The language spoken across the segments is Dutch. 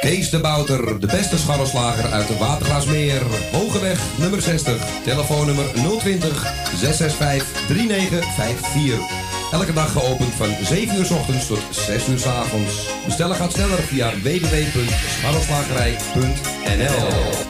Kees de Bouter, de beste scharrelslager uit de Watergraasmeer. Hogeweg nummer 60, telefoonnummer 020 665 3954. Elke dag geopend van 7 uur s ochtends tot 6 uur s avonds. Bestellen gaat sneller via www.scharrelslagerij.nl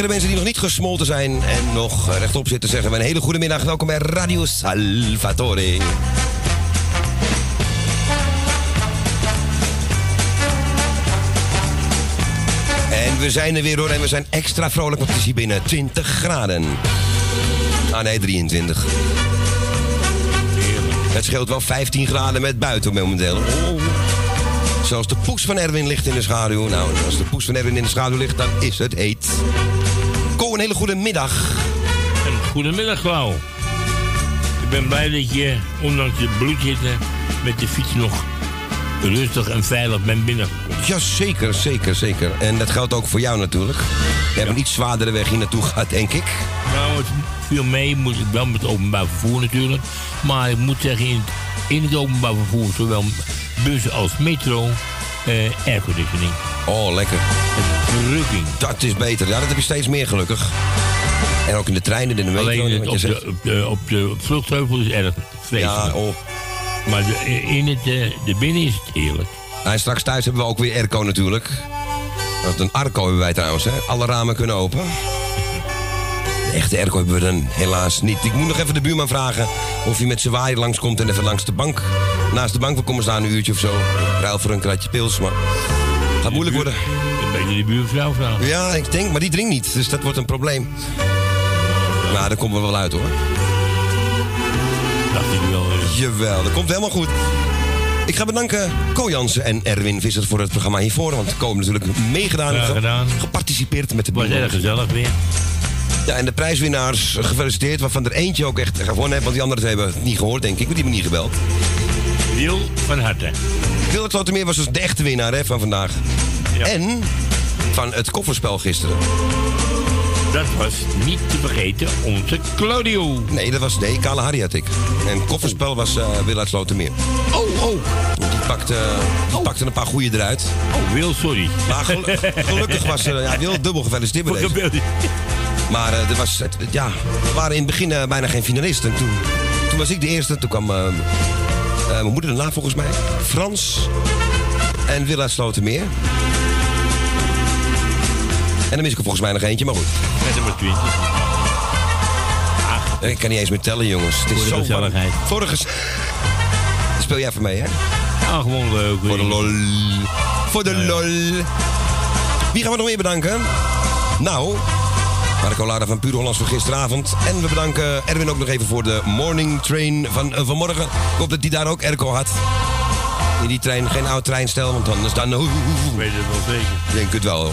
Tegen de mensen die nog niet gesmolten zijn en nog rechtop zitten, zeggen we een hele goede middag. Welkom bij Radio Salvatore. En we zijn er weer hoor en we zijn extra vrolijk, want het is hier binnen 20 graden. Ah nee, 23. Het scheelt wel 15 graden met buiten momenteel. Oh. Zelfs de poes van Erwin ligt in de schaduw. Nou, als de poes van Erwin in de schaduw ligt, dan is het heet. Een hele goede middag. Een goedemiddag, Klauw. Ik ben blij dat je, ondanks de bloedhitte, met de fiets nog rustig en veilig bent binnengekomen. Ja, zeker, zeker, zeker. En dat geldt ook voor jou natuurlijk. Je hebt een iets zwaardere weg hier naartoe gehad, denk ik. Nou, het viel mee, moet ik wel met openbaar vervoer natuurlijk. Maar ik moet zeggen, in het, in het openbaar vervoer, zowel bus als metro, eh, airconditioning. Oh, lekker. Verrukking. Dat is beter. Ja, dat heb je steeds meer gelukkig. En ook in de treinen, in de metro. Alleen het, wat op, de, op, de, op de vluchtheuvel is erg vreselijk. Ja, oh. Maar de, in het, eh, de binnen is het eerlijk. Nou, en straks thuis hebben we ook weer airco natuurlijk. Dat is een arco hebben wij trouwens, hè. Alle ramen kunnen open. De echte airco hebben we dan helaas niet. Ik moet nog even de buurman vragen of hij met zijn waaier langskomt en even langs de bank. Naast de bank wil komen staan een uurtje of zo. Ruil voor een kratje pils, maar... Gaat moeilijk worden. Een beetje die buurvrouw vragen. Ja, ik denk, maar die drinkt niet, dus dat wordt een probleem. Maar daar komen we wel uit hoor. Dacht ik wel. eh, Jawel, dat komt helemaal goed. Ik ga bedanken Ko Jansen en Erwin Visser voor het programma hiervoor. Want Ko heeft natuurlijk meegedaan ge- gedaan. geparticipeerd met de Het was erg gezellig weer. Ja, en de prijswinnaars gefeliciteerd, waarvan er eentje ook echt gewonnen heeft. Want die anderen hebben het niet gehoord, denk ik. Want die hebben niet gebeld. Wil van harte. Willet Slotermeer was dus de echte winnaar hè, van vandaag. Ja. En van het kofferspel gisteren. Dat was niet te vergeten onze Claudio. Nee, dat was nee, Kale Harry had ik. En het kofferspel was eh Wil uit Slotermeer. Oh, oh. Die pakte, die pakte een paar goeie eruit. Oh, Wil, sorry. Maar gel- gelukkig was eh, ja, Wil dubbel gefeliciteerd met deze. Maar eh, er, was, het, ja, er waren in het begin bijna geen finalisten. Toen, toen was ik de eerste. Toen kwam eh, eh, mijn moeder daarna volgens mij. Frans en Willa Slotermeer. En dan mis ik er volgens mij nog eentje, maar goed. Met 20. Ik kan niet eens meer tellen, jongens. Het is Voor zo. Voor ges- Speel jij even mee, hè? Ah, gewoon leuk. Voor de lol. Voor de lol. Wie gaan we nog meer bedanken? Nou, Marco Lara van Puur Hollands voor gisteravond. En we bedanken Erwin ook nog even voor de morning train van eh, vanmorgen. Ik hoop dat hij daar ook airco had. In die trein, geen oud treinstel, want anders dan... weet het wel zeker. Ik denk het wel.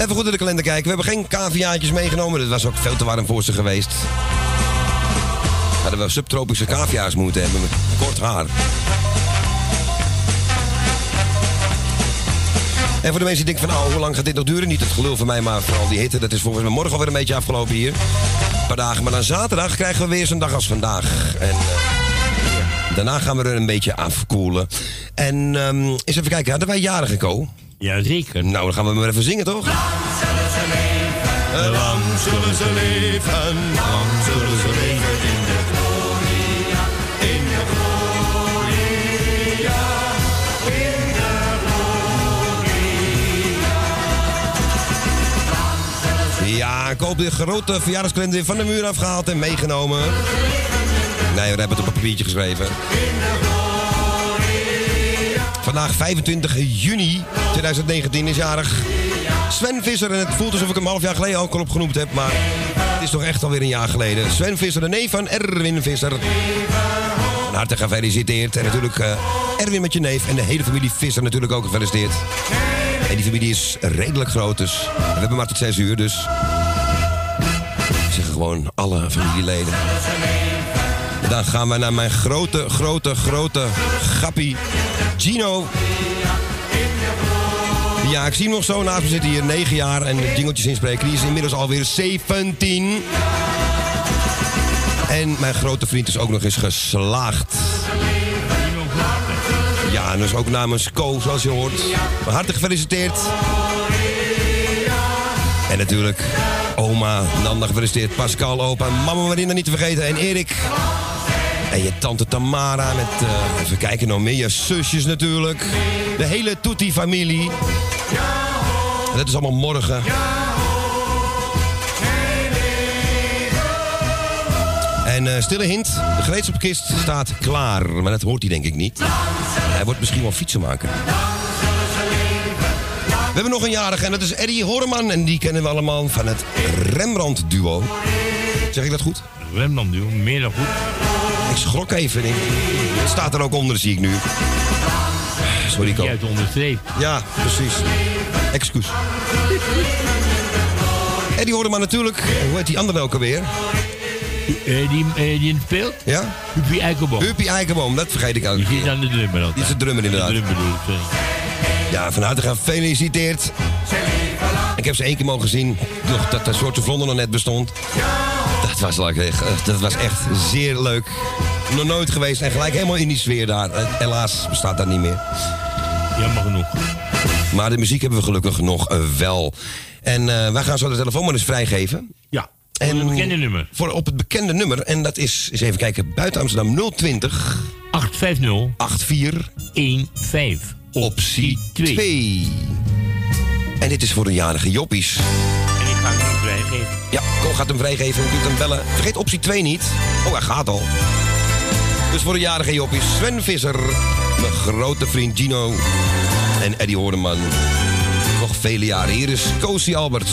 Even goed in de kalender kijken. We hebben geen caviaatjes meegenomen. Dat was ook veel te warm voor ze geweest. Hadden we subtropische cavia's moeten hebben met kort haar. En voor de mensen die denken van, oh, hoe lang gaat dit nog duren? Niet het gelul van mij, maar vooral die hitte. Dat is volgens mij morgen alweer een beetje afgelopen hier. Een paar dagen. Maar dan zaterdag krijgen we weer zo'n dag als vandaag. En eh, daarna gaan we er een beetje afkoelen. En ehm, eens even kijken, hadden wij jarigen, Co? Jazeker. Nou, dan gaan we maar even zingen, toch? Lang zullen ze leven, lang zullen ze leven in hoop de grote verjaardagskalender van de muur afgehaald en meegenomen. Nee, we hebben het op een papiertje geschreven. Vandaag 25 juni 2019 is jarig Sven Visser. En het voelt alsof ik hem een half jaar geleden ook al opgenoemd heb. Maar het is toch echt alweer een jaar geleden. Sven Visser, de neef van Erwin Visser. Van harte gefeliciteerd. En natuurlijk eh, Erwin met je neef en de hele familie Visser natuurlijk ook gefeliciteerd. En die familie is redelijk groot, dus we hebben maar tot 6 uur, dus... Gewoon alle familieleden. En dan gaan we naar mijn grote, grote, grote gappie Gino. Ja, ik zie hem nog zo naast me zitten hier, 9 jaar en de jingeltjes inspreken. Die is inmiddels alweer 17. En mijn grote vriend is ook nog eens geslaagd. Ja, en dus ook namens Co, zoals je hoort. Van harte gefeliciteerd. En natuurlijk oma Nanda gefeliciteerd. Pascal, opa, mama Marina niet te vergeten. En Erik. En je tante Tamara met, eh, even kijken, nog meer. Je zusjes natuurlijk. De hele Tutti-familie. En dat is allemaal morgen. En eh, stille hint, de gereedschapskist staat klaar. Maar dat hoort hij denk ik niet. Hij wordt misschien wel fietsenmaker. We hebben nog een jarige en dat is Eddie Horman. En die kennen we allemaal van het Rembrandt-duo. Zeg ik dat goed? Rembrandt duo, meer dan goed. Ik schrok even. Ik, het staat er ook onder, zie ik nu. Sorry, Ko. Juist onderstreep. Ja, precies. Excuus. Eddie Horman natuurlijk. Hoe heet die andere ook alweer? Eh, die, eh, die speelt? Ja? Huppie Eikenboom. Huppie Eikenboom, dat vergeet ik ook. Die zit aan de drummer altijd. Die is de drummer inderdaad. De drummer. Ja, van harte gefeliciteerd. Ik heb ze één keer mogen zien, nog dat de soort Vlonder nog net bestond. Dat was, eh, dat was echt zeer leuk. Nog nooit geweest en gelijk helemaal in die sfeer daar. Eh, Helaas bestaat dat niet meer. Jammer genoeg. Maar de muziek hebben we gelukkig nog eh, wel. En eh, wij gaan zo de telefoon maar eens vrijgeven. Ja. En een bekende nummer. Voor op het bekende nummer. En dat is, eens even kijken, buiten Amsterdam 020 850 84 15. Optie 2. En dit is voor de jarige Joppies. En die ga ik nu vrijgeven. Ja, Ko gaat hem vrijgeven en doet hem bellen. Vergeet optie 2 niet. Oh, hij gaat al. Dus voor de jarige Joppies, Sven Visser, mijn grote vriend Gino en Eddie Hoorneman. Nog vele jaren. Hier is Cozy Alberts.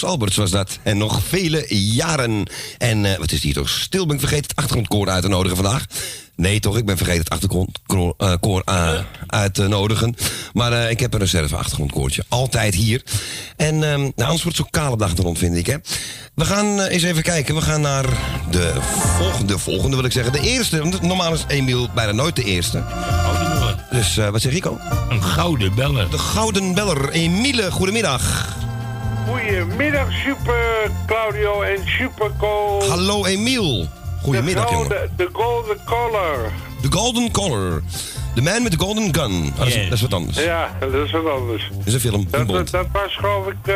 Koos Alberts was dat. En nog vele jaren. En eh, wat is hier toch stil? Ben ik vergeten het achtergrondkoor uit te nodigen vandaag? Nee, toch? Ik ben vergeten het achtergrondkoor eh, eh, uit te nodigen. Maar ik heb een reserve achtergrondkoortje. Altijd hier. En nou, anders wordt het zo'n kale dag rond, vind ik. Hè? We gaan eens even kijken. We gaan naar de volgende, volgende wil ik zeggen. De eerste. Want normaal is Emiel bijna nooit de eerste. Dus wat zeg ik al? Een gouden beller. De Gouden Beller. Emiele, goedemiddag. Goedemiddag, Super Claudio en Super Co. Hallo Emiel. Goedemiddag, de jongen. De golden color. De Golden Collar. De Man with the Golden Gun. Oh, dat, is, Ja. dat is wat anders. Ja, dat is wat anders. Dat is een film. Dat, was geloof ik, eh,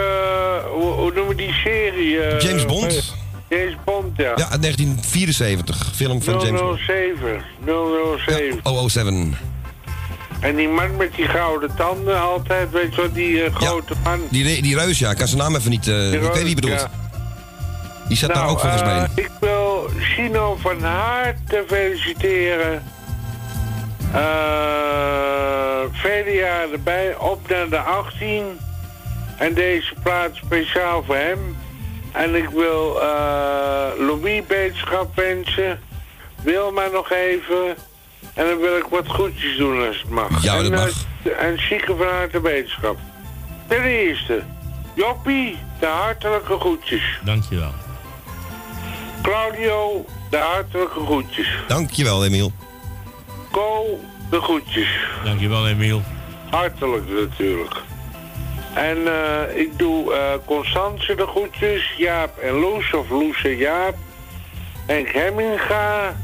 hoe, hoe noemen we die serie? eh, James Bond. James Bond, ja. Ja, uit 1974. Film van James Bond. 007. 007. Ja, 007. En die man met die gouden tanden altijd, weet je wat, die eh, grote man. Die, die reus, ja. Ik kan zijn naam even niet... eh, ik weet wie je bedoelt. Ja. Die staat daar Nou, ook volgens eh, mij. ik wil Chino van harte feliciteren. Vele jaren erbij, op naar de 18. En deze plaats speciaal voor hem. En ik wil Louis beterschap wensen. Wilma nog even. En dan wil ik wat goedjes doen als het mag. Ja, en, dat eh, mag. en Chieke van harte beterschap. Ten eerste, Joppie, de hartelijke groetjes. Dankjewel. Claudio, de hartelijke groetjes. Dankjewel, Emiel. Co, de groetjes. Dankjewel, Emiel. Hartelijk natuurlijk. En eh, ik doe eh Constance de groetjes, Jaap en Loes, of Loes en Jaap. Henk Hemminga.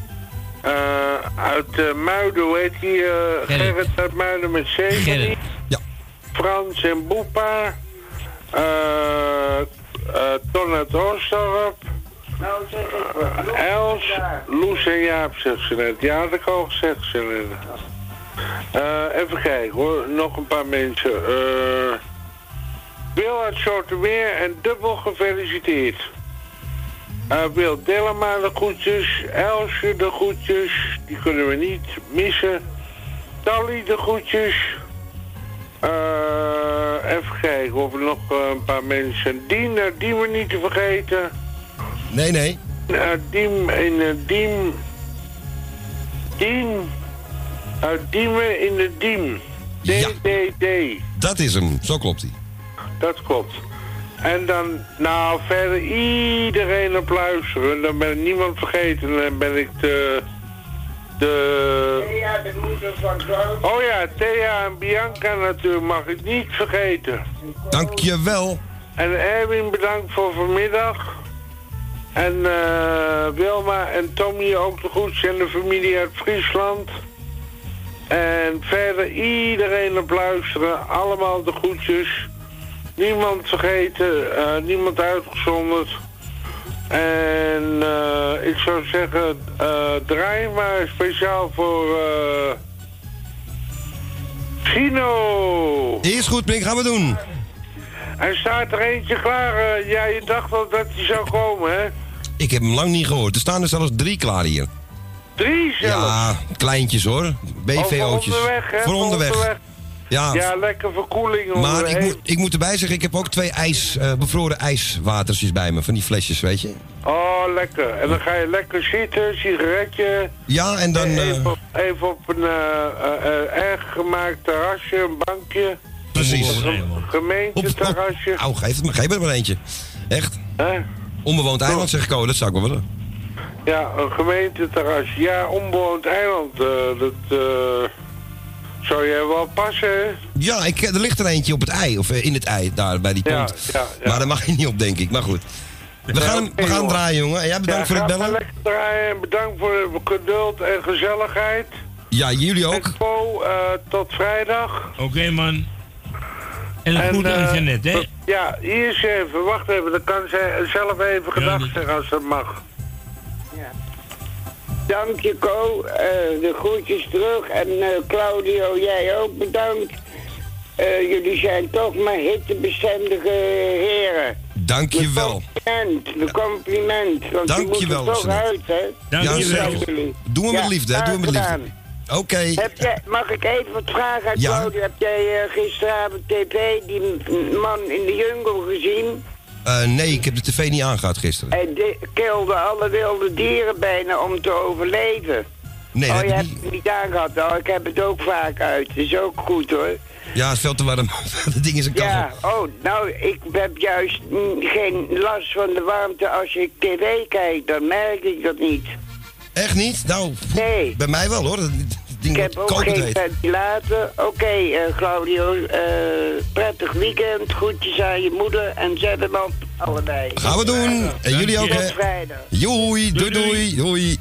Eh, uit uh, Muiden, hoe heet die? eh, Gerrit. Gerrit uit Muiden met Gerrit. Zeven. Ja. Frans en Boepa. eh eh Ton uit Oostdorp. Nou zeg ik Eh, Els, Loes en Jaap, zegt ze net. Ja, dat had ik al gezegd, ze net. Eh, even kijken hoor, nog een paar mensen. Eh Wil uit Zoetermeer en dubbel gefeliciteerd. Eh Wil Dellema de groetjes, Elsje de groetjes, die kunnen we niet missen. Tally de groetjes. Eh, even kijken of er nog eh, een paar mensen. Dien, Dien we niet te vergeten. Nee, nee. Uit Diem in de Diem. Diem. Uit Diemen in de Diem. Ja. DDD. Dat is hem. Zo klopt hij. Dat klopt. En dan, nou, verder iedereen op luisteren. Dan ben ik niemand vergeten. Dan ben ik de... De... Ja, de moeder van Klaus. Oh ja, Thea en Bianca natuurlijk mag ik niet vergeten. Dankjewel. En Erwin bedankt voor vanmiddag. En eh, Wilma en Tommy ook de groetjes en de familie uit Friesland. En verder iedereen op luisteren, allemaal de groetjes. Niemand vergeten, eh, niemand uitgezonderd. En eh, ik zou zeggen, eh, draai maar speciaal voor Chino. Is goed, Pink. Gaan we doen. Er staat er eentje klaar. eh, ja, je dacht al dat hij zou komen, hè? Ik heb hem lang niet gehoord. Er staan er zelfs drie klaar hier. Drie zelfs. Ja, kleintjes hoor. Oh, BVO'tjes. voor onderweg, hè? Voor onderweg. Ja, Ja, lekker verkoeling. maar onderweg. ik moet, ik moet erbij zeggen, ik heb ook twee ijs, eh, bevroren ijswatertjes bij me. Van die flesjes, weet je. Oh, lekker. En dan ga je lekker zitten, sigaretje. Ja, en dan... eh, even, op, even op een eh, eh, eh, erg gemaakt terrasje, een bankje. precies. Op, op, Gemeenteterrasje. au, geef, het me, geef het maar eentje. Echt. Onbewoond eiland, zeg ik oh, dat zou ik wel willen. Ja, een gemeenteterrasje. Ja, onbewoond eiland. eh, dat eh, zou jij wel passen, hè? Ja, ik, er ligt er eentje op het ei, of eh, in het ei, daar bij die Ja, pont. ja, ja. Maar daar mag je niet op, denk ik. Maar goed. We gaan, hem, we gaan hem draaien, jongen. En jij bedankt voor ja, het bellen. lekker draaien en bedankt voor de geduld en gezelligheid. Ja, jullie ook. Eh, tot vrijdag. Oké, man. En een En, goed eh, Jeannette, hè? Ja, hier is even, wacht even, dan kan zij zelf even dat- zeggen als dat mag. Dank je, Co. Eh, de groetjes terug. En eh, Claudio, jij ook bedankt. Eh, jullie zijn toch maar hittebestendige heren. Dankjewel. Compliment, de compliment. Want Dank je moet je wel, er toch Jeanette. uit, hè? Dankjewel. zeker. Jullie. Doen we met Ja, liefde, hè? Doen we met liefde. Oké. Mag ik even wat vragen aan Ja. Claudio? Heb jij eh, gisteravond tv die man in de jungle gezien? Eh, nee, ik heb de tv niet aangehad gisteren. Hij de- kilde alle wilde dieren bijna om te overleven. Nee, oh, dat je heb hebt niet. het niet aangehad. Oh, ik heb het ook vaak uit. Het is ook goed hoor. Ja, het is veel te warm. dat ding is een kachel. Ja, oh, nou, ik heb juist mm, geen last van de warmte als ik tv kijk. Dan merk ik dat niet. Echt niet? Nou, Nee. bij mij wel hoor. Dat ding Ik heb ook geen heet. ventilator. Oké, eh, Claudio, eh, prettig weekend. Groetjes aan je moeder en zet hem op. allebei. Gaan we doen. En jullie ook, Tot hè? vrijdag. Joei, doei, doei, doei.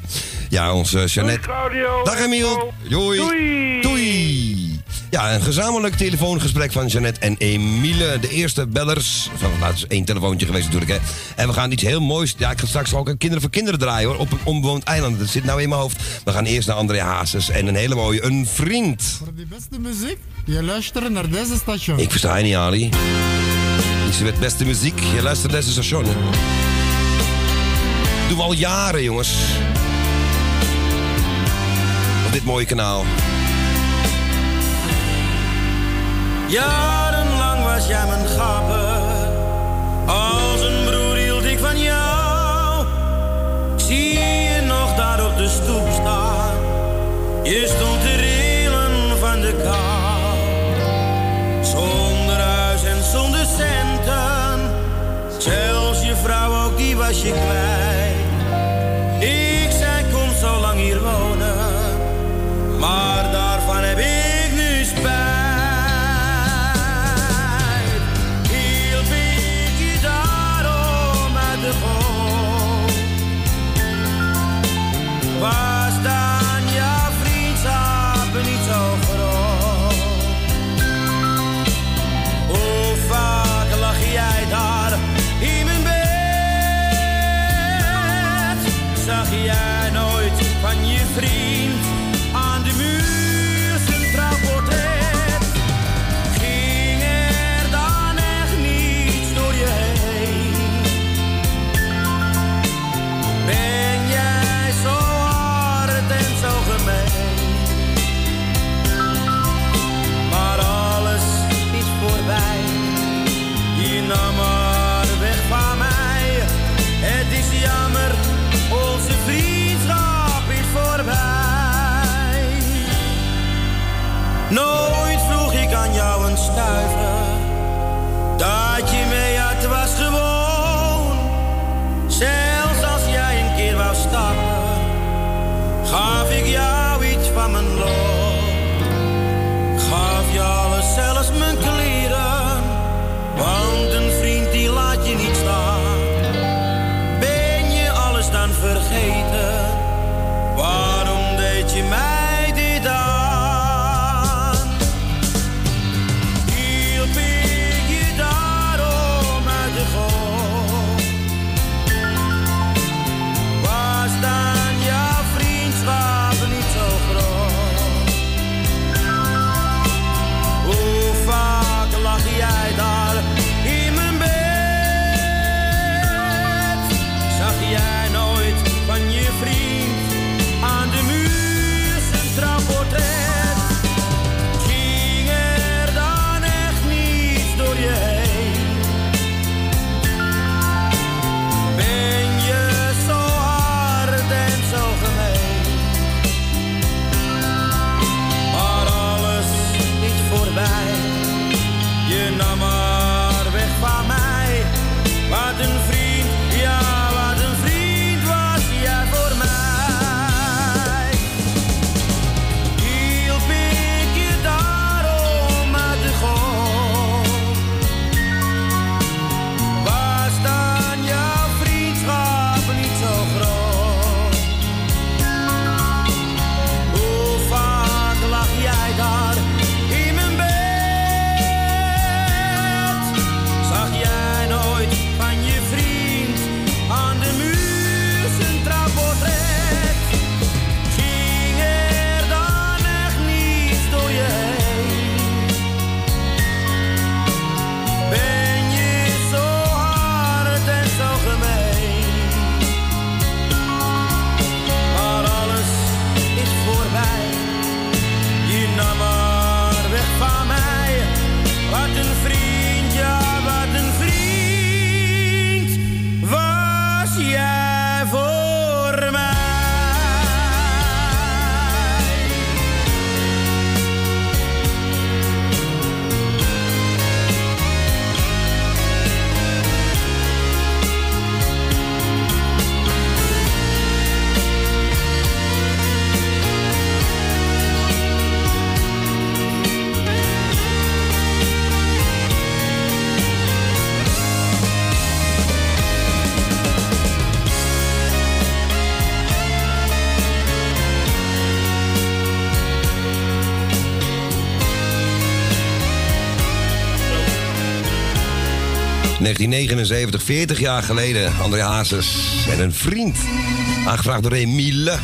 Ja, onze Jeannette. Claudio. Dag Emiel. Doei. Doei. Doei. Ja, een gezamenlijk telefoongesprek van Jeannette en Emile. De eerste bellers. Van, nou, het is één telefoontje geweest natuurlijk, hè. En we gaan iets heel moois... Ja, ik ga straks ook een Kinderen voor Kinderen draaien, hoor. Op een onbewoond eiland. Dat zit nou in mijn hoofd. We gaan eerst naar André Hazes en een hele mooie Een Vriend. Voor de beste muziek, je luistert naar deze station. Ik versta je niet, Ali. Zie met beste muziek. Je luistert naar deze station, hè. Doen we al jaren, jongens. Op dit mooie kanaal. Jarenlang was jij mijn gapper. Als een broer hield ik van jou. Zie je nog daar op de stoep staan. Je stond te rillen van de kou. Zonder huis en zonder centen. Zelfs je vrouw ook, die was je kwijt. 1979, 40 jaar geleden. André Hazes en een vriend. Aangevraagd door Emile.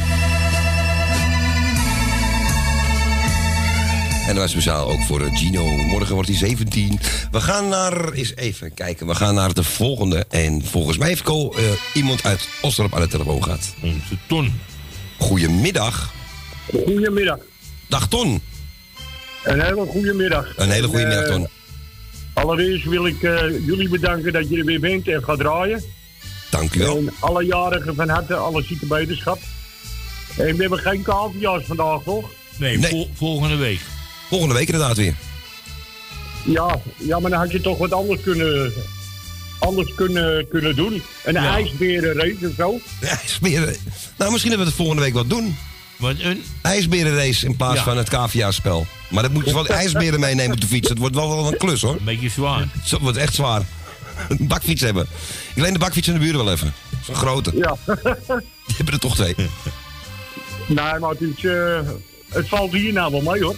En dat was speciaal ook voor eh, Gino. Morgen wordt hij 17. We gaan naar, eens even kijken, we gaan naar de volgende. En volgens mij heeft Ko eh, iemand uit Osterop aan de telefoon gehad. Onze ton. Goedemiddag. Goedemiddag. Dag Ton. Een hele goede middag. Een hele goede middag eh, Ton. Allereerst wil ik eh, jullie bedanken dat je er weer bent en gaat draaien. Dank u wel. En alle jarigen van harte, alle zieke beterschap. En we hebben geen kavia's vandaag, toch? Nee, Nee. vol- volgende week. Volgende week inderdaad weer. Ja, ja, maar dan had je toch wat anders kunnen, anders kunnen, kunnen doen. Een Ja. ijsberenrace of zo. IJsberen. Nou, misschien dat we het volgende week wat doen. Wat een... IJsberenrace in plaats Ja. van het KVA-spel. Maar dat moet je wel ijsberen meenemen op de fiets. Het wordt wel wel een klus hoor. Een beetje zwaar. Het wordt echt zwaar. Een bakfiets hebben. Ik leen de bakfiets in de buurt wel even. Zo'n grote. Ja. Die hebben er toch twee. nee, maar het, is, eh, het valt hier nou wel mee, hoor.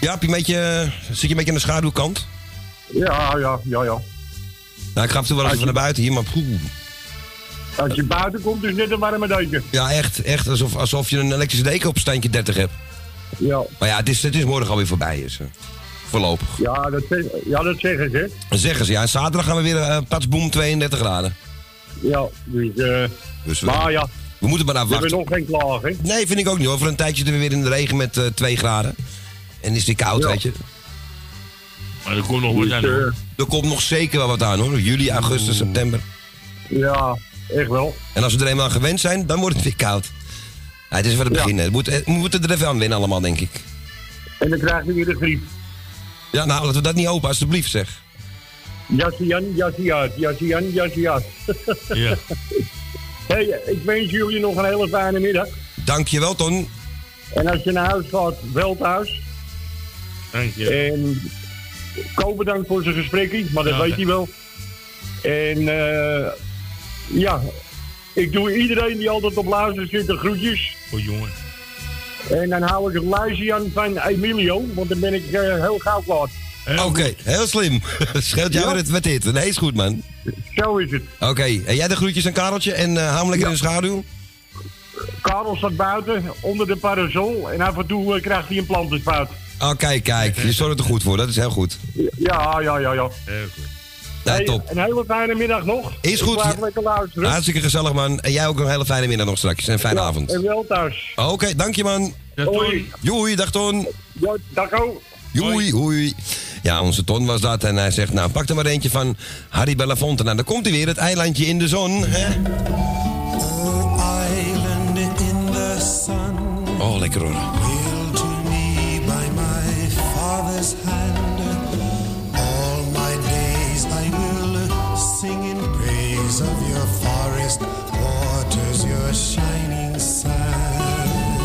Ja, heb je een beetje, zit je een beetje aan de schaduwkant? Ja, ja, ja, ja. Nou, ik ga af en toe wel even naar buiten hier, maar poeh. Als je buiten komt, is net een warme deken. Ja, echt, echt alsof, alsof je een elektrische deken op standje 30 hebt. Ja, Maar ja, het is, het is morgen alweer voorbij. Is, eh, voorlopig. ja, dat, ja, dat zeggen ze. Dan zeggen ze, ja, en zaterdag gaan we weer uh, patsboom 32 graden. Ja, dus, we, maar ja, we moeten maar naar we hebben wachten. nog geen klagen. Nee, vind ik ook niet hoor. Voor een tijdje zitten we weer in de regen met eh 2 graden. En is het weer koud, Ja. weet je. Maar er komt nog wat Dus, aan. hoor. Er komt nog zeker wel wat aan hoor. Juli, augustus, september. ja, echt wel. En als we er eenmaal aan gewend zijn, dan wordt het weer koud. Ja, het is voor het begin. hè. We moeten, we moeten er even aan winnen allemaal, denk ik. En dan krijg je weer de griep. Ja, nou, laten we dat niet open, alsjeblieft zeg. Jasje Jan, jasje Jan, jasje Jan, jasje Jan. Ja. Hey, ik wens jullie nog een hele fijne middag. Dankjewel, Ton. En als je naar huis gaat, wel thuis. Dank je. En Ko bedankt voor zijn gesprekje, maar dat Ja, weet hij wel. En eh, ja, ik doe iedereen die altijd op luister zit de groetjes. Oh jongen. En dan hou ik het lijstje aan van Emilio, want dan ben ik eh, heel gauw klaar. Oké, heel slim. Scheelt jou Ja. met, dit. Nee, is goed, man. Zo is het. Oké, en jij de groetjes aan Kareltje en eh hou hem lekker Ja. in de schaduw. Karel staat buiten, onder de parasol. En af en toe eh, krijgt hij een plantenspuit. Oh, kijk, kijk. Je zorgt er goed voor. Dat is heel goed. Ja, ja, ja, ja. Heel goed. Ja, Hey, top. Een hele fijne middag nog. Is goed. Hartstikke gezellig, man. En jij ook een hele fijne middag nog straks. En een fijne Ja, avond. En wel thuis. Oké, dank je, man. Dat Hoi. Joei, dag Ton. Ja, dag ook. Joei, hoei. Ja, onze Ton was dat. En hij zegt, nou, pak er maar eentje van Harry Belafonte. Nou, dan komt hij weer, het eilandje in de zon. Hè? island in the sun, Oh, lekker hoor. Your shining sand.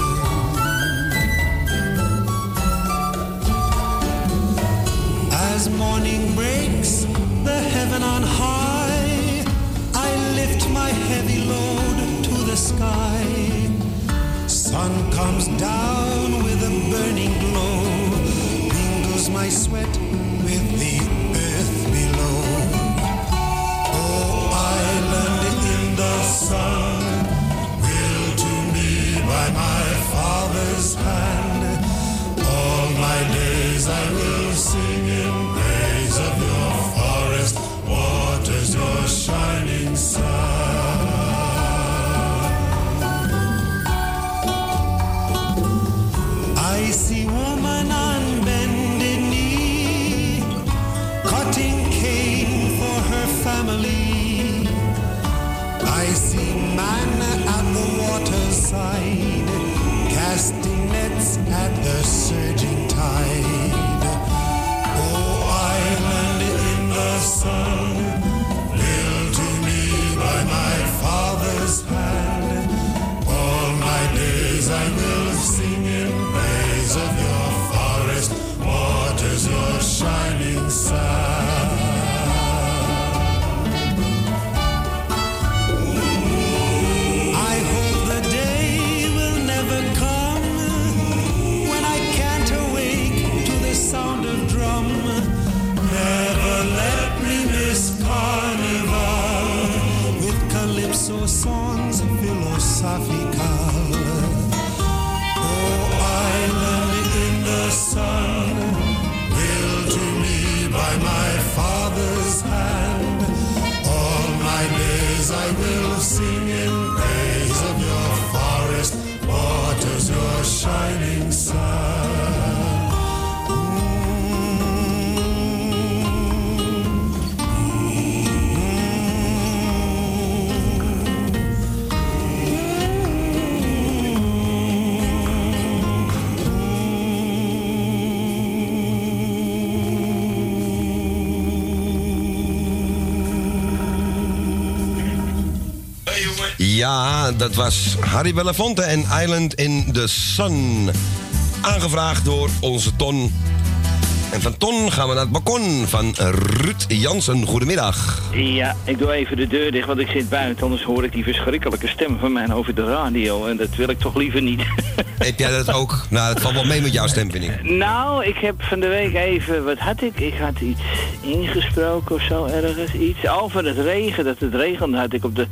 As morning breaks, the heaven on high, I lift my heavy load to the sky. Sun comes down with a burning glow, mingles my sweat with the earth below. Oh, island in the sun, by my father's hand. All my days I will sing in praise of your forest waters, your shining sun. I see woman on bended knee, cutting cane for her family. I see man at the waterside, sun, Ja, dat was Harry Belafonte en Island in the Sun. Aangevraagd door onze Ton. En van Ton gaan we naar het balkon van Ruud Jansen. Goedemiddag. Ja, ik doe even de deur dicht, want ik zit buiten. Anders hoor ik die verschrikkelijke stem van mij over de radio. En dat wil ik toch liever niet. Heb jij dat ook? Nou, het valt wel mee met jouw stem, vind ik. nou, ik heb van de week even... Wat had ik? Ik had iets ingesproken of zo ergens. Iets over het regen. Dat het regende had ik op de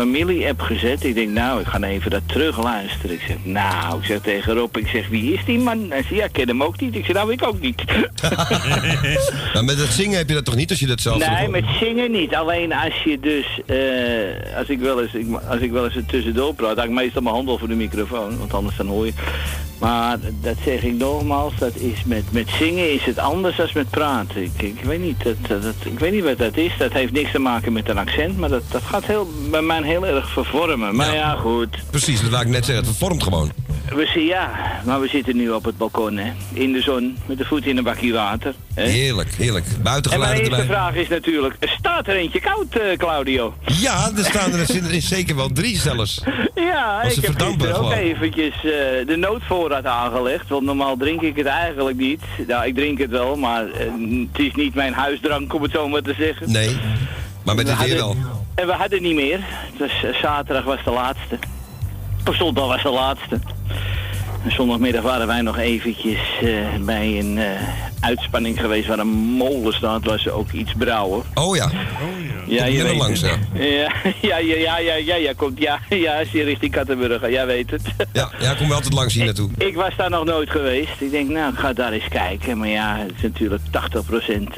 familie-app gezet. Ik denk, nou, ik ga even dat terugluisteren. Ik zeg, nou, ik zeg tegen Rob, ik zeg, wie is die man? Hij zegt, ja, ik ken hem ook niet. Ik zeg, nou, ik ook niet. Maar met het zingen heb je dat toch niet als je dat zelf Nee, met zingen niet. Alleen als je dus, eh, als, ik wel eens, ik, als ik wel eens er tussendoor praat, dan ik meestal mijn hand voor de microfoon, want anders dan hoor je. Maar dat zeg ik nogmaals, dat is met, met zingen is het anders dan met praten. Ik, ik, weet niet, dat, dat, ik weet niet wat dat is. Dat heeft niks te maken met een accent, maar dat, dat gaat heel, bij mij heel erg vervormen. Maar ja, goed. Precies, dat laat ik net zeggen. Het vormt gewoon. We zien, ja, maar we zitten nu op het balkon, hè. In de zon, met de voet in een bakje water. Hè? Heerlijk, heerlijk. En mijn eerste erbij. vraag is natuurlijk, staat er eentje koud, eh, Claudio? Ja, er staan er er zeker wel drie zelfs. Ja, ik heb ook gewoon. eventjes eh, de noodvoorraad aangelegd. Want normaal drink ik het eigenlijk niet. Nou, ik drink het wel, maar eh, het is niet mijn huisdrank, om het zo maar te zeggen. Nee, maar met We het weer wel. En we hadden niet meer. Dus zaterdag was de laatste. Of zondag was de laatste. Zondagmiddag waren wij nog eventjes eh, bij een eh, uitspanning geweest waar een molen staat, waar ze ook iets brouwen. Oh ja. Ja, Komt je weet langs, het. ja. Ja, ja, ja, ja, ja, ja, ja, komt, ja, ja, als je richting Kattenburg jij weet het. Ja, ja, kom wel altijd langs hier naartoe. Ik was daar nog nooit geweest. Ik denk, nou, ik ga daar eens kijken. Maar ja, het is natuurlijk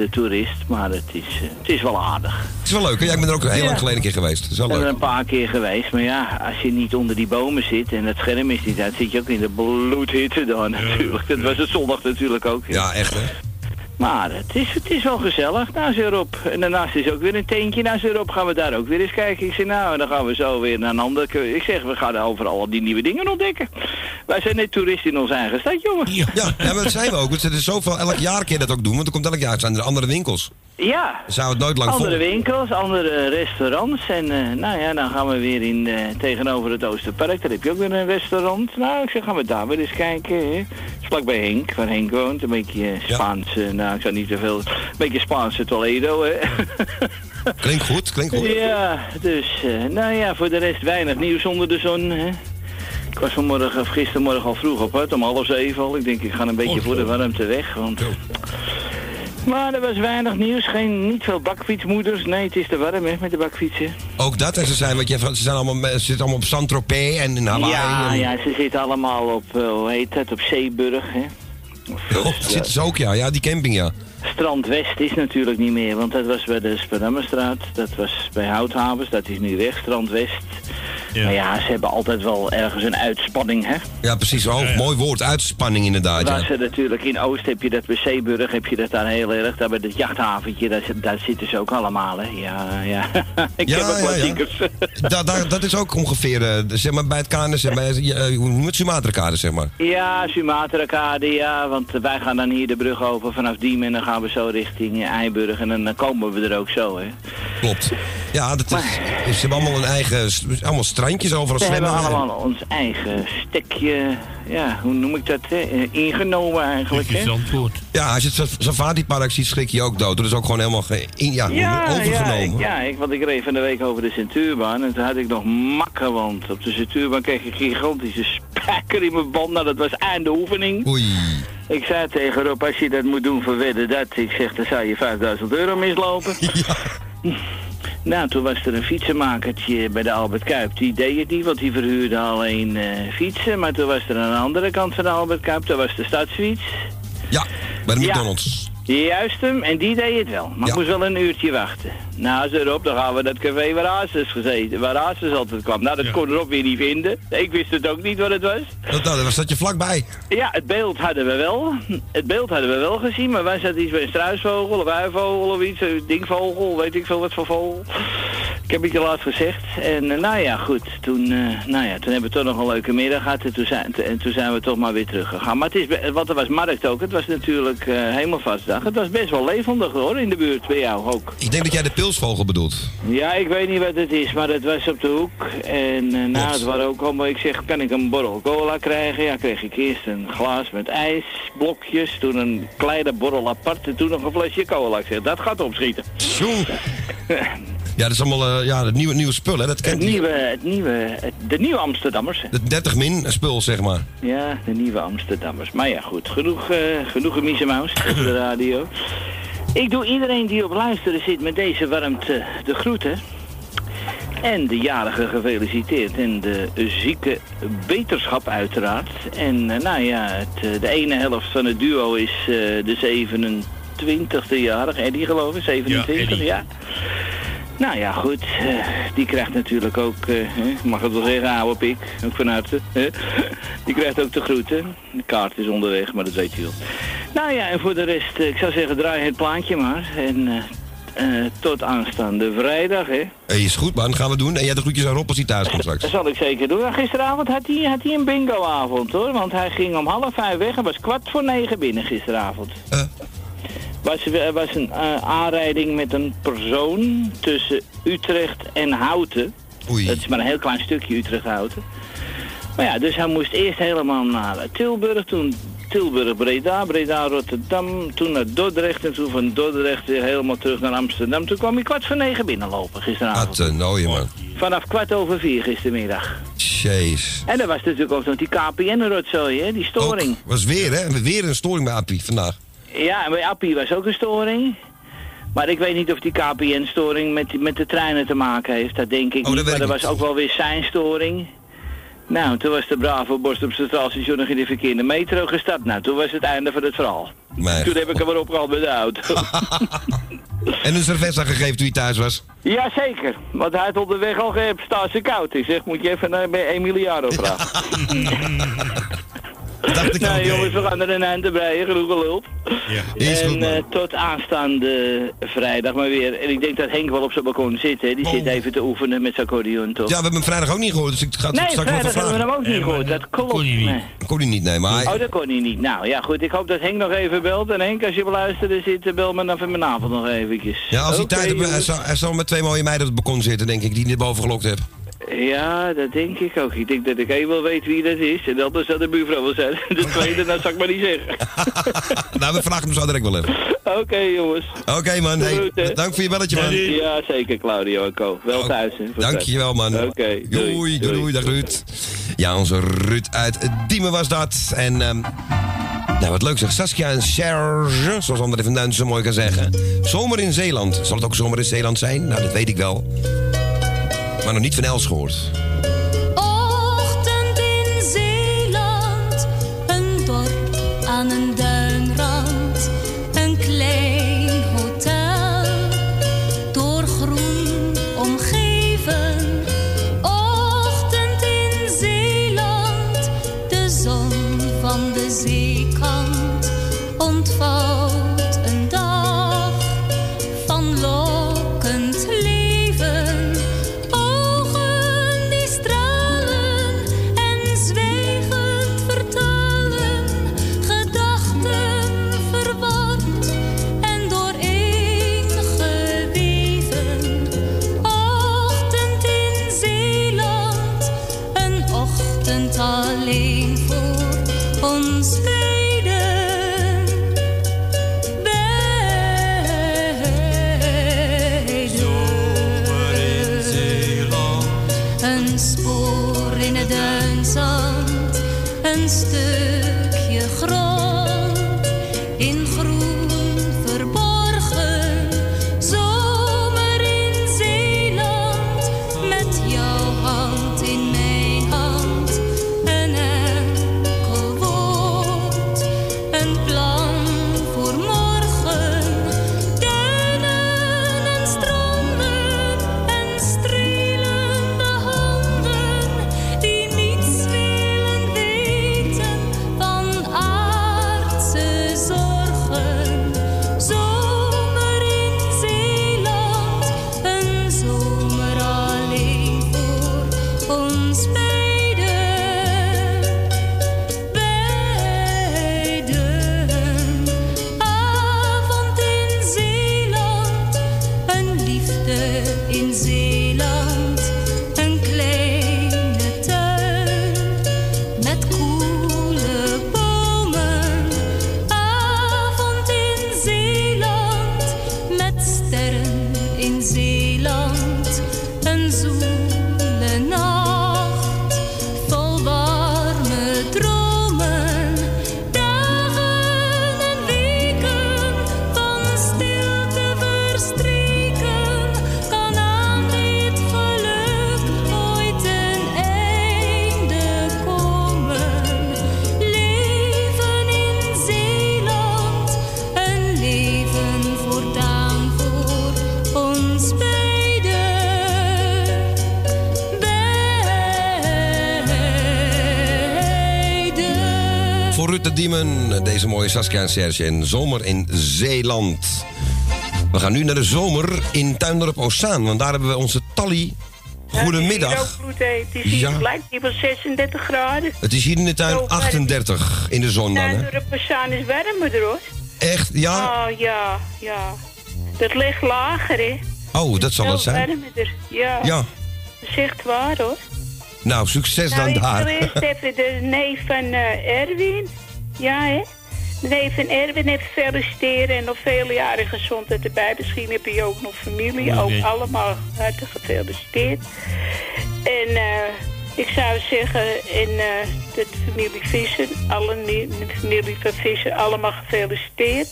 80% toerist, maar het is, eh, het is wel aardig. Het is wel leuk, hè? Ja, ik ben er ook heel Ja. lang geleden een keer geweest. Het is wel Ik ben er een paar keer geweest, maar ja, als je niet onder die bomen zit en het scherm is niet uit, zit je ook in de bloedhitte dan natuurlijk. Dat was het zondag natuurlijk ook. Ja, echt, hè? Maar het is, het is wel gezellig. Ze erop. En daarnaast is ook weer een teentje. Ze erop gaan we daar ook weer eens kijken. Ik zeg, nou, dan gaan we zo weer naar een ander. Ik zeg, we gaan overal al die nieuwe dingen ontdekken. Wij zijn net toeristen in onze eigen stad, jongen. Ja, ja, maar dat zijn we ook. Het is zoveel, elk jaar kun je dat ook doen, want er komt elk jaar zijn er andere winkels. Ja. Zou het nooit lang Andere winkels, andere restaurants. En eh, nou ja, dan gaan we weer in, eh, tegenover het Oosterpark. Daar heb je ook weer een restaurant. Nou, ik zeg, gaan we daar weer eens kijken. Hè. Het is vlakbij Henk, waar Henk woont. Een beetje eh, Spaanse, nou, ik zou niet zoveel... Een beetje Spaanse Toledo, hè. Klinkt goed, klinkt goed. Ja, dus, nou ja, voor de rest weinig nieuws onder de zon. Hè. Ik was vanmorgen, of gistermorgen al vroeg op uit, om half zeven al. Ik denk, ik ga een beetje voor de warmte weg, want... Maar er was weinig nieuws, geen, niet veel bakfietsmoeders. Nee, het is te warm hè, met de bakfietsen. Ook dat, en ze zijn, wat je, ze zijn allemaal, ze zitten allemaal op Saint-Tropez en in Hawaii. ja, en- ja, ze zitten allemaal op, eh, hoe heet het, op Zeeburg, hè. Oh, dat zitten ze ook, ja. Ja, die camping, ja. Strand West is natuurlijk niet meer, want dat was bij de Spadammerstraat. Dat was bij Houthavens, dat is nu weg, Strand West. Maar ja, ze hebben altijd wel ergens een uitspanning, hè. Ja, precies. Oh, mooi woord. Uitspanning inderdaad, Waar ja. ze natuurlijk in Oost heb je dat bij Zeeburg, heb je dat daar heel erg. Daar bij het jachthaventje, daar, daar zitten ze ook allemaal, hè. Ja, ja. Ik Ja, heb ook ja, ja. klassiekers. Da, da- dat is ook ongeveer, eh, zeg maar, bij het KNS, bij, je het, Sumatra-kade, zeg maar. Ja, Sumatra-kade, ja, want wij gaan dan hier de brug over vanaf Diemen en dan gaan we zo richting Eiburg en dan, komen we er ook zo, hè. Klopt. Ja, dat is, ze hebben allemaal een eigen, allemaal strandjes overal We hebben zwemmen. allemaal ons eigen stekje, ja, hoe noem ik dat, hè? eh, ingenomen eigenlijk, hè. Ja, als je het sa- safari-park ziet, schrik je ook dood. Dat is ook gewoon helemaal ge- in, ja, Ja, overgenomen. Ja, ja ik, want ik reed van de week over de Centuurbaan en toen had ik nog makken, want op de Centuurbaan kreeg ik een gigantische spijker in mijn band. Nou, dat was einde oefening. Oei. Ik zei tegen Rob, als je dat moet doen voor wedden dat, ik zeg, dan zou je 5000 euro mislopen. Nou, toen was er een fietsenmakertje bij de Albert Kuip. Die deed het niet, want die verhuurde alleen eh, fietsen. Maar toen was er aan de andere kant van de Albert Kuip, daar was de stadsfiets. Ja, bij de Ja. McDonald's. Juist hem, en die deed het wel. Maar Ja. ik moest wel een uurtje wachten. Nou, ze erop, dan gaan we dat café waar Hazes gezeten. Waar altijd kwam. Nou, dat kon erop weer niet vinden. Ik wist het ook niet wat het was. Dat, nou, daar zat je vlakbij. Ja, het beeld hadden we wel. Het beeld hadden we wel gezien, maar wij zaten iets bij een struisvogel of uivogel of iets, een dingvogel, weet ik veel wat voor vogel. Ik heb het je laatst gezegd. En eh, nou ja, goed, toen, eh, nou ja, toen hebben we toch nog een leuke middag gehad en toen zijn, en toen zijn we toch maar weer teruggegaan. Maar het is, want er was markt ook, het was natuurlijk eh hemelvastdag. Het was best wel levendig hoor, in de buurt bij jou ook. Ik denk dat jij de pilsvogel bedoelt. Ja, ik weet niet wat het is, maar het was op de hoek. En eh nou, het waren ook allemaal, ik zeg, kan ik een borrel cola krijgen? Ja, kreeg ik eerst een glas met ijs, blokjes, toen een kleine borrel apart en toen nog een flesje cola. Ik zeg, dat gaat opschieten. Zo. Ja, dat is allemaal eh, ja, het nieuwe, nieuwe spul, hè? Dat Het kent nieuwe, het nieuwe, het- de nieuwe Amsterdammers. De 30 min spul, zeg maar. Ja, de nieuwe Amsterdammers. Maar ja, goed, genoeg, eh genoeg gemiezemaus op de radio. Ik doe iedereen die op luisteren zit met deze warmte de groeten. En de jarige gefeliciteerd en de zieke beterschap uiteraard. En eh, nou ja, het, eh, de ene helft van het duo is eh, de 27e jarig. Eddie geloof ik, 27, Eddie. ja. Nou ja, goed. eh, die krijgt natuurlijk ook, ik mag het wel zeggen, oude pik. Ook van harte. Die krijgt ook de groeten. De kaart is onderweg, maar dat weet je wel. Nou ja, en voor de rest, eh, ik zou zeggen, draai het plaatje maar. En tot aanstaande vrijdag, hè. Hey, is goed, man. Gaan we doen. En jij de groetjes aan Rob als hij thuis komt straks. Dat zal ik zeker doen. Ja, gisteravond had hij, had hij een bingoavond hoor. Want hij ging om half vijf weg en was kwart voor negen binnen gisteravond. Eh. Was, er was een eh, aanrijding met een persoon tussen Utrecht en Houten. Oei. Dat is maar een heel klein stukje Utrecht-Houten. Maar ja, dus hij moest eerst helemaal naar Tilburg, toen Tilburg-Breda, Breda-Rotterdam, toen naar Dordrecht en toen van Dordrecht weer helemaal terug naar Amsterdam. Toen kwam hij kwart voor negen binnenlopen gisteravond. Wat een nooie, man. Vanaf kwart over vier gistermiddag. Jeez. En er was natuurlijk ook nog die KPN-rotzooi, hè, die storing. Ook, was weer, hè? Weer een storing bij Appie vandaag. Ja, en bij Appie was ook een storing. Maar ik weet niet of die KPN-storing met, met de treinen te maken heeft. Dat denk ik Oh, niet. Maar er was ook wel weer zijn storing. Nou, toen was de brave borst op zijn straalstation nog in de verkeerde metro gestapt. Nou, toen was het einde van het verhaal. Nee. Toen heb ik hem weer opgehaald met de auto. En een servetta gegeven toen hij thuis was. Jazeker, want hij had onderweg al gehept, staat ze koud. Ik zeg, moet je even naar bij Emiliano vragen. Dacht ik nou ook. jongens, we gaan er een eind te breien, genoeg gelul. Is en goed, eh, tot aanstaande vrijdag maar weer. En ik denk dat Henk wel op zijn balkon zit, hè. Die Oh. zit even te oefenen met zijn accordeon, toch? Ja, we hebben hem vrijdag ook niet gehoord, dus ik ga het nee, straks nog vrijdag hebben we hem ook niet gehoord. Dat klopt. kon hij niet. Nee. Kon hij niet, nee, maar hij- Oh, dat kon hij niet. Nou ja, goed. Ik hoop dat Henk nog even belt. En Henk, als je beluisteren zit, eh, bel me dan vanavond nog eventjes. Ja, als hij tijd heeft, hij zal, met twee mooie meiden op het balkon zitten, denk ik, die niet boven gelokt heb. Ja, dat denk ik ook. Ik denk dat ik wel weet wie dat is. En anders zal de buurvrouw wel zijn. De tweede, dat zal ik maar niet zeggen. nou, we vragen hem zo direct wel even. Oké, jongens. Oké, man. Hey, dank voor je belletje, man. Ja, zeker, Claudio en Co. Wel Oh, thuis, hè. Dankjewel, man. Oké, doei. Doei, doei, doei, dag Ruud. Ja, onze Ruud uit Diemen was dat. En, ehm, nou, wat leuk zeg. Saskia en Serge, zoals André van Duin zo mooi kan zeggen. Zomer in Zeeland. Zal het ook zomer in Zeeland zijn? Nou, dat weet ik wel. Maar nog niet van Els gehoord. sister deze mooie Saskia en Serge en Zomer in Zeeland. We gaan nu naar de zomer in Tuindorp Ozaan, want daar hebben we onze Tally. Goedemiddag. Het is hier Ja. blijkt hier wel 36 graden. Het is hier in de tuin Zo, 38 in de zon dan? Nou, de Passaan is warmer hoor. Echt? Ja? Oh ja, ja. Dat ligt lager hè. Oh, dat zal het zijn. warmer. Ja. Ja. Echt waar hoor. Nou, succes nou, dan ik daar. wil eerst even de neef van eh, Erwin. Ja hè. De neef van Erwin even feliciteren en nog vele jaren gezondheid erbij. Misschien heb je ook nog familie. Ook allemaal hartelijk gefeliciteerd. En eh, ik zou zeggen, in eh, de familie Visser, alle de familie van allemaal gefeliciteerd.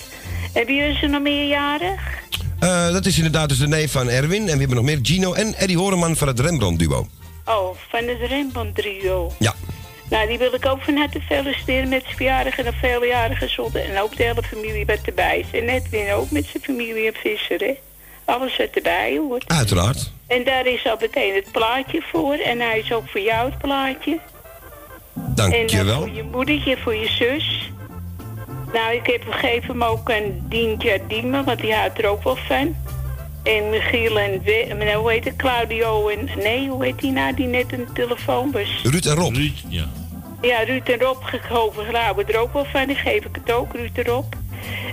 En wie is er nog meerjarig? Eh, dat is inderdaad dus de neef van Erwin. En we hebben nog meer Gino en Eddie Horeman van het Rembrandt-duo. Oh, van het Rembrandt trio. Ja. Nou, die wil ik ook van harte feliciteren met zijn verjaardag en een vele jaren gezonde. En ook de hele familie wat erbij is. En Edwin ook met zijn familie en Visser, hè. Alles wat erbij hoort. Uiteraard. En daar is al meteen het plaatje voor. En hij is ook voor jou het plaatje. En dan Dankjewel. voor je moedertje, voor je zus. Nou, ik heb gegeven hem ook een Dientje Diemen, want die houdt er ook wel van. En Michiel en We nou, hoe heet het, Claudio en... Nee, hoe heet die nou die net een telefoon was? Ruud en Rob. ja. Ja, Ruud en Rob gehoven houden er ook wel van. Die geef ik het ook, Ruud en Rob.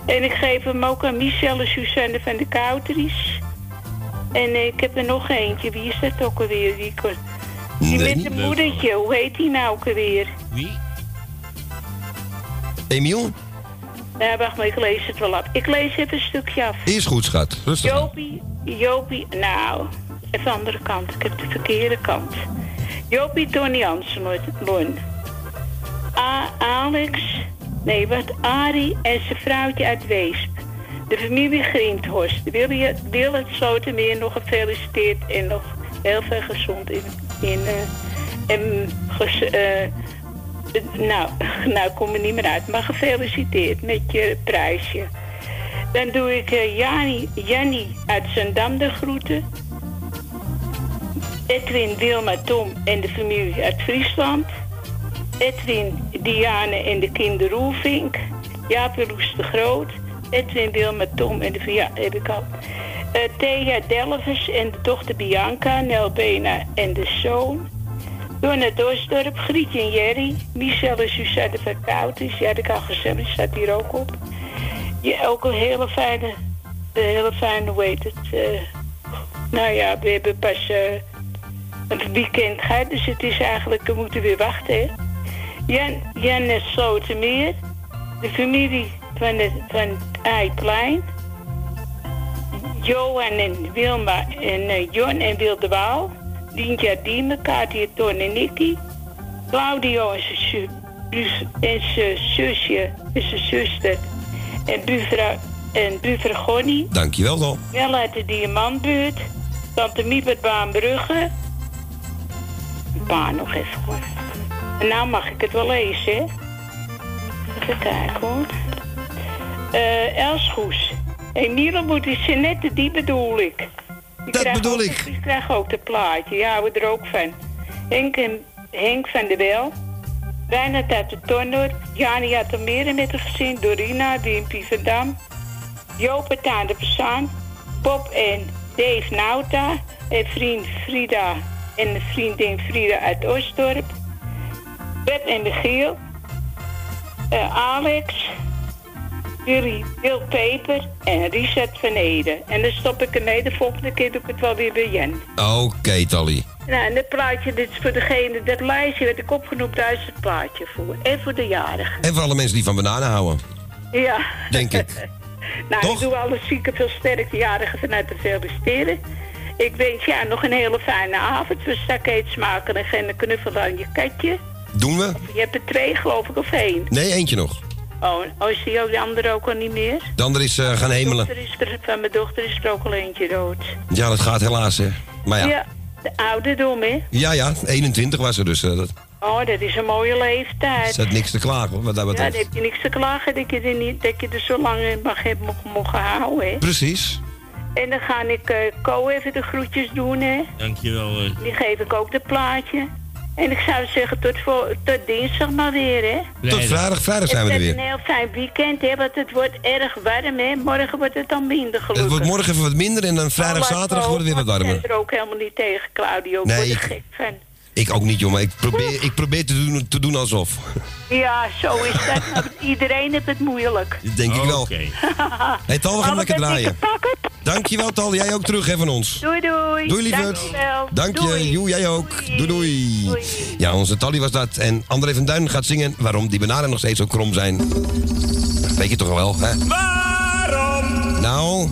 En ik geef hem ook aan Michelle en Suzanne van de Koutries. En ik heb er nog eentje. Wie is dat ook alweer? Die, kon- die Nee. met een moedertje. Hoe heet die nou ook alweer? Wie? Emiel? Nou, wacht maar, ik lees het wel af. Ik lees even een stukje af. Is goed, schat. Rustig. Jopie, Jopie, nou, even de andere kant. Ik heb de verkeerde kant. Jopie Tony Hansen, A Alex, nee wat, Arie en zijn vrouwtje uit Weesp. De familie Grindhorst. Wil, je, wil het Slotermeer nog gefeliciteerd en nog heel veel gezond in... in eh, en ges, eh, nou, nou, kom er niet meer uit. Maar gefeliciteerd met je prijsje. Dan doe ik eh Jani, Jannie uit Zandam de groeten. Edwin, Wilma, Tom en de familie uit Friesland. Edwin, Diane en de kinderen Roelvink. Jaap en Loes de Groot. Edwin, Wilma, Tom en de ja, heb ik al. Eh, Thea Delvers en de dochter Bianca, Nel Bena en de zoon. Door naar Dorsdorp, Grietje en Jerry. Michelle en van Kouters. Ja, dat kan gezellig, die staat hier ook op. Ja, ook een hele fijne, een hele fijne, hoe heet het? eh, nou ja, we hebben pas eh, een weekend gehad, dus het is eigenlijk, we moeten weer wachten. Jan, Jan de familie van het, van Eiplein. Johan en Wilma en eh, Jon en Wilde Waal. Dientja Diemen, Katia Ton en Nicky. Claudio en zijn zusje en zijn zuster. En buurvrouw en buurvrouw Gonnie. Dankjewel dan. Wel uit de Diamantbuurt. Tante Miep uit Baanbrugge. Pa, nog even hoor. En nou mag ik het wel lezen? Even kijken hoor. Eh Elsgoes. Emiele moet die Jeannette, die bedoel ik. Die Dat bedoel ook- ik. Die krijgt ook het plaatje. Ja, we er ook van. Henk, en, Henk van der Wel. Reinhard uit de Tonnor. Jani uit Almere met een gezin. Dorina, Wimpie van Dam. Joop uit aan de Persaan. Bob en Dave Nauta. En vriend Frida en de vriendin Frida uit Oostdorp. Bert en Michiel. Eh, Alex. jullie Wil Peper en Richard van Ede. En dan stop ik ermee, de volgende keer doe ik het wel weer bij Jen. Oké, Tally. Nou, en dat plaatje, dit is voor degene, dat lijstje werd ik opgenoemd, daar is het plaatje voor. En voor de jarigen. En voor alle mensen die van bananen houden, Ja. denk ik. nou, ik doe alle zieken veel sterkte jarigen vanuit te feliciteren. Ik wens ja nog een hele fijne avond. We staan smaken en geen knuffel aan je katje. Doen we? Je hebt er twee, geloof ik, of één. Nee, eentje nog. Oh, oh is die ook de andere ook al niet meer? De andere is eh, gaan hemelen. Is er, van mijn dochter is er ook al eentje dood. Ja, dat gaat helaas, hè. Maar ja. de ouderdom, hè? Ja, ja, 21 was ze dus. eh, dat Oh, dat is een mooie leeftijd. zet niks te klagen, hoor, wat dat Ja, dan betreft. heb je niks te klagen dat je er, niet, dat je er zo lang in mag hebben mogen, houden, hè? Precies. En dan ga ik eh Co even de groetjes doen, hè? Dankjewel. eh. Die geef ik ook de plaatje. En ik zou zeggen tot, voor, tot dinsdag maar weer, hè? Tot vrijdag, vrijdag zijn we er Het weer. wordt een heel fijn weekend, hè? Want het wordt erg warm, hè? Morgen wordt het dan minder, gelukkig. Het wordt morgen even wat minder en dan vrijdag, Oh, zaterdag wordt het weer wat warmer. Ik ben er ook helemaal niet tegen, Claudio. Ik Nee, word er ik- gek van. Ik ook niet, jongen. Ik probeer, ik probeer te, doen, te doen alsof. Ja, zo is dat. Maar Iedereen heeft het moeilijk. Dat denk ik wel. Hey, Tal, we gaan lekker draaien. Dankjewel, Tal. Jij ook terug, hè, van ons. Doei, doei. Doei, lieverd. Dankjewel. Dank je. Joe, jij ook. Doei, doei. Ja, onze Tally was dat. En André van Duin gaat zingen waarom die bananen nog steeds zo krom zijn. Dat weet je toch wel, hè? Waarom? Nou,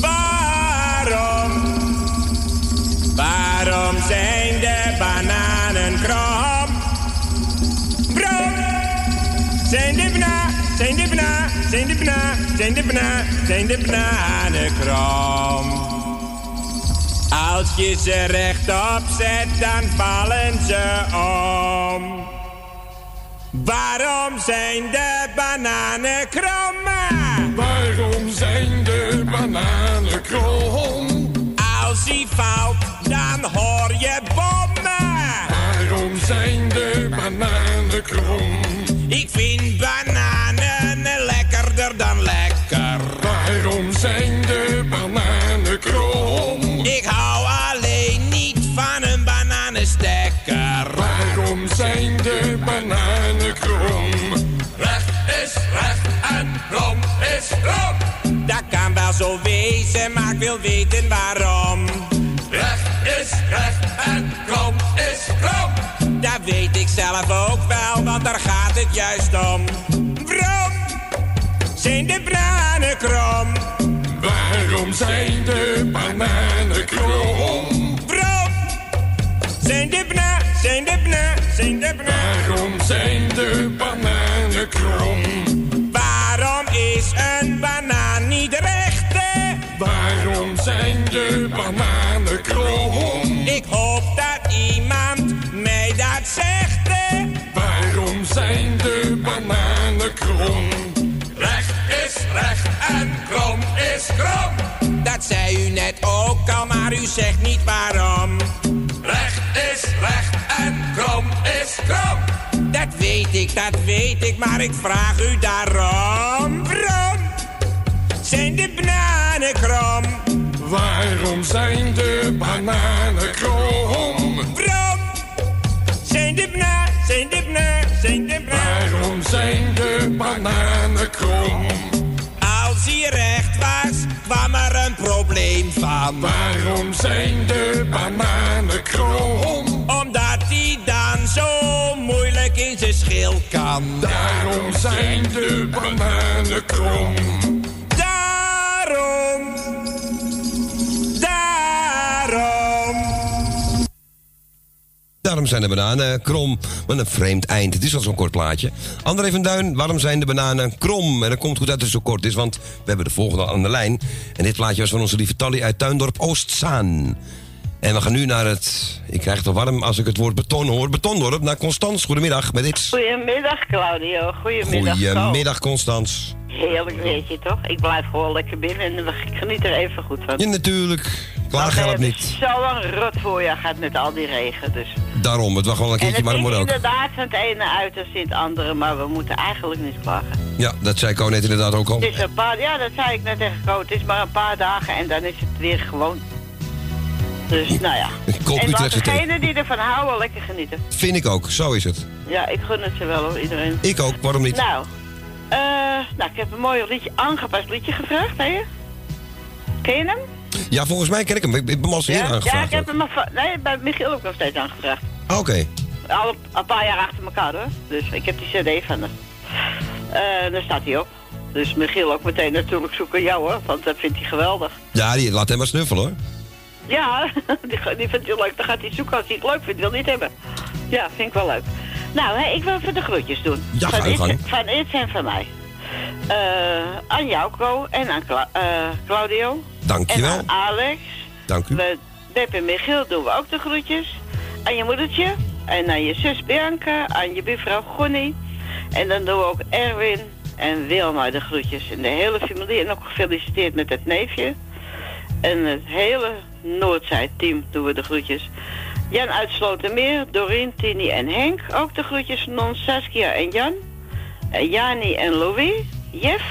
Waarom? Waarom zijn Brom! Zijn de bana, zijn de bana, zijn de bana, zijn de bana, zijn de? Als je ze rechtop zet, dan vallen ze om. Waarom zijn de bananen krom? Waarom zijn de bananen krom? Als hij valt, dan hoor je Ik vind bananen lekkerder dan lekker. Waarom zijn de bananen krom? Ik hou alleen niet van een bananenstekker. Waarom zijn de bananen krom? Recht is recht en krom is krom. Dat kan wel zo wezen, maar ik wil weten waarom. Recht is recht en krom is krom. Dat weet ik zelf ook wel, want daar gaat het juist om. Waarom zijn de bananen krom? Waarom zijn de bananen krom? Waarom zijn de bana, zijn de bana, zijn de bana? Waarom zijn de bananen krom? Waarom is een banaan niet recht? hè? Waarom zijn de bananen is krom. Dat zei u net ook al, maar u zegt niet waarom. Recht is recht en krom is krom. Dat weet ik, dat weet ik, maar ik vraag u daarom. Waarom zijn de bananen krom? Waarom zijn de bananen krom? Waarom zijn de bananen, zijn de bananen, zijn de bananen? Waarom zijn de bananen krom? Hij recht was, kwam er een probleem van. Waarom zijn de bananen krom? Omdat hij dan zo moeilijk in zijn schil kan. Daarom zijn de bananen krom. Daarom zijn de bananen krom. Wat een vreemd eind. Het is al zo'n kort plaatje. André van Duin, waarom zijn de bananen krom? En dat komt goed uit dat het zo kort is, want we hebben de volgende aan de lijn. En dit plaatje was van onze lieve Tally uit Tuindorp Oostzaan. En we gaan nu naar het... Ik krijg het al warm als ik het woord beton hoor. Betondorp, naar Constans. Goedemiddag met dit. Goedemiddag Claudio, goedemiddag. Goedemiddag, Constans. Heerlijk weet je toch? Ik blijf gewoon lekker binnen en ik geniet er even goed van. Ja, natuurlijk. Klaar hebben niet. Zo'n rot voorjaar gaat met al die regen dus. Daarom, het was gewoon een En keertje, het maar dat is moet ook. inderdaad van het ene uiterste in het andere, maar we moeten eigenlijk niet klagen. Ja, dat zei Ko net inderdaad ook al. Het is een paar, ja dat zei ik net tegen Ko, het is maar een paar dagen en dan is het weer gewoon. Dus nou ja. Koop en laat thee. degenen die ervan houden lekker genieten. Vind ik ook, zo is het. Ja, ik gun het ze wel hoor, iedereen. Ik ook, waarom niet? Nou, Eh, nou, ik heb een mooi liedje, aangepast liedje gevraagd, hè? Ken je hem? Ja, volgens mij ken ik hem. Ik hem al ja, aangevraagd. ik heb hem nee, bij Michiel ook nog steeds aangevraagd. Ah, Oké. Al een, een paar jaar achter elkaar hoor. Dus ik heb die cd van hem. Eh, daar staat hij op. Dus Michiel ook meteen natuurlijk zoeken jou hoor, want dat vindt hij geweldig. Ja, die, laat hem maar snuffelen hoor. Ja, die, vindt hij leuk. Dan gaat hij zoeken als hij het leuk vindt. Wil niet hebben. Ja, vind ik wel leuk. Nou, hè, ik wil even de groetjes doen. Ja, van. Iets, van en van mij. Eh, aan jou, Co. En aan Cla- eh, Claudio. Dankjewel. En aan Alex. Dank u. Met Beb en Michiel doen we ook de groetjes. Aan je moedertje. En aan je zus Bianca. Aan je buurvrouw Gonnie. En dan doen we ook Erwin en Wilma de groetjes. En de hele familie. En ook gefeliciteerd met het neefje. En het hele Noordzij-team doen we de groetjes. Jan uit Slotermeer, Doreen, Tini en Henk. Ook de groetjes van ons, Saskia en Jan. Jani en Louis. Jef.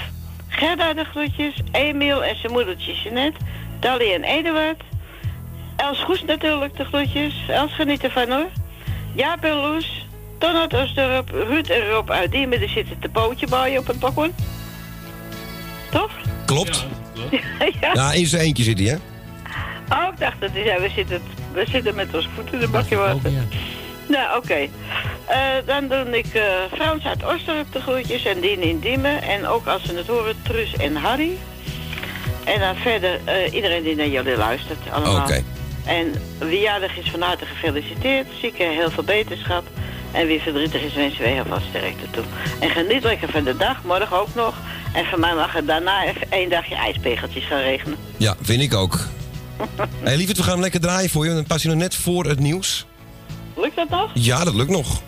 Gerda de groetjes. Emiel en zijn moedertje Jeanette. Dali en Eduard. Els Goes natuurlijk de groetjes. Els geniet ervan hoor. Jaap en Loes. Ton uit Oostdorp. Ruud en Rob uit Diemen. Die zitten te pootje bij op het balkon. Toch? Klopt. ja. Ja, in zijn eentje zit hij, hè? Oh, ik dacht dat hij zei, we zitten, we zitten met ons voeten in een bakje water. Nou, oké. Eh, dan doe ik eh Frans uit Oosterhoek de groetjes en Dien in Diemen. En ook als ze het horen, Truus en Harry. En dan verder eh, iedereen die naar jullie luistert allemaal. Oké. En wie jarig is van harte gefeliciteerd. Zieken heel veel beterschap. En wie verdrietig is, wensen wij heel veel sterkte toe. En geniet lekker van de dag, morgen ook nog. En van mij mag het daarna even één dagje ijspegeltjes gaan regenen. Ja, vind ik ook. Hé, lieverd, we gaan hem lekker draaien voor je. Dan pas je nog net voor het nieuws. Lukt dat nog? Ja, dat lukt nog.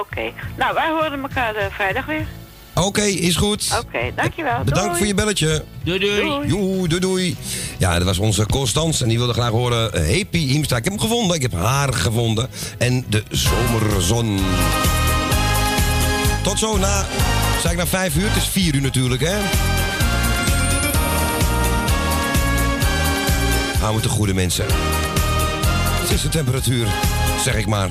Oké. Nou, wij horen elkaar eh, vrijdag weer. Oké, is goed. Oké, dankjewel. Bedankt Doei. voor je belletje. Doei doei. Joe, doei doei. Ja, dat was onze Constance en die wilde graag horen eh, Happy Hiemstra. Ik heb hem gevonden, ik heb haar gevonden. En de zomerzon. Tot zo na, zei ik na vijf uur, het is vier uur natuurlijk hè. Hou het de goede mensen. Het is de temperatuur, zeg ik maar.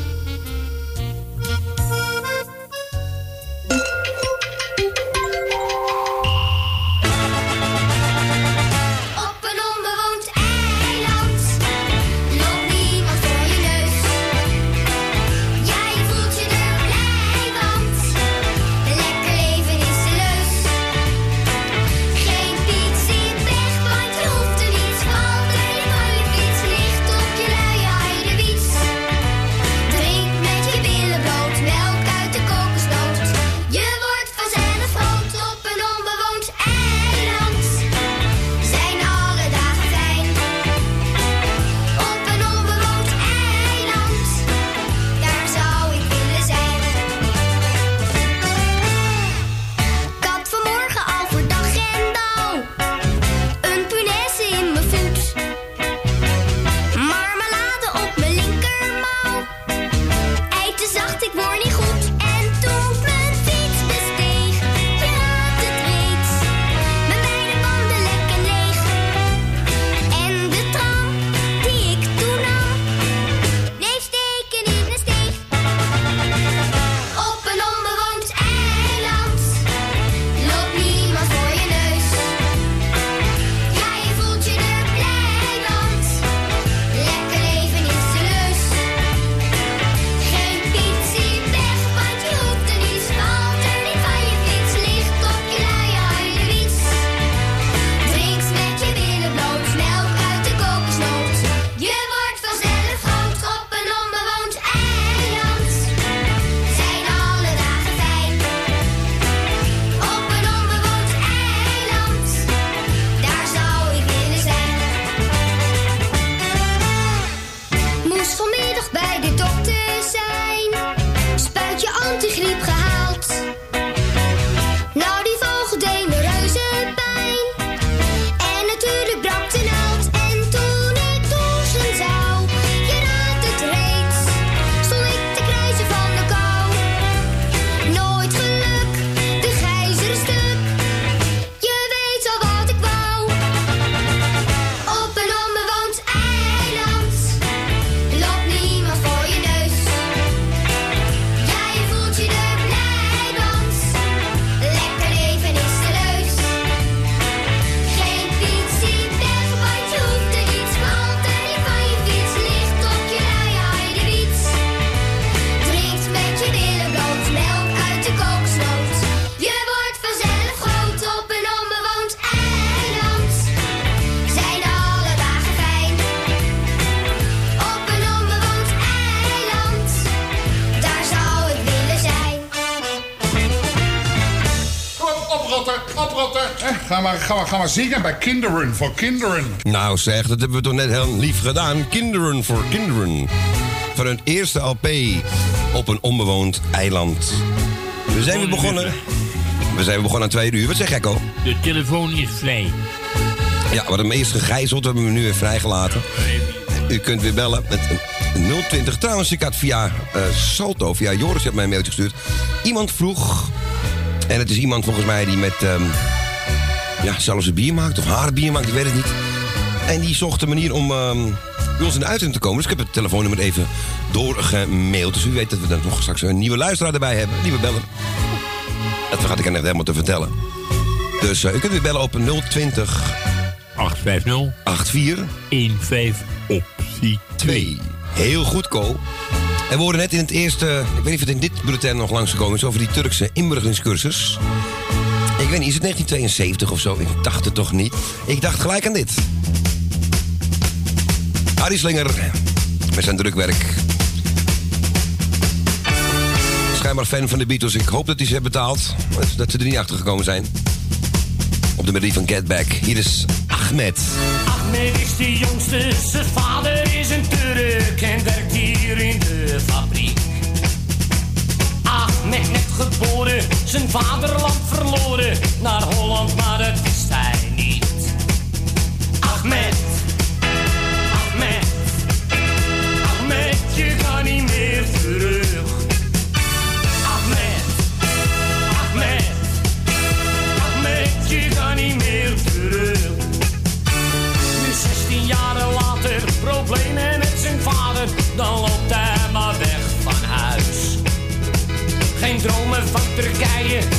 Maar, ga, maar, ga maar zingen bij kinderen, voor kinderen. Nou zeg, dat hebben we toch net heel lief gedaan. Kinderen voor kinderen. Van hun eerste LP op een onbewoond eiland. We zijn weer begonnen. We zijn weer begonnen aan twee uur. Wat zeg Gekko? De telefoon is vrij. Ja, we hadden hem eerst gegijzeld, hebben we hem nu weer vrijgelaten. U kunt weer bellen met een 020. Trouwens, ik had via eh, Salto, via Joris, heeft mij een mailtje gestuurd. Iemand vroeg En het is iemand volgens mij die met... ehm, ja, zelfs een bier maakt of haar bier maakt, ik weet het niet. En die zocht een manier om ehm, bij ons in de uitzending te komen. Dus ik heb het telefoonnummer even doorgemaild. Dus u weet dat we dan nog straks een nieuwe luisteraar erbij hebben. Een nieuwe beller. Dat vergat ik er net helemaal te vertellen. Dus eh, u kunt weer bellen op 020 850 84 15 optie 2. Heel goed, Ko. En we horen net in het eerste, ik weet niet of het in dit bulletin nog langsgekomen is, over die Turkse inburgeringscursus. Ik weet niet, is het 1972 of zo? Ik dacht het toch niet. Ik dacht gelijk aan dit. Harry Slinger met zijn drukwerk. Schijnbaar fan van de Beatles. Ik hoop dat hij ze heeft betaald. Dat ze er niet achter gekomen zijn. Op de melodie van Get Back. Hier is Ahmed. Ahmed is de jongste, zijn vader is een Turk en werkt hier in de fabriek. Ahmed geboren, zijn vaderland verloren, naar Holland, maar dat Turkije,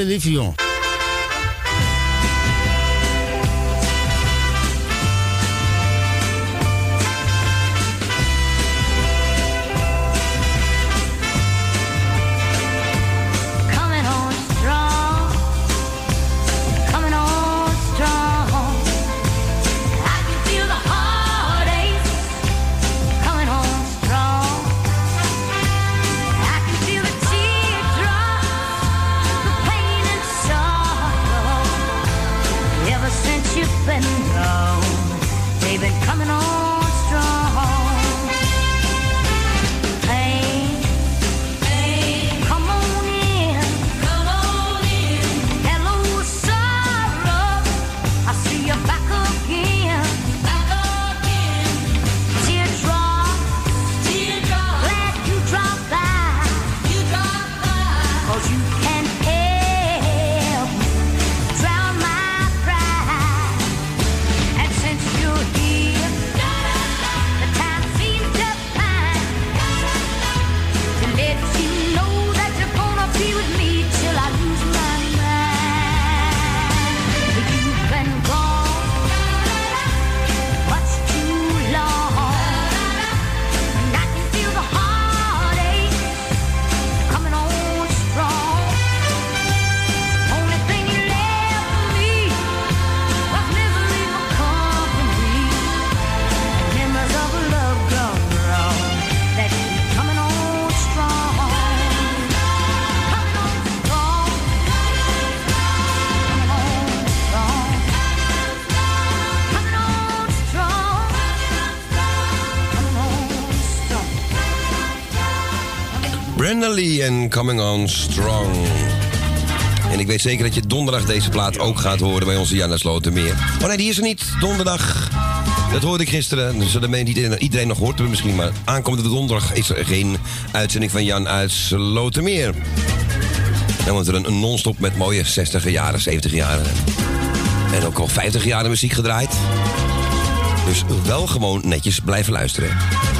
Lelefion. Strong. En ik weet zeker dat je donderdag deze plaat ook gaat horen bij onze Jan uit Slotermeer. Oh nee, die is er niet. Donderdag. Dat hoorde ik gisteren. Dus dat niet iedereen- nog hoort misschien. Maar aankomende donderdag is er geen uitzending van Jan uit Slotermeer. Dan wordt er een, een non-stop met mooie 60 jaren, 70 jaren. En ook al 50 jaren muziek gedraaid. Dus wel gewoon netjes blijven luisteren.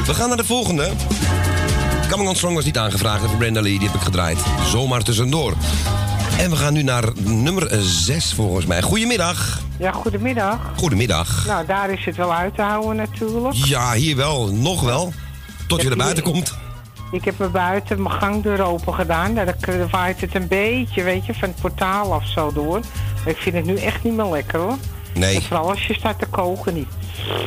We gaan naar de volgende. Coming on Strong was niet aangevraagd voor Brenda Lee, die heb ik gedraaid. Zomaar tussendoor. En we gaan nu naar nummer 6 volgens mij. Goedemiddag. Ja, goedemiddag. Goedemiddag. Nou, daar is het wel uit te houden natuurlijk. Ja, hier wel. Nog wel. Tot je er buiten komt. Ik heb me buiten mijn gangdeur open gedaan. Daar waait het een beetje, weet je, van het portaal af zo door. Maar ik vind het nu echt niet meer lekker hoor. Nee. En vooral als je staat te koken niet.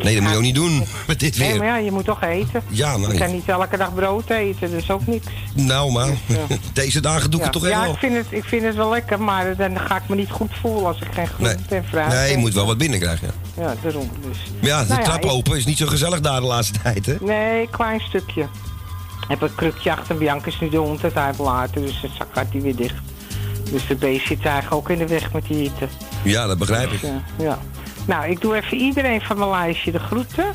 Nee, dat moet je ook niet doen. Met dit Nee, maar weer. ja, je moet toch eten. Ja, maar- Je kan niet elke dag brood eten, dus ook niks. Nou, maar deze dagen doe ik ja, het toch echt ja, ik vind, het, ik vind het wel lekker, maar dan ga ik me niet goed voelen als ik geen groente en fruit Nee, je moet wel wat binnenkrijgen. Ja, Ja, daarom dus. maar ja de Nou trap ik- open is niet zo gezellig daar de laatste tijd, hè? Nee, klein stukje. Ik heb een krukje achter Bianca is nu de hond het uitlaten, dus dan gaat hij weer dicht. Dus de beest zit eigenlijk ook in de weg met die hitte. Ja, dat begrijp ik. Dus, eh, ja. Nou, ik doe even iedereen van mijn lijstje de groeten.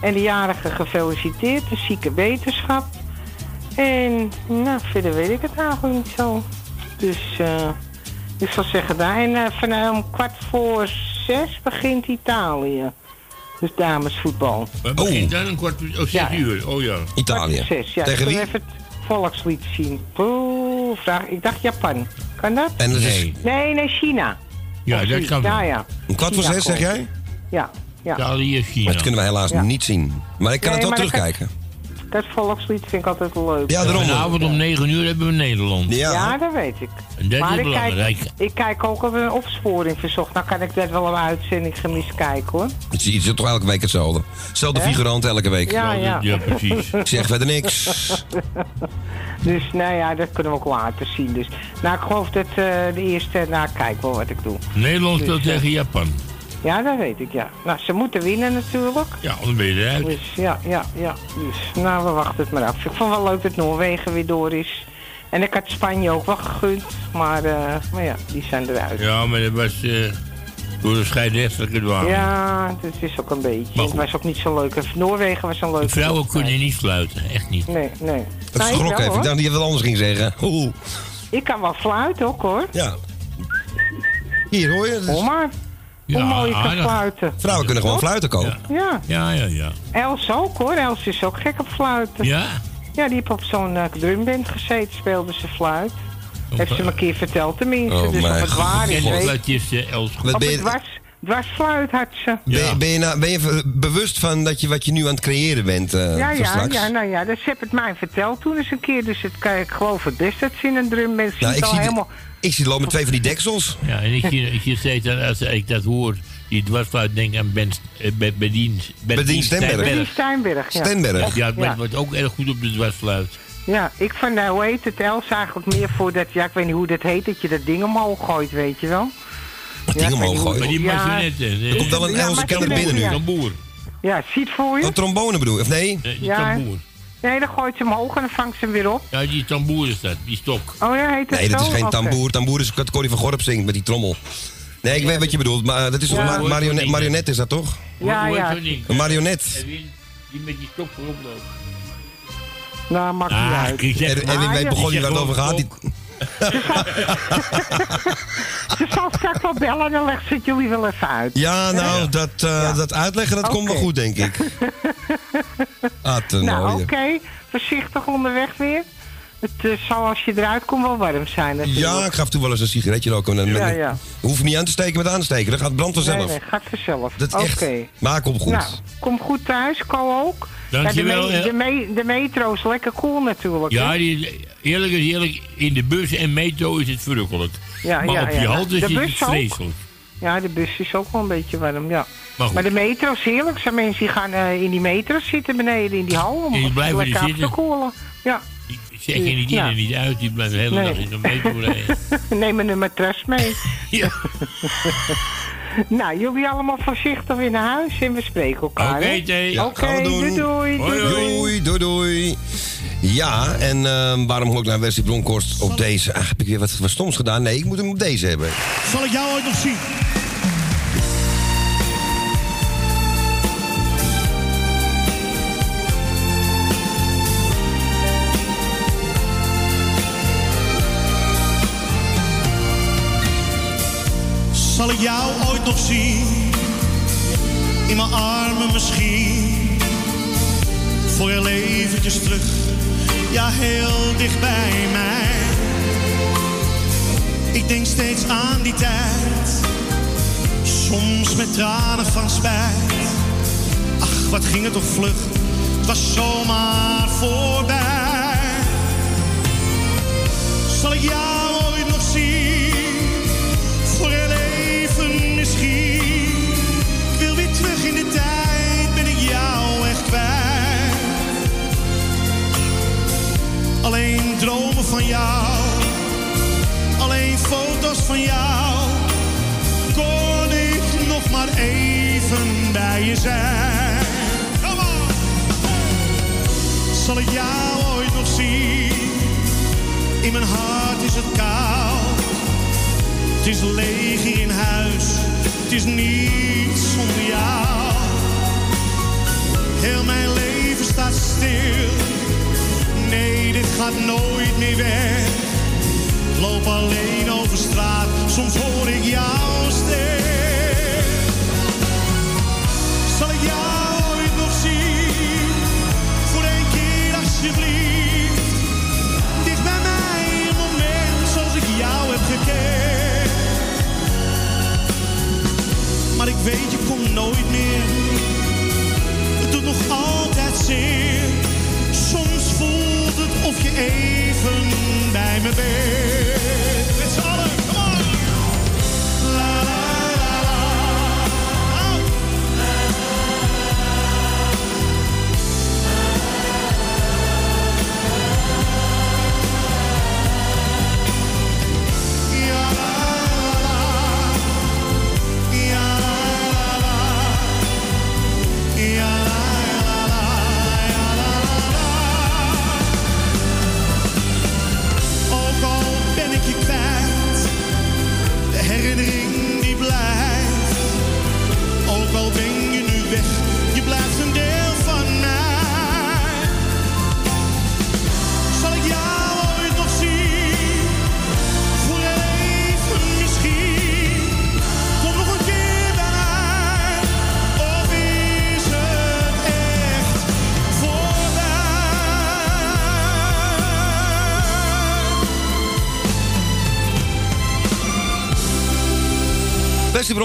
En de jarige gefeliciteerd, de zieke beterschap. En nou, verder weet ik het eigenlijk niet zo. Dus eh, ik zal zeggen daar. En eh, van eh, om kwart voor zes begint Italië. Dus damesvoetbal. We beginnen dan een kwart oh, zes Ja. uur. Oh ja. Italië. Zes, ja. Tegen ik wil wie? even het volkslied zien. Poeh, vraag. Ik dacht Japan. Kan dat? En dat is- Nee. Nee, nee, China. Ja, dat kan Ja, ja. Een kwart voor zes, zeg jij? Ja, ja. China. Dat kunnen we helaas Ja. niet zien. Maar ik kan Nee, het wel terugkijken. Dat volkslied vind ik altijd leuk. Ja, daarom. Vanavond om 9 uur hebben we Nederland. Ja. Ja, dat weet ik. En dat maar is ik belangrijk. kijk, ik kijk ook op een opsporing verzocht. Nou kan ik dat wel een uitzending gemist kijken hoor. Het is, het is toch elke week hetzelfde. Hetzelfde Hè? figurant elke week. Ja, ja. Ja, precies. Ik zeg verder niks. Dus nou ja, dat kunnen we ook later zien. Dus, nou, ik geloof dat eh, de eerste, nou kijk wel wat ik doe. Nederland speelt Dus, eh, tegen Japan. Ja, dat weet ik, ja. Nou, ze moeten winnen natuurlijk. Ja, dan ben je eruit. Dus ja, ja, ja. Dus nou, we wachten het maar af. Ik vond wel leuk dat Noorwegen weer door is. En ik had Spanje ook wel gegund. Maar, eh, maar ja, die zijn eruit. Ja, maar dat was door de scheidsrechtelijke dwang. Ja, dat is ook een beetje. Maar Het was ook niet zo leuk. En Noorwegen was een leuke De vrouwen kunnen niet sluiten, echt niet. Nee, nee. Dat Nou, ik schrok wel, even. Ik dacht dat je wat anders ging zeggen. Oeh. Ik kan wel fluiten ook hoor. Ja. Hier hoor je. is- Hoor maar. Hoe mooi ik kan fluiten. Vrouwen kunnen gewoon fluiten kopen. Ja. Ja, ja, ja. Els ook hoor. Els is ook gek op fluiten. Ja? Ja, die heeft op zo'n eh, drumband gezeten, speelde ze fluit. Heeft ze me een keer verteld tenminste. Oh, dus of mijn het waar is, En weet wat is Els? Wat Op ben het je, dwars, dwarsfluit had ze. ben, je- ben je, nou, ben je bewust van dat je, wat je nu aan het creëren bent eh, ja, ja, straks? ja, nou ja, dus ze heeft het mij verteld toen eens een keer. Dus het, kan- ik geloof het best dat ze in een drumband zit Nou, ik al zie, helemaal... ik zie lopen met twee van die deksels. Ja, en ik zie, ik zie steeds dat als ik dat hoor, die dwarsfluit, denk aan Ben, eh, Ben, Bedien, Steinberg, ja. Stenberg. Ja, Ja. het wordt ook erg goed op de dwarsfluit. Ja, ik van, nou, hoe heet het, Els eigenlijk meer voor dat, ja, ik weet niet hoe dat heet, dat je dat ding omhoog gooit, weet je wel. Wat Ja, ding omhoog gooien. Maar die Ja. marionetten. Er komt wel een Ja, Else maar kenner ze binnen nu. Een boer. Ja, ziet voor je? Een trombone bedoel je? Of nee? Eh, Die Ja. tamboer. Nee, dan gooit ze hem omhoog en dan vangt ze hem weer op. Ja, die tamboer is dat, die stok. Oh ja, heet het Nee, dat zo? is geen tamboer. Tamboer is wat Corrie van Gorp zingt met die trommel. Nee, ik weet wat je bedoelt. Maar eh, dat is toch Ja. marionet, marionet is dat toch? Ja, ja. Een marionet. Die met die stok voorop loopt. Nou, maakt niet Ah, uit. En, en wie weet ja. begon je waar het over gaat. Die, Ze zal straks wel bellen en dan legt ze het jullie wel even uit. ja, nou, dat, eh, dat uitleggen, dat komt wel goed, denk ik. Ah, ten Nou, oké. Voorzichtig onderweg weer. Het eh, zal als je eruit komt wel warm zijn natuurlijk. Ja, ik gaf toen wel eens een sigaretje roken. Met, met, Ja, ja. Hoef je niet aan te steken met aansteken. Dat gaat brand Nee, vanzelf. nee, gaat vanzelf. Dat Oké. is echt. Maak op goed. Nou, kom goed thuis, Ko ook. Dankjewel, Ja, de, me- de, me- de metro is lekker cool natuurlijk. Ja, die, eerlijk is eerlijk, in de bus en metro is het verrukkelijk. Ja, maar ja, op je halte is het vreselijk. ja, de bus is ook wel een beetje warm, ja. Maar de metro is heerlijk. Er zijn mensen die gaan eh, in die metro zitten beneden in die hal. Om die blijven lekker er af te koelen. Ja. Ik zeg je niet in en niet uit, die blijven de hele Nee. dag in de metro rijden. Neem een matras mee. Ja. nou, jullie allemaal voorzichtig weer naar huis en we spreken elkaar. Oké, hè? Thee. Ja, Oké, gaan we doen. doei doei. Hoi. Doei, doei, doei. Ja, en ehm, waarom moet ik naar Wesley Bronkhorst op deze... Ah, heb ik weer wat, wat stoms gedaan? Nee, ik moet hem op deze hebben. Zal ik jou ooit nog zien? Zal ik jou ooit nog zien? In mijn armen misschien. Voor heel eventjes terug. Ja, heel dicht bij mij. Ik denk steeds aan die tijd. Soms met tranen van spijt. Ach, wat ging het toch vlug. Het was zomaar voorbij. Zal ik jou dromen van jou. Alleen foto's van jou. Kon ik nog maar even bij je zijn. Come. Zal ik jou ooit nog zien? In mijn hart is het koud. Het is leeg in huis. Het is niets zonder jou. Heel mijn leven staat stil. Nee, dit gaat nooit meer weg. Ik loop alleen over straat. Soms hoor ik jouw stem. Zal ik jou ooit nog zien? Voor één keer alsjeblieft. Dicht bij mij een moment zoals ik jou heb gekend. Maar ik weet, je komt nooit meer. Het doet nog altijd zeer. Of je even bij me bent.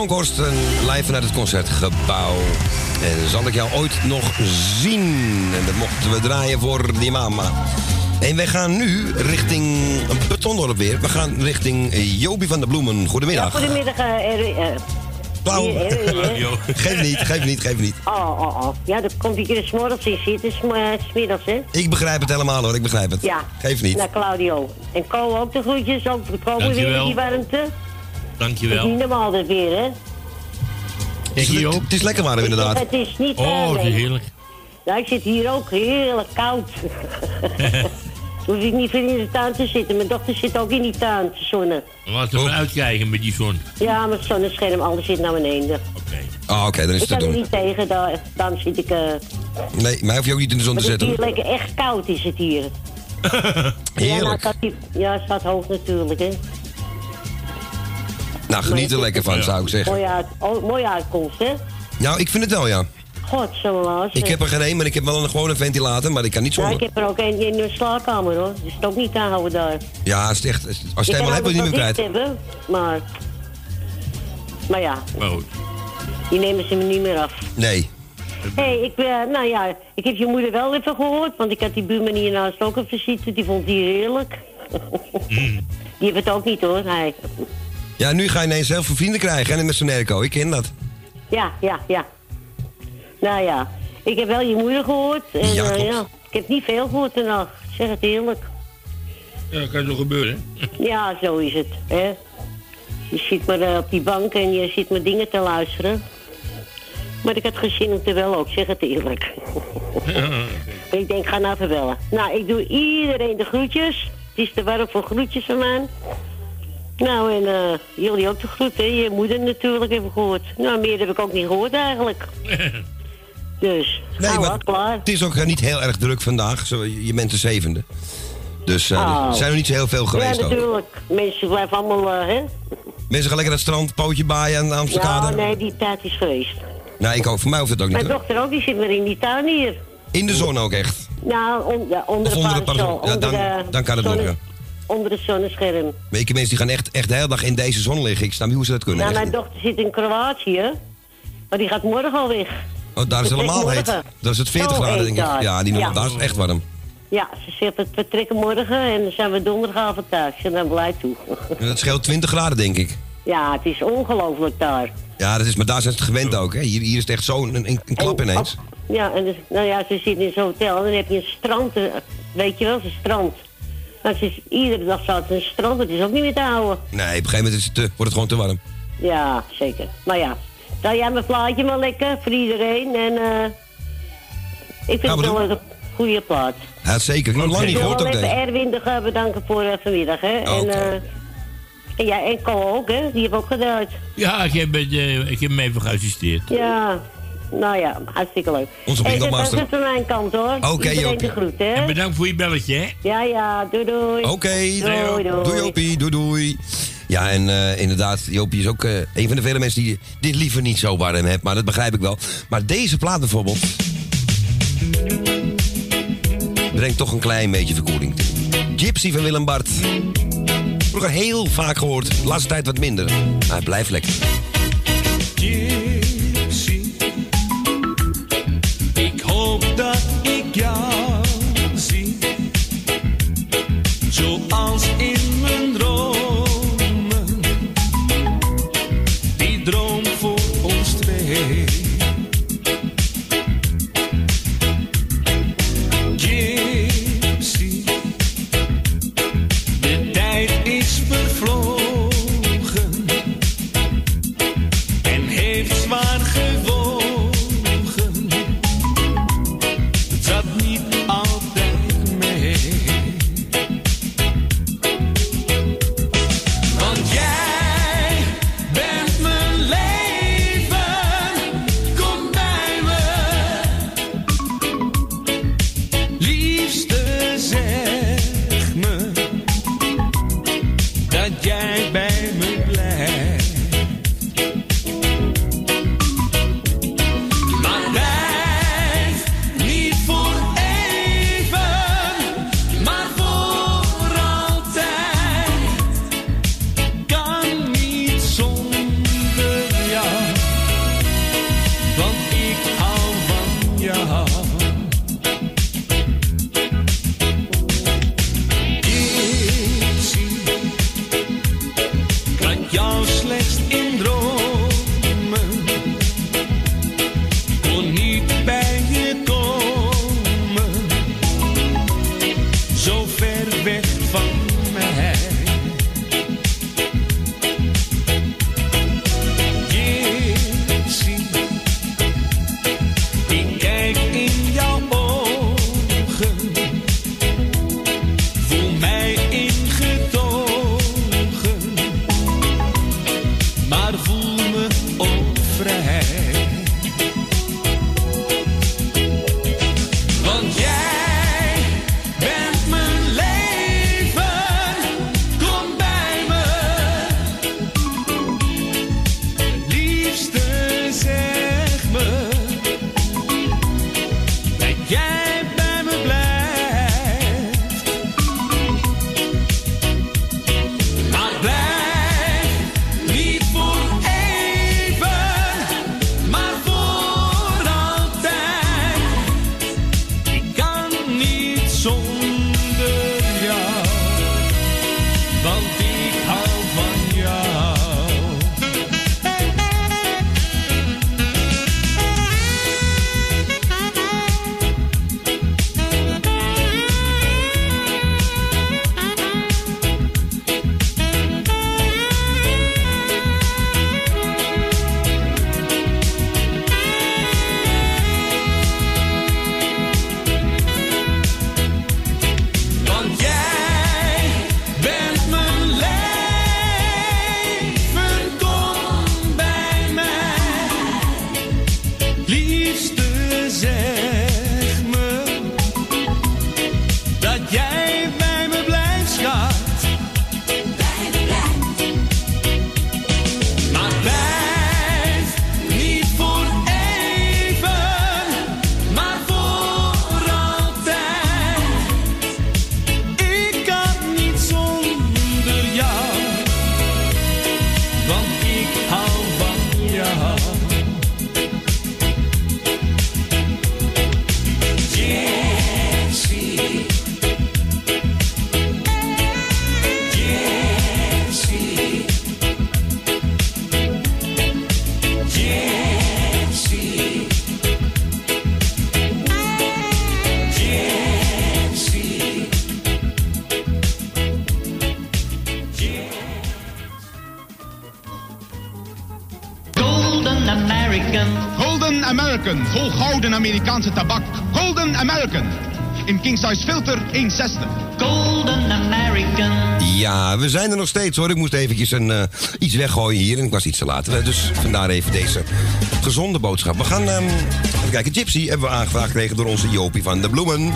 Bronkhorst, een live vanuit het Concertgebouw. En zal ik jou ooit nog zien? En dat mochten we draaien voor die mama. En wij gaan nu richting Betondorp weer. We gaan richting Jobie van der Bloemen. Goedemiddag. Goedemiddag, Blauw. hier, hè? geef niet, geef niet, geef niet. Oh, oh, oh. Ja, dan komt hij er s'morgens in zitten, sm- eh, smiddags, hè? Ik begrijp het helemaal hoor, ik begrijp het. Ja. Geef niet. Nou, Claudio. En Co ook de groetjes, ook we komen weer in die warmte. Dankjewel. niet normaal dat weer, hè? Het is, het is lekker warm inderdaad. Het is niet... Oh, nee. heerlijk. Ja, ik zit hier ook heerlijk koud. Hoef ik niet veel in de tuin te zitten. Mijn dochter zit ook in die tuin te zonnen. Laten we maar uitkijken met die zon. Ja, mijn zonnescherm, alles zit naar beneden. Ah, oké, dan is Ik het te kan er doen. niet tegen, daar, daarom zit ik... eh Nee, mij hoef je ook niet in de zon te maar het is zetten. hier lekker echt koud is het hier. Ja, nou, Heerlijk. die- ja, het staat hoog natuurlijk, hè. Nou, geniet er lekker van, zou ik zeggen. Uit, oh, mooie uitkomst, hè? Nou, ik vind het wel, ja. God, zo laat. Ik heb er geen één, maar ik heb wel een gewone ventilator, maar ik kan niet Ja, ik zonder. heb er ook een in de slaapkamer, hoor. Dus het ook niet te houden daar. Ja, als het echt, als je het helemaal hebt, alles niet meer wel kwijt. hebben, maar... Maar ja, Maar goed. die nemen ze me niet meer af. Nee. Hé, hey, ik, ben, nou ja, ik heb je moeder wel even gehoord, want ik had die buurman hiernaast ook even zitten. Die vond die heerlijk. Mm. Die heeft het ook niet, hoor, hij. Ja, nu ga je ineens heel veel vrienden krijgen, hè, met zo'n airco. Ik ken dat. Ja, ja, ja. Nou ja, ik heb wel je moeder gehoord. En, Ja, eh, ja, ik heb niet veel gehoord vandaag. Zeg het eerlijk. Ja, dat kan toch gebeuren, hè? Ja, zo is het. Hè? Je zit maar eh, op die bank en je zit maar dingen te luisteren. Maar ik had geen zin om te wel ook, zeg het eerlijk. Ik denk, ga nou even bellen. Nou, ik doe iedereen de groetjes. Het is te warm voor groetjes van mij. Nou, en eh, jullie ook de groeten. Je moeder natuurlijk ik gehoord. Nou, meer heb ik ook niet gehoord eigenlijk. Dus, Nee, nou, maar wat, klaar. het is ook niet heel erg druk vandaag. Zo, je bent de zevende. Dus eh, Oh. er zijn er niet zo heel veel geweest Ja, ook. natuurlijk. Mensen blijven allemaal, eh, hè? Mensen gaan lekker naar het strand, pootje baaien aan de Amsterdam. Nou, nee, die tijd is geweest. Nee, ik ook. Voor mij hoeft het ook niet. Mijn hè. dochter ook, die zit weer in die tuin hier. In de zon ook echt. Nou, on- ja, onder Of de onder de parasol. Ja, dan- dan kan het nog, ja. Onder het zonnescherm. Weet je, mensen die gaan echt, echt de hele dag in deze zon liggen. Ik snap niet hoe ze dat kunnen. Nou, echt mijn dochter zit in Kroatië. Maar die gaat morgen al weg. Oh, daar is het helemaal heet. Dat is het 40 Zo graden, denk ik. daar. Ja, die, Ja. daar is het echt warm. Ja, ze zegt het vertrekken morgen en dan zijn we donderdagavond thuis. En dan blij toe. En dat scheelt 20 graden, denk ik. ja, het is ongelooflijk daar. Ja, dat is, maar daar zijn ze het gewend ook. Hè. Hier, hier is het echt zo een, een, klap En- ineens. Ja, en dus, nou ja, ze zit in zo'n hotel en dan heb je een strand. eh, Weet je wel, een strand. Maar ze is, iedere dag staat er een strand, het is ook niet meer te houden. Nee, op een gegeven moment is het, te- wordt het gewoon te warm. Ja, zeker. Maar ja, draai jij mijn plaatje maar lekker voor iedereen. En eh ik vind het wel een goede plaat. Ja, zeker. Ik heb nog lang niet gehoord ook even deze. Erwin de bedanken voor eh, vanmiddag, hè. Oh, en, eh en ja, en Cole ook, hè. Die heeft ook gedraaid. Ja, ik heb, het, eh, ik heb hem even geassisteerd. Ja, nou ja, hartstikke leuk. Onze Hey, bingo-master. Dat is het van mijn kant, hoor. Oké, Jopie. de groet, hè. En bedankt voor je belletje, hè? Ja, ja, doei doei. Oké, doei, doei. doei Jopie, doei doei. Ja, en eh, inderdaad, Jopie is ook eh, een van de vele mensen die dit liever niet zo warm heeft. Maar dat begrijp ik wel. Maar deze plaat bijvoorbeeld... brengt toch een klein beetje verkoeling. Gypsy van Willem Bart. Vroeger heel vaak gehoord, de laatste tijd wat minder. Maar hij blijft lekker. In King Size filter 160. Golden American. Ja, we zijn er nog steeds hoor. Ik moest eventjes een, eh, iets weggooien hier en ik was iets te laat. Dus vandaar even deze gezonde boodschap. We gaan ehm, even kijken. Gypsy hebben we aangevraagd gekregen door onze Jopie van de Bloemen.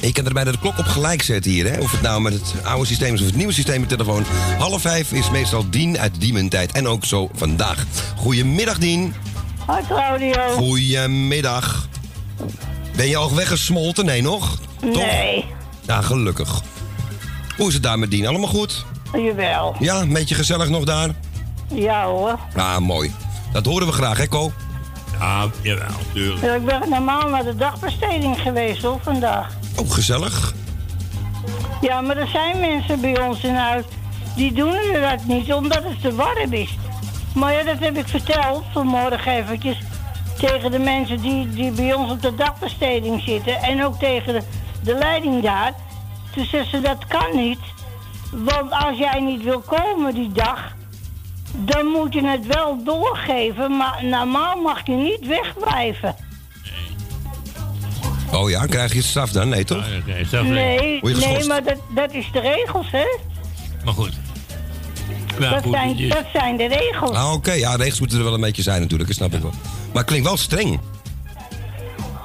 Ik kan er bijna de klok op gelijk zetten hier. Hè? Of het nou met het oude systeem is of het nieuwe systeem met telefoon. Half vijf is meestal Dien uit Diementijd. En ook zo vandaag. Goedemiddag Dien. Hoi Claudio. Goedemiddag. Ben je al weggesmolten? Nee, nog? Nee. Ja, gelukkig. Hoe is het daar met Dien? Allemaal goed? Jawel. Ja, een beetje gezellig nog daar? Ja hoor. Ah, mooi. Dat horen we graag, hè, Ko? Ja, jawel, tuurlijk. Ja, ik ben normaal naar de dagbesteding geweest hoor, vandaag. Oh, gezellig. Ja, maar er zijn mensen bij ons in huis die doen dat niet omdat het te warm is. Maar ja, dat heb ik verteld vanmorgen eventjes tegen de mensen die, die bij ons op de dagbesteding zitten en ook tegen de, de leiding daar. Toen zei ze dat kan niet, want als jij niet wil komen die dag, dan moet je het wel doorgeven, maar normaal mag je niet wegblijven. Oh ja, krijg je straf dan? Nee, toch? Nee, nee maar dat, dat is de regels, hè? Maar goed. Ja, dat, goed, zijn, is- dat zijn de regels. Ah, oké. Ja, regels moeten er wel een beetje zijn natuurlijk, dat snap ik wel. Maar het klinkt wel streng.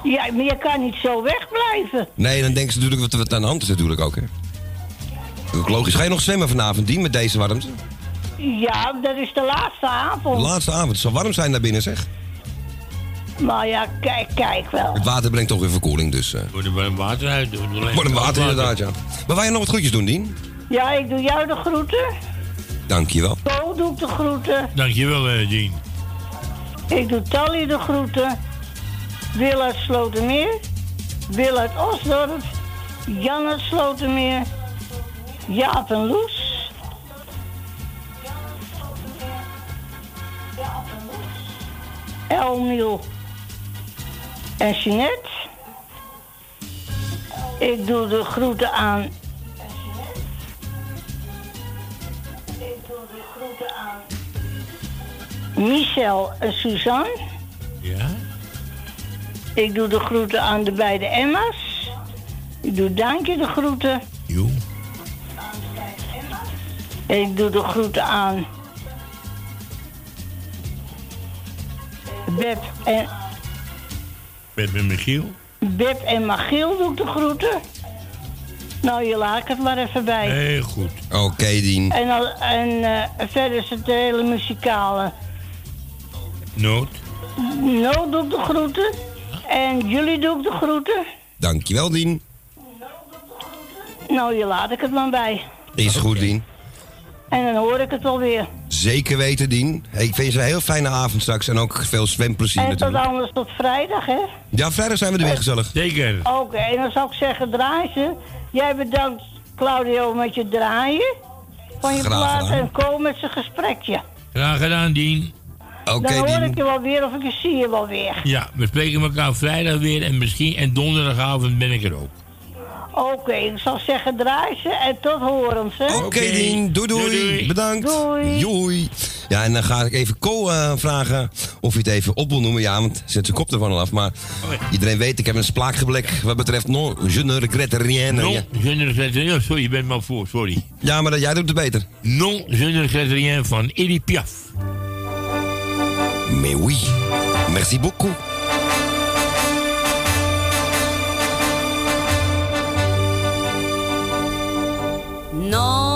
Ja, maar je kan niet zo wegblijven. Nee, dan denken ze natuurlijk wat, wat aan de hand is natuurlijk ook, hè. Ook Logisch. Ga je nog zwemmen vanavond, Dien, met deze warmte? Ja, dat is de laatste De avond. laatste avond. Het zal warm zijn daar binnen, zeg. Maar ja, kijk, kijk wel. Het water brengt toch weer verkoeling, dus... eh Wordt er wel een water uit. Wordt een water inderdaad, ja. Maar wij je nog wat groetjes doen, Dien? Ja, ik doe jou de groeten. Dankjewel. Bo doe ik de groeten. Dankjewel, eh Jean. Ik doe Tally de groeten. Wil uit Slotermeer. Wil uit Osdorp. Jan uit Slotermeer. Jaap en Loes. Elmiel en Jeanette. Ik doe de groeten aan. Michel en Suzanne. Ja? Ik doe de groeten aan de beide Emma's. Ik doe Dankje de groeten. Jo. Ik doe de groeten aan Beb en, Met met Michiel. Beb en Magiel doe ik de groeten. Nou, je laat ik het maar even bij. Heel goed. Oké, Dien. En, al, en eh, verder is het de hele muzikale. Nood. Nou doe ik de groeten. En jullie doe ik de groeten. Dankjewel, Dien. Nou, je laat ik het maar bij. Is goed, Dien. En dan hoor ik het wel weer. Zeker weten, Dien. Hey, ik wens je een heel fijne avond straks en ook veel zwemplezier En tot natuurlijk. anders tot vrijdag, hè? Ja, vrijdag zijn we er weer gezellig. Zeker. Oké, en dan zou ik zeggen draaien. Jij bedankt Claudio met je draaien van je Graag plaat gedaan. en kom met zijn gesprekje. Graag gedaan, Dien. Dan hoor ik je wel weer of ik je zie je wel weer. Ja, we spreken elkaar vrijdag weer en misschien en donderdagavond ben ik er ook. Oké, ik zal zeggen draaien en tot horens, hè? Oké, Dien. Doei, doei. Bedankt. Doei. Joei. Ja, en dan ga ik even Co eh, vragen of hij het even op wil noemen. Ja, want zet zijn kop ervan al af. Maar iedereen weet, ik heb een spraakgebrek wat betreft non, je ne regrette rien. Non, Ja. je ne regrette rien. Sorry, je bent maar voor, sorry. Ja, maar dat, jij doet het beter. Non, je ne regrette rien van Edith Piaf. Mais oui. Merci beaucoup. Non,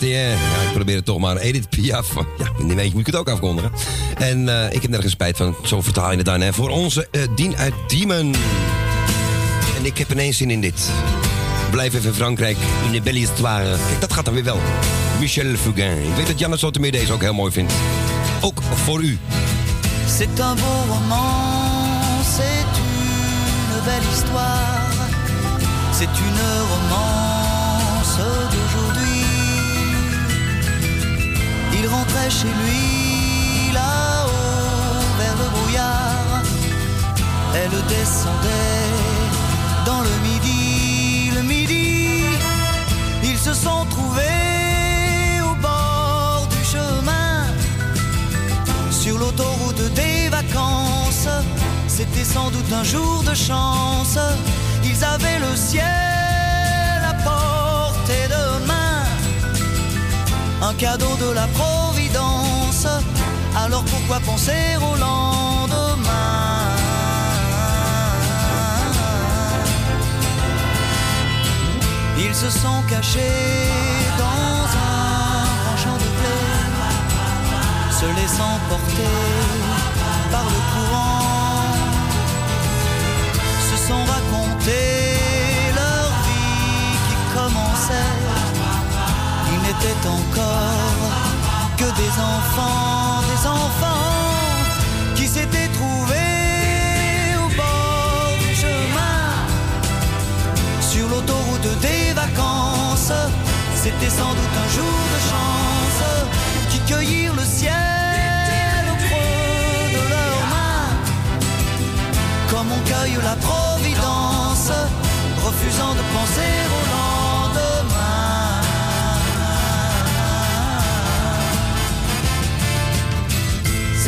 Rien. Ja, ik probeer het toch maar. Edith Piaf. Ja, in week moet ik het ook afkondigen. En eh, ik heb nergens spijt van. Zo vertaal je het dan. Voor onze eh, Dien uit Diemen. En ik heb ineens zin in dit. Blijf even in Frankrijk. Une belle histoire. Dat gaat dan weer wel. Michel Fugain. Ik weet dat Janne Sotomeer deze ook heel mooi vindt. Ook voor u. C'est un beau roman, c'est une belle histoire, c'est une romance Il rentrait chez lui là-haut vers le brouillard, elle descendait dans le midi, le midi, ils se sont trouvés au bord du chemin sur l'autoroute des vacances. C'était sans doute un jour de chance. Ils avaient le ciel à portée de main. Un cadeau de la Providence. Alors pourquoi penser au lendemain? Ils se sont cachés dans un grand champ de blé se laissant porter par le courant, encore que des enfants, des enfants qui s'étaient trouvés au bord du chemin, sur l'autoroute des vacances. C'était sans doute un jour de chance qui cueillirent le ciel au creux de leurs mains, comme on cueille la providence, refusant de penser au lendemain.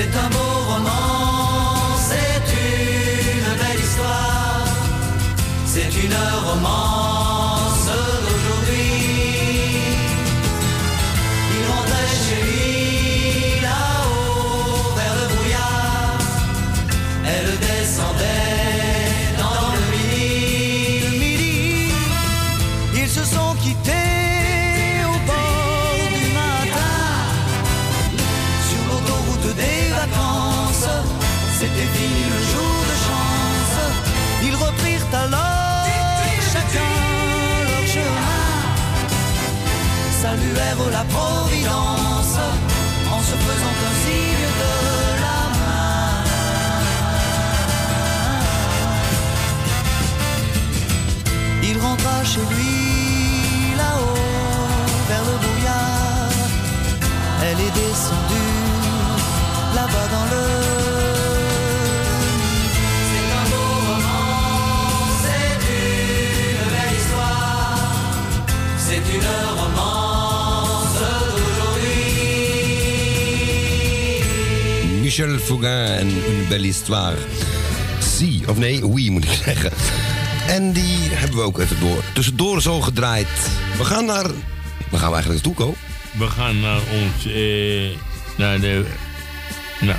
C'est un beau roman, c'est une belle histoire, c'est une romance c'était fini le jour de chance. Ils reprirent alors chacun leur chemin saluèrent la Providence en se faisant un signe de la main. Il rentra chez lui là-haut vers le brouillard. Elle est descendue Michel Fugain en Une Belle Histoire. Si, of nee, oui moet ik zeggen. En die hebben we ook even door, tussendoor zo gedraaid. We gaan naar... Waar gaan we eigenlijk naartoe, Ko? We gaan naar ons... eh, naar de... Nou...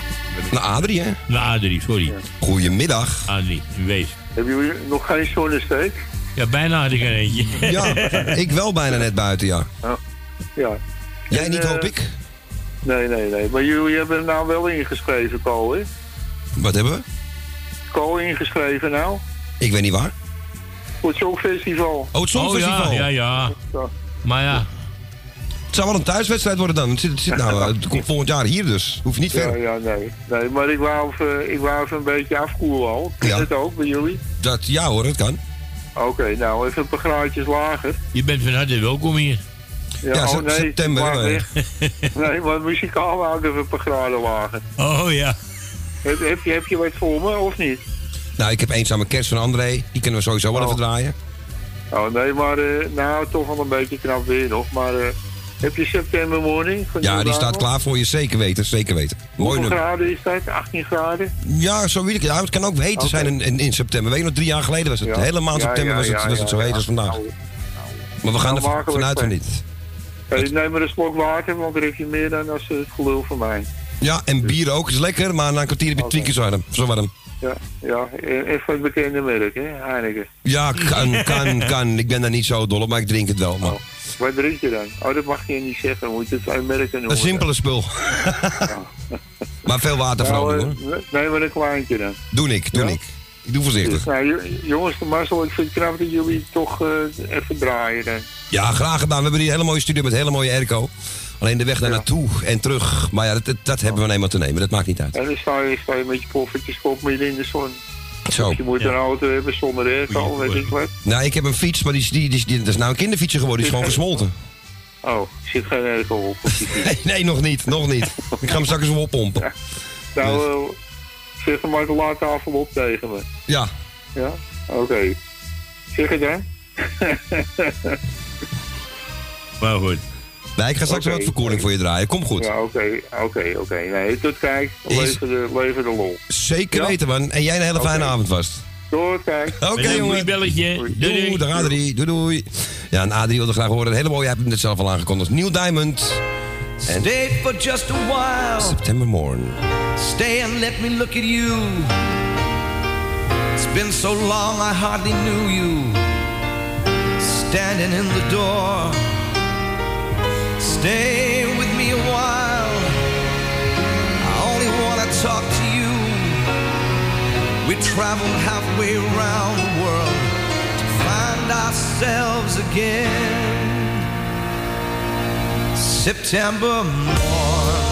Naar Adrie, hè? Naar Adrie, sorry. Goedemiddag. Adrie, wees. Hebben jullie nog geen zonnesteek? Ja, bijna had ik er eentje. Ja, ik wel bijna net buiten, ja. Ja. ja. Jij En, niet, eh, hoop ik? Nee, nee, nee. Maar jullie hebben er nou wel ingeschreven, Kool, hè? Wat hebben we? Kool ingeschreven nou? Ik weet niet waar. Voor het Songfestival. Oh, het Songfestival. ja, ja, ja. Maar ja. Het zou wel een thuiswedstrijd worden dan. Het zit, het zit nou, het komt volgend jaar hier dus. Hoef je niet Ja, ver. ja, nee. Nee, maar ik wou even, ik wou even een beetje afkoelen al. Kan Ja. het ook bij jullie? Dat, ja hoor, dat kan. Oké, nou even een paar graadjes lager. Je bent van harte welkom hier. Ja, Ja, oh, nee, september, maar. Nee, maar muzikaal wou ik even een paar graden lager. Oh ja. Heb, heb, je, heb je wat voor me of niet? Nou, ik heb eenzame kerst van André. Die kunnen we sowieso wel even draaien. Oh nee, maar eh, nou toch wel een beetje knap weer nog. Maar eh, heb je September Morning? Van Ja, die staat klaar voor je. Zeker weten, zeker weten. Mooi Hoeveel nummer. graden is dat? 18 graden? Ja, zo weet ik. Ja, het kan ook heter Oké. zijn in, in, in september. Weet je nog, drie jaar geleden was het. Ja. De hele maand Ja, september ja, was het, ja, was het ja, zo heet ja. als vandaag. Nou, Maar we gaan nou er we vanuit van niet. Hey, neem maar een slok water, want dan heb je meer dan als eh, het gelul van mij. Ja, en bier ook. Is lekker, maar na een kwartier heb je tien keer zo warm. Zo warm. Ja, ja, eh, even het bekende merk, hè, Heineken. Ja, kan, kan, kan. Ik ben daar niet zo dol op, maar ik drink het wel. Maar. Wat drink je dan? Oh, dat mag je niet zeggen, moet je het bij merken noemen. Een simpele spul. maar veel water vooral Nou, hoor. eh, Nee, maar een kleintje dan. Doe ik, doe Ja? ik. Ik doe voorzichtig. Dus, nou, jo- jongens, de Marcel, ik vind het knap dat jullie toch eh, even draaien. Ja, graag gedaan. We hebben hier een hele mooie studio met hele mooie airco. Alleen de weg daar naartoe en terug. Maar ja, dat, dat, dat hebben we eenmaal te nemen. Dat maakt niet uit. En dan sta je, sta je met je poffertjes op midden in de zon. Zo. Je moet een auto hebben zonder airco, weet ik wat. Nou, ik heb een fiets, maar die, die, die, die- dat is nou een kinderfietsje geworden. Die is gewoon versmolten. Oh, er zit geen airco op. op die fiets. Nee, nog niet. Nog niet. Ik ga hem straks eens oppompen. Nou, eh, zeg hem maar de laattafel op tegen me. Ja. Ja? Oké. Zeg het dan. Maar goed. Nee, ik ga straks Oké. wat verkoeling voor je draaien. Kom goed. Ja, oké, oké, oké. Nee, tot kijk. Is- Leven de, leven de lol. Zeker Ja? weten, man. En jij een hele fijne avond vast. Tot kijk. Oké, jongen. belletje. Doei, Doei, doei. Dag Adrie. Doei, doei. Ja, en Adrie wilde graag horen. Een hele mooie, hij heeft hem net zelf al aangekondigd. Neil Diamond. En Stay for just a while. September Morn. Stay and let me look at you. It's been so long I hardly knew you. Standing in the door. Stay with me a while. I only want to talk to you. We traveled halfway around the world to find ourselves again. September morn.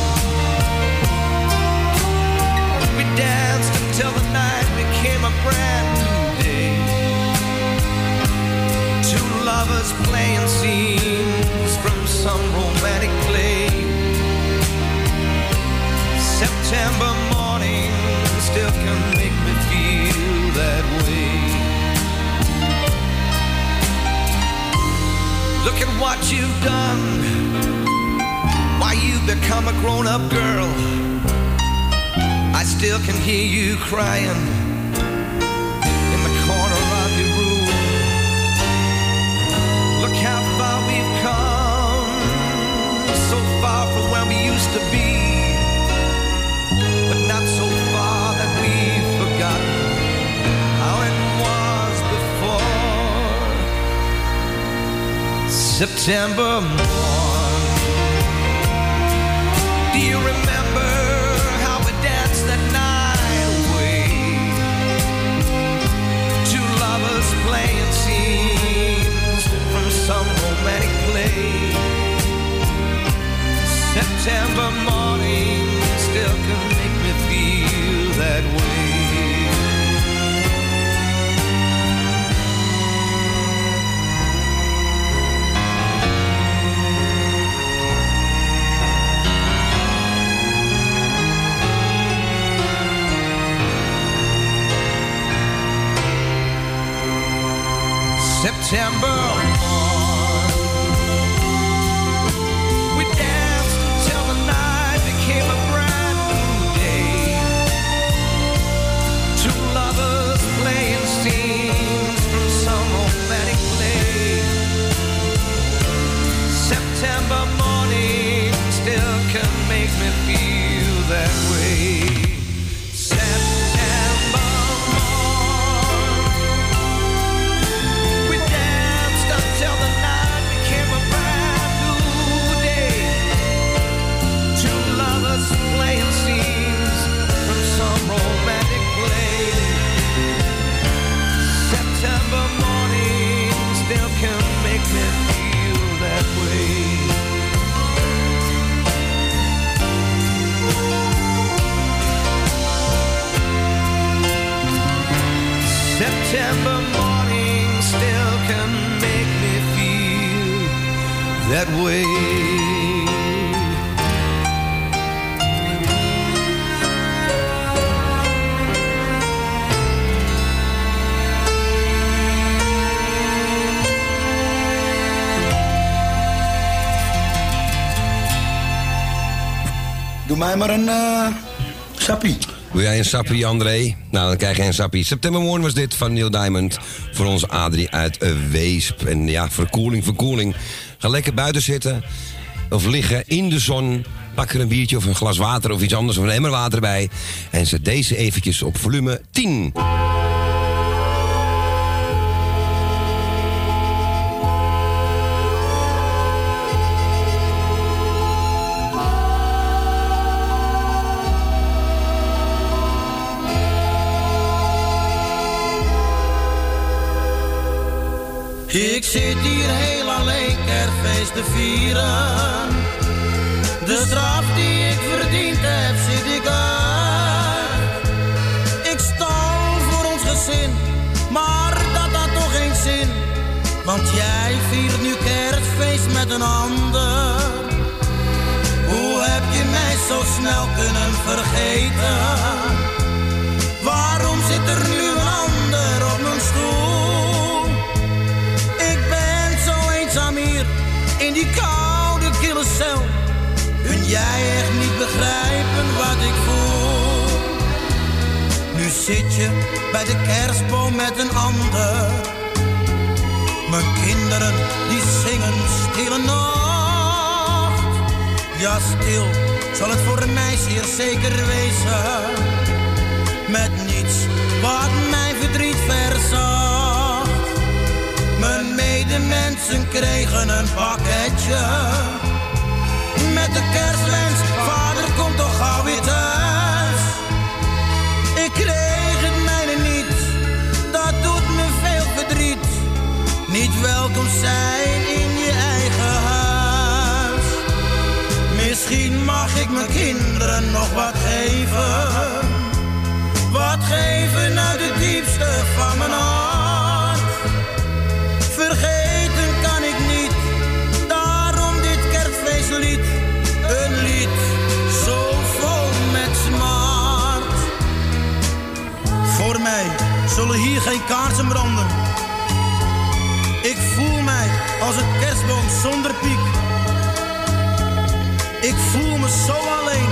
Crying in the corner of your room. Look how far we've come, so far from where we used to be, but not so far that we've forgotten how it was before. September mij maar een uh, sappie. Wil jij een sappie, André? Nou, dan krijg je een sappie. September Morning was dit van Neil Diamond. Voor onze Adrie uit eh, Weesp. En ja, verkoeling, verkoeling. Ga lekker buiten zitten. Of liggen in de zon. Pak er een biertje of een glas water of iets anders. Of een emmer water bij. En zet deze eventjes op volume 10. Zit hier heel alleen kerstfeest te vieren. De straf die ik verdiend heb, zit ik uit. Ik stal voor ons gezin, maar dat had toch geen zin. Want jij viert nu kerstfeest met een ander. Hoe heb je mij zo snel kunnen vergeten? In die koude kille cel. Kun jij echt niet begrijpen wat ik voel? Nu zit je bij de kerstboom met een ander. Mijn kinderen die zingen stille nacht. Ja, stil zal het voor mij zeer zeker wezen. Met niets wat mijn verdriet verzacht. Mijn medemensen kregen een pakketje. Met de kerstwens, vader komt toch gauw weer thuis. Ik kreeg het mijne niet, dat doet me veel verdriet. Niet welkom zijn in je eigen huis. Misschien mag ik mijn kinderen nog wat geven. Wat geven uit het diepste van mijn hart. Zullen hier geen kaarsen branden. Ik voel mij als een kerstboom zonder piek. Ik voel me zo alleen,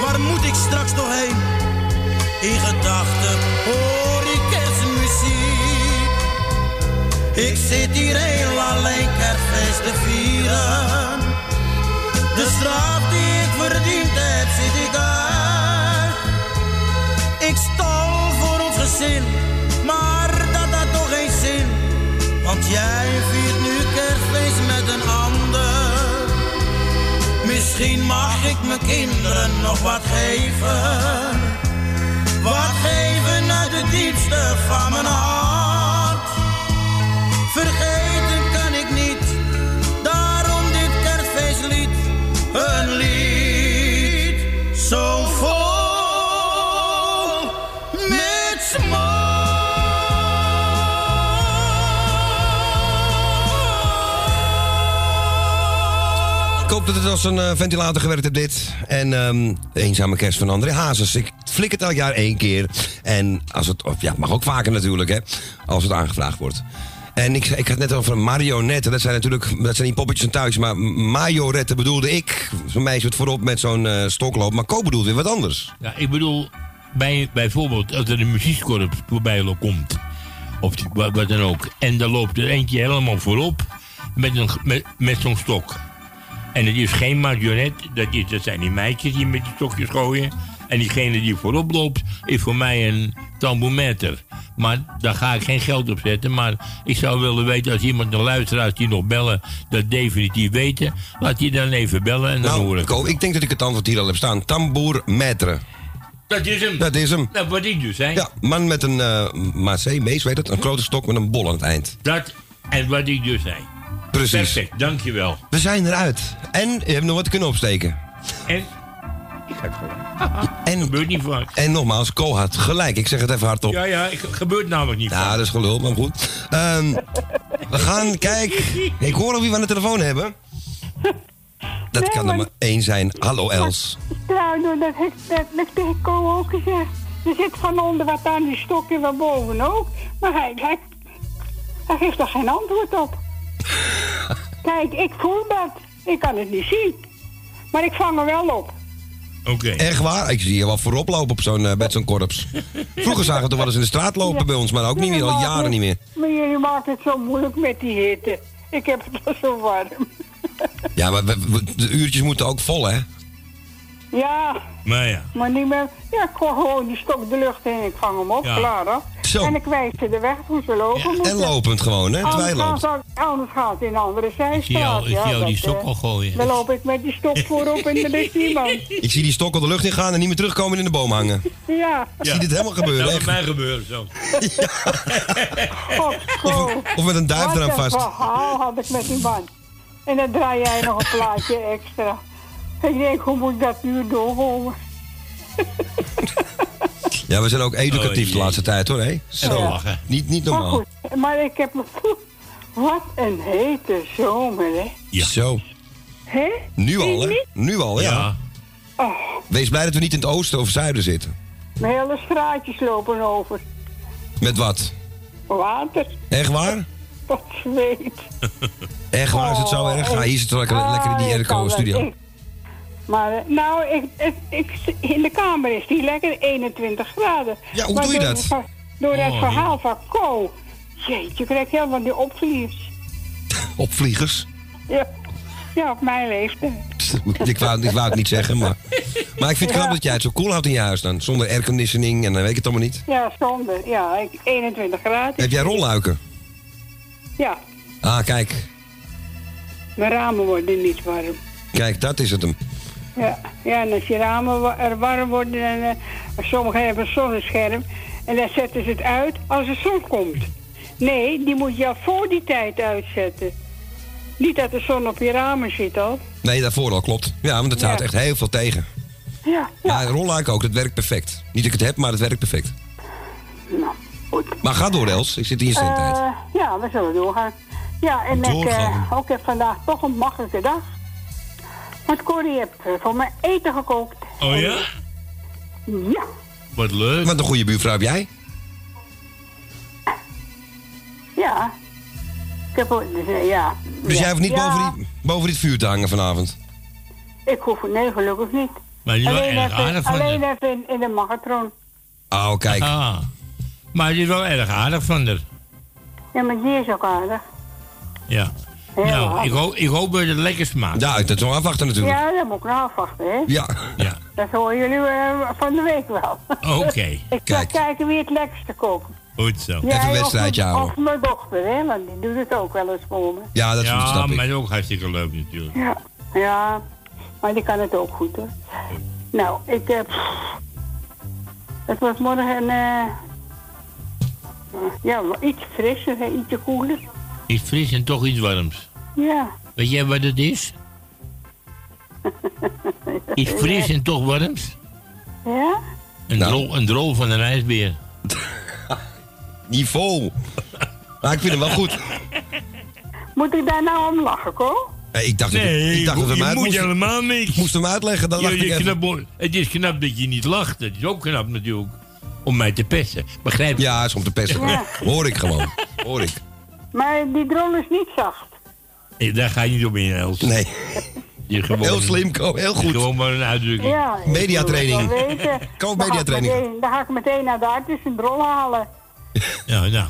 waar moet ik straks nog heen? In gedachten hoor ik kerstmuziek. Ik zit hier heel alleen kerstfeest te vieren. De straf die ik verdiend heb, zit ik uit. Ik stal maar dat had toch geen zin. Want jij viert nu kerstfeest met een ander. Misschien mag ik mijn kinderen nog wat geven. Wat geven uit het diepste van mijn hart. Hoop dat het als een eh, ventilator gewerkt heeft dit. En ehm, de eenzame kerst van André Hazes. Ik flik het elk jaar één keer. En als het, of ja, mag ook vaker natuurlijk, hè. Als het aangevraagd wordt. En ik, ik had net over marionetten. Dat zijn natuurlijk, dat zijn niet poppetjes van thuis. Maar majoretten bedoelde ik. Zo'n meisje het voorop met zo'n eh, stokloop. Maar Ko bedoelt weer wat anders. Ja, ik bedoel, bij, bijvoorbeeld als er een muziekkorps voorbij komt, of die- wat, wat dan ook, en dan loopt er eentje helemaal voorop met, een, met, met zo'n stok. En het is geen marionet, dat, is, dat zijn die meisjes die met die stokjes gooien. En diegene die voorop loopt, is voor mij een tambourmeter. Maar daar ga ik geen geld op zetten. Maar ik zou willen weten, als iemand, een luisteraars die nog bellen, dat definitief weten, laat die dan even bellen en dan hoor Nou, ik. Ko, ik denk dat ik het antwoord hier al heb staan. Tambour maître. Dat is hem. Dat is hem. Nou, wat ik dus, hè? Ja, man met een uh, macé, mees, weet het, een grote stok met een bol aan het eind. Dat en wat ik dus zei. Precies. Perfect, dankjewel. We zijn eruit. En je hebt nog wat kunnen opsteken. En ik ga het gewoon. En, gebeurt niet vaak. En nogmaals, Co had gelijk. Ik zeg het even hardop. Ja, ja, ik- gebeurt namelijk niet Ja, vaak. dat is gelul, maar goed. Ehm, we gaan, kijk. Ik hoor al wie we aan de telefoon hebben. Dat kan er maar één zijn. Hallo Els. Trouwens, dat heeft dat, dat tegen Co ook gezegd. Er zit van onder wat aan die stok en van boven ook. Maar hij, hij, hij geeft er geen antwoord op. Kijk, ik voel dat. Ik kan het niet zien. Maar ik vang er wel op. Oké. Echt waar? Ik zie je wel voorop lopen op zo'n, eh, met zo'n korps. Vroeger zagen we toch wel eens in de straat lopen bij ons, maar ook niet meer, al jaren niet meer. Maar jullie maken het zo moeilijk met die hitte. Ik heb het al zo warm. Ja, maar we- we- de uurtjes moeten ook vol, hè? Ja, Maar ja. maar niet meer. Ja, ik gooi gewoon die stok de lucht in en ik vang hem op, Ja. klaar hoor. Zo. En ik wijs ze de weg hoe ze lopen moeten. En lopend gewoon, hè? Anders gaat, anders gaat het in een andere zie jou- zijstraat. ik zie jou dat, die stok eh, al gooien. Dan loop ik met die stok voorop en er is niemand. Ik zie die stok al de lucht in gaan en niet meer terugkomen en in de boom hangen. Ja. Ik zie dit helemaal gebeuren, Dat bij mij gebeuren zo. God, zo. Of met een duif Wat eraan een vast. verhaal had ik met die man. En dan draai jij nog een plaatje extra. Ik denk, hoe moet ik dat nu Ja, we zijn ook educatief Oh, de laatste tijd, hoor, hè? Zo. Ja. lachen. Niet, niet Maar normaal. goed, maar ik heb me... Wat een hete zomer, hè? Zo. Hè? Nu al, hè? Nu al, ja. Ja. Oh, Wees blij dat we niet in het oosten of zuiden zitten. mijn hele straatjes lopen over. Met wat? Water. Echt waar? Wat zweet. Echt waar? Is het zo Oh, erg? Ja, hier zit lekker, ah, lekker in die je kan airco-studio. Maar eh, nou, ik, ik, ik- in de kamer is die lekker 21 graden. Ja, hoe Maar doe je door dat? Door het Oh, verhaal van Co. Jeetje, je krijgt helemaal die opvliegers. Opvliegers? Ja. ja, op mijn leeftijd. ik, wou, ik wou het niet zeggen, maar... Maar ik vind het knap dat jij het zo cool houdt in je huis dan. Zonder airconditioning en dan weet ik het allemaal niet. Ja, zonder. Ja, ik, 21 graden. Heb jij rolluiken? Ja, Ah, kijk. mijn ramen worden niet warm. Kijk, dat is het hem. Ja, ja en als je ramen er warm worden, dan, eh, sommigen hebben een zonnescherm. En dan zetten ze het uit als de zon komt. Nee, die moet je al voor die tijd uitzetten. Niet dat de zon op je ramen zit al. Nee, daarvoor al, klopt. Ja, want het Ja. houdt echt heel veel tegen. Ja, Ja, rolluiken ook, dat werkt perfect. Niet dat ik het heb, maar het werkt perfect. Maar ga door, Els. Ik zit in je zendtijd. Eh, ja, we zullen doorgaan. Ja, en ik eh, ook heb vandaag toch een makkelijke dag. Want Corrie heeft eh, voor mij eten gekookt. Oh ja? Ja. Wat leuk. Wat een goede buurvrouw heb jij. Ja. Ik heb dus, eh, ja. Dus jij hoeft niet Ja, boven, die, boven dit vuur te hangen vanavond. Ik hoef, nee, gelukkig niet. Maar die is wel alleen erg even, aardig van alleen even in, in de magatron. Oh, kijk. Ah. Maar die is wel erg aardig van haar. Ja, maar die is ook aardig. Ja. Heel nou, ik hoop, ik hoop dat het lekker smaakt. Ja, dat is wel afwachten natuurlijk. Ja, dat moet ik nou afwachten, hè. Ja. Ja. Dat horen jullie eh, van de week wel. Oké. ik ga kijken wie het lekkerste kookt. Goed zo. Jij of mijn- Of mijn dochter, hè, want die doet het ook wel eens voor me. Ja, dat ja, snap ik. maar dat is ook hartstikke leuk natuurlijk. Ja, ja, maar die kan het ook goed, hoor. Nou, ik heb... het wordt morgen een... eh, ja, wel iets frisser, hè, ietsje koeler. Iets fris en toch iets warms. Ja. Weet jij wat het is? Iets fris en toch warms? Ja? Een, drol, een drol van een ijsbeer. Niveau. Maar ik vind hem wel goed. Moet ik daar nou om lachen, Ko? Eh, Ik dacht, dat- Nee, ik dacht dat we je hem uit moet moesten- helemaal niks. Ik moest hem uitleggen, dan Je- dacht je ik knap het is knap dat je niet lacht. Het is ook knap natuurlijk om mij te pesten. Begrijp je? Ja, is om te pesten. Ja. Hoor ik gewoon. Hoor ik. Maar die drol is niet zacht. Nee, daar ga je niet op in, Els. Nee. Je gewoon, Heel slim, Ko. Heel goed. Gewoon maar een uitdrukking. Ja, Mediatraining. wil het wel weten. Ko, Dan ga ik mediatraining. meteen- Dan ga ik meteen naar de arts een drol halen. Ja, nou.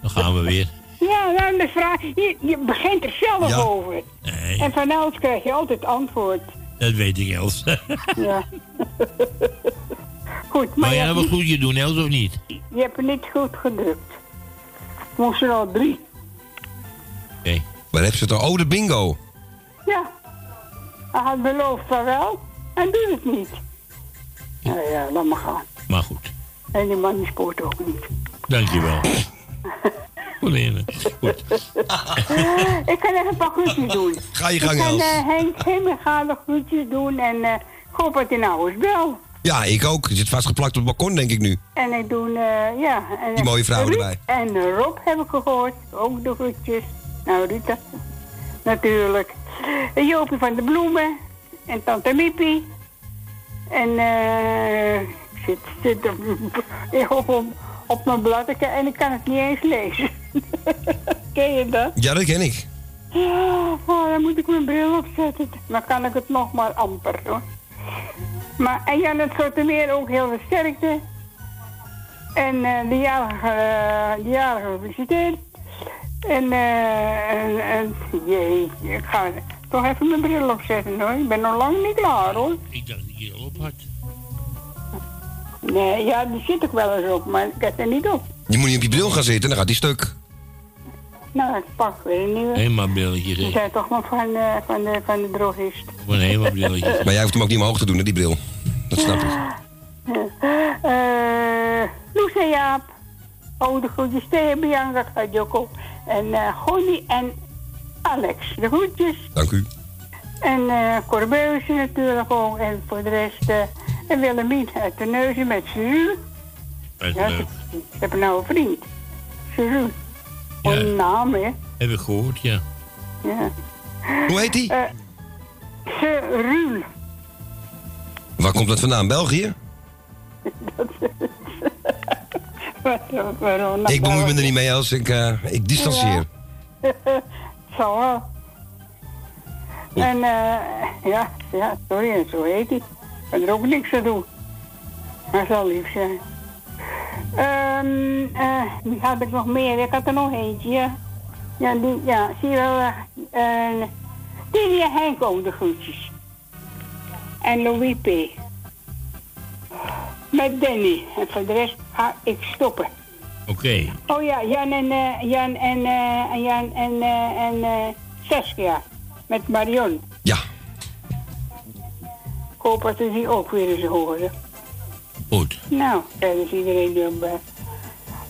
Dan gaan we weer. Ja, nou, de vraag, je, je begint er zelf Ja. over. Nee, En van Els krijg je altijd antwoord. dat weet ik, Els. Ja. goed, maar Maar je, jij hebt wel niet, goed je doen, Els, of niet? je hebt het niet goed gedrukt. Moest er al drie. Oké. Waar heb ze het al? Oh, de bingo. Ja. Hij had beloofd van wel en doet het niet. Nou ja, laat maar gaan. Maar goed. En die man die spoort ook niet. Dankjewel. Goed. ik kan even een paar groetjes doen. Ga je gang, Ik kan Els. eh, Henk Hemmen gaan groetjes doen en eh, ik hoop dat hij nou eens bel. Ja, ik ook. Je zit vastgeplakt op het balkon, denk ik nu. En ik doe, eh, ja. En, Die mooie vrouw Ruud erbij. En Rob heb ik gehoord. Ook de groetjes. Nou, Rita. Natuurlijk. En Jopie van de Bloemen. En Tante Miepie. En eh ik zit, zit op, op, mijn blad en ik kan het niet eens lezen. Ken je dat? Ja, dat ken ik. Oh, dan moet ik mijn bril opzetten. Dan kan ik het nog maar amper hoor. Maar en Jan het Sotemeer ook heel veel sterkte. En eh, de jarige, eh, de jarige gefeliciteerd. En, eh en, en jee, ik ga toch even mijn bril opzetten hoor. Ik ben nog lang niet klaar hoor. Ik dacht dat je al op had. Nee, ja, die zit ook wel eens op, maar ik heb er niet op. Je moet niet op je bril gaan zitten, dan gaat die stuk. Nou, ik pak weer een nieuwe. Helemaal brilletje, Die zijn toch maar van, eh, van, de, van de drogist. Gewoon helemaal brilletje. Maar jij hoeft hem ook niet omhoog te doen, hè, die bril. Dat snap ik. Eh Loes en Jaap. Oh, de groetjes tegen Bianca Joko. En eh Gonnie en Alex. De groetjes. Dank u. En eh Corbeuze natuurlijk ook. En voor de rest... eh en Willemien uit de Neuzen met Suzu. Dat is Ja, ik heb nou een vriend. Een naam, hè. Heb ik gehoord, ja. Ja. Hoe heet die? Serul. Waar komt dat vandaan? België? Waarom? Ik bemoei me er niet mee als ik, eh, ik distancieer. Zo wel. En eh, ja, ja, sorry, en zo heet hij. Ik kan er ook niks aan doen. Maar zal lief zijn. Ehm eh, wie had ik nog meer? Ik had er nog eentje, ja. Ja, die, ja zie je wel. en Henk ook de groetjes. En Louis P. Met Danny. En voor de rest ga ik stoppen. Oké. Oh ja, Jan en, eh, Jan en, eh, en Jan en, eh, en Saskia. Met Marion. Ja. Ik hoop dat ze die ook weer eens horen. Goed. Nou, verder is iedereen die op... eh,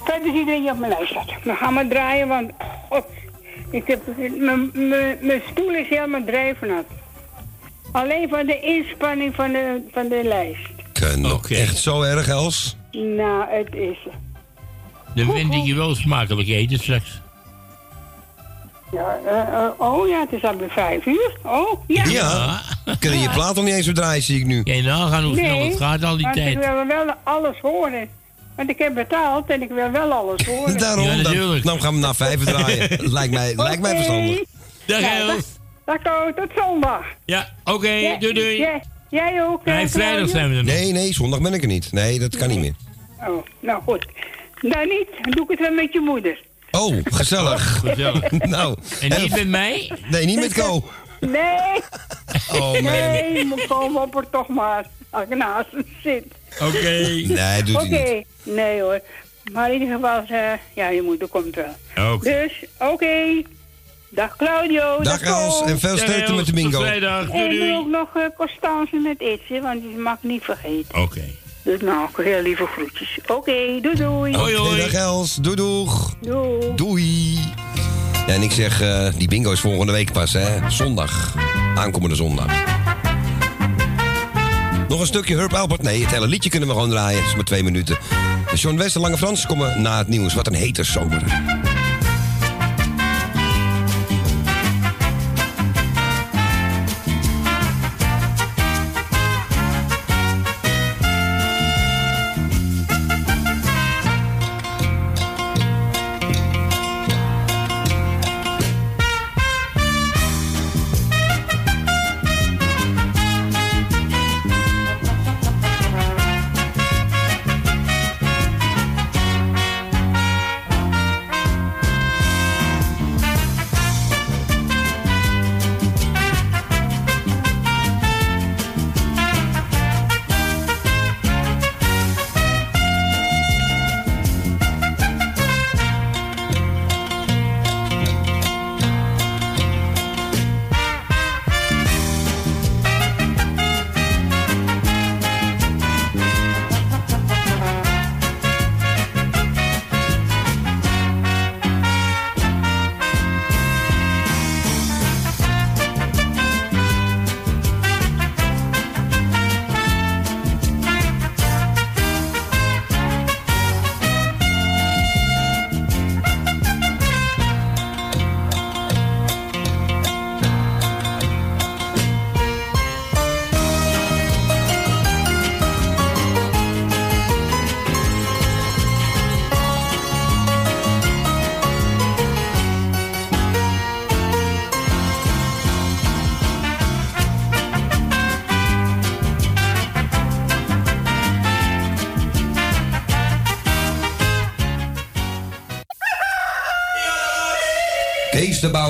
verder is iedereen die op mijn lijst staat. We gaan maar draaien, want... God, ik heb... mijn- stoel is helemaal drijfnat. Alleen van de inspanning van de, van de lijst. Oké. Echt zo erg, Els? Nou, het is... Dan vind ik je wel smakelijk eten straks. Ja, eh, eh, oh ja, het is alweer vijf uur. Oh, ja. Ja. Kunnen je plaat nog niet eens verdraaien, zie ik nu. Kijk nou, gaan hoe snel het gaat al die want tijd. ik wil wel alles horen. Want ik heb betaald en ik wil wel alles horen. Daarom, dan, dan gaan we naar vijf draaien. lijkt mij, lijkt mij verstandig. Dag Nou, Els. Dag, dag, tot zondag. Ja, oké, Ja, doei doei. Jij, jij ook? Nee, eh, vrijdag zijn we er nog. Nee, nee, zondag ben ik er niet. Nee, dat kan niet meer. Oh, nou goed. Dan niet, dan doe ik het wel met je moeder. Oh, gezellig. Gezellig. nou. En niet met mij? Nee, niet met Co. Nee. Oh, man. Nee, moet op er toch maar. Als ik naast hem zit. Oké. Nee, doet Oké, hij niet. nee hoor. Maar in ieder geval, eh, ja, je moeder komt wel. Oké. Dus, oké. Dag Claudio. Dag Ko. Els en veel sterkte met de bingo. En doe ook nog uh, Constance met Itze, want die mag niet vergeten. Oké. Dus nou, heel lieve groetjes. Oké, doei doei. Oké, dag Els. Doei doeg. Doei. Doei. Ja, en ik zeg, eh, die bingo is volgende week pas, hè. Zondag. Aankomende zondag. Nog een stukje Herb Albert? Nee, het hele liedje kunnen we gewoon draaien. Het is maar twee minuten. De John West en Lange Frans komen na het nieuws. Wat een hete zomer.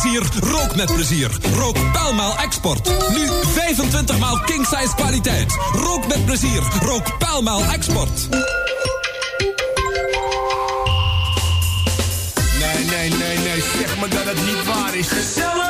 Plezier, rook met plezier. Rook Paalmaal Export. Nu 25 maal king size kwaliteit. Rook met plezier, rook Paalmaal Export. Nee, nee, nee, nee, zeg maar dat het niet waar is. Gezellig!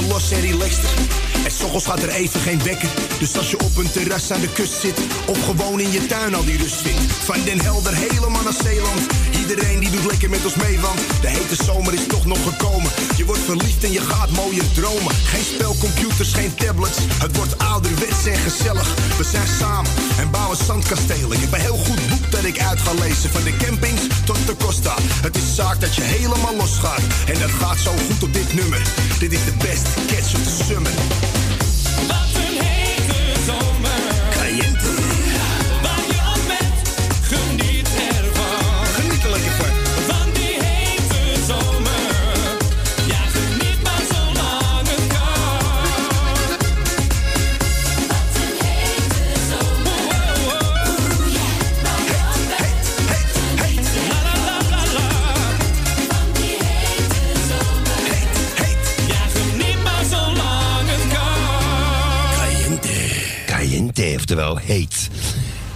Lekker los en relaxed. En s'ochtends gaat er even geen wekker. Dus als je op een terras aan de kust zit, of gewoon in je tuin al die rust vindt. Van Den Helder helemaal naar Zeeland. Iedereen die doet lekker met ons mee, want de hete zomer is toch nog gekomen. Je wordt verliefd en je gaat mooier dromen. Geen spelcomputers, geen tablets. Het wordt ouderwets en gezellig. We zijn samen en bouwen zandkastelen. Ik ben heel goed boek dat ik uit ga lezen. Van de campings tot de Costa. Het is zaak dat je helemaal losgaat. En dat gaat zo goed op dit nummer. Dit is de best catch of the summer. Oftewel heet.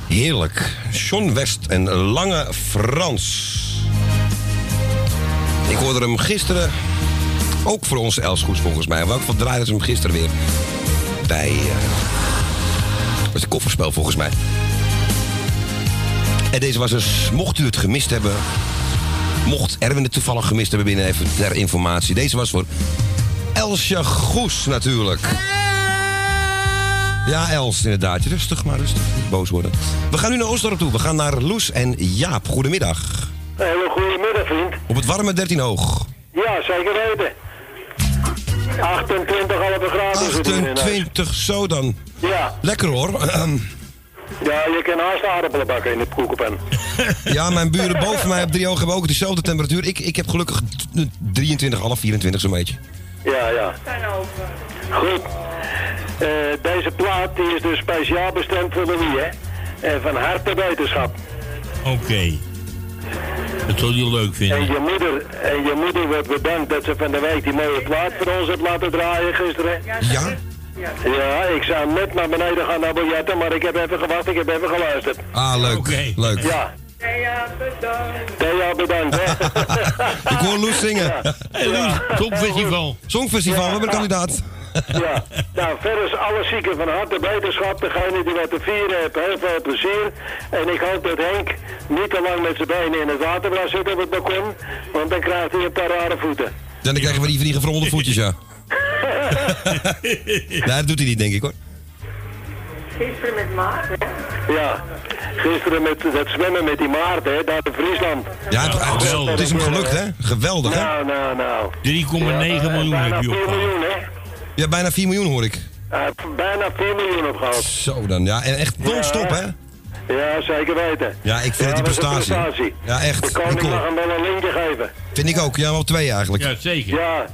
Heerlijk. John West en Lange Frans. Ik hoorde hem gisteren, ook voor onze Elsgoes volgens mij. Welk van draaiden ze hem gisteren weer? Bij, was het kofferspel volgens mij. En deze was dus, mocht u het gemist hebben... Mocht Erwin het toevallig gemist hebben binnen even ter informatie. Deze was voor Elsje Goes natuurlijk. Ja, Els, inderdaad. Rustig, maar rustig. Niet boos worden. We gaan nu naar Oostdorp toe. We gaan naar Loes en Jaap. Goedemiddag. Hele goedemiddag, vriend. Op het warme 13 hoog. Ja, zeker weten. 28 halve graden zit hier in huis. 28, zo dan. Ja. Lekker hoor. Ehm, Ja, je kan haast aardappelen bakken in de koekenpan. ja, mijn buren boven mij op drie ogen hebben ook dezelfde temperatuur. Ik, ik heb gelukkig 23, half 24 zo'n beetje. Ja, ja. Goed. Eh, deze plaat die is dus speciaal bestemd voor Louis, hè? En van harte wetenschap. Oké. Dat zal je leuk En vinden. je moeder, en je moeder wordt bedankt dat ze van de week die mooie plaat voor ons heeft laten draaien gisteren. Ja? Ja, ik zou net naar beneden gaan naar biljetten, maar ik heb even gewacht, ik heb even geluisterd. Ah, leuk. Leuk. Ja. Thea bedankt. Thea bedankt, hè. Ik hoor Loes zingen. Hey, Loes, Songfestival. Songfestival, we hebben een kandidaat. Ja, nou verder is alle zieken van harte wetenschap. Degene die wat te vieren heeft, heel veel plezier. En ik hoop dat Henk niet te lang met zijn benen in het water blijft zitten op het balkon. Want dan krijgt hij een paar rare voeten. Dan krijgen we die van die gevronde voetjes, ja. nee, dat doet hij niet, denk ik hoor. Gisteren met Maarten. Ja, gisteren met dat zwemmen met die Maarten, hè, daar in Friesland. Ja, het, het- het is hem gelukt, hè? Geweldig, hè? Nou, nou, nou. 3,9 miljoen heb je 4 opgehaald. miljoen, hè? Ja, bijna 4 miljoen hoor ik. Hij heeft bijna 4 miljoen opgehaald. Zo dan, ja. En echt non-stop, hè? Ja, zeker weten. Ja, ik vind het die prestatie. prestatie. Ja, echt. De koning Nicole. mag hem wel een lintje geven. Vind ik ook. Ja, wel twee eigenlijk. Ja, zeker. Ja,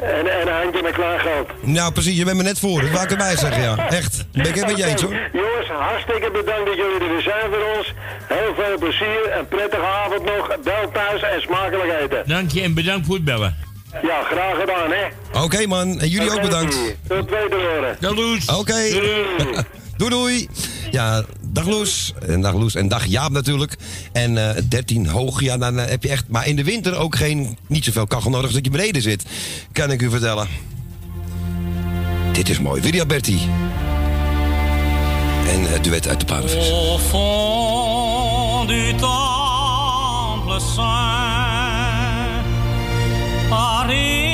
en, en een handje met klaar geld. Nou, precies. Je bent me net voor. Dat wou ik erbij zeggen, ja. Echt. Ben ik het met je eens, hoor. Jongens, hartstikke bedankt dat jullie er weer zijn voor ons. Heel veel plezier, een prettige avond nog. Bel thuis en smakelijk eten. Dank je en bedankt voor het bellen. Ja, graag gedaan, hè. Oké, man. En jullie ook bedankt. Tot tweede horen. Dag Loes. Oké. doei, doei. Ja, dag Loes. En dag Loes. En dag Jaap natuurlijk. En eh 13 hoog, ja, dan eh, heb je echt... Maar in de winter ook geen, niet zoveel kachel nodig dat je beneden zit. Kan ik u vertellen. Dit is mooi. Willy Alberti. En het duet uit de paardenvis. Au fond du temple saint, Are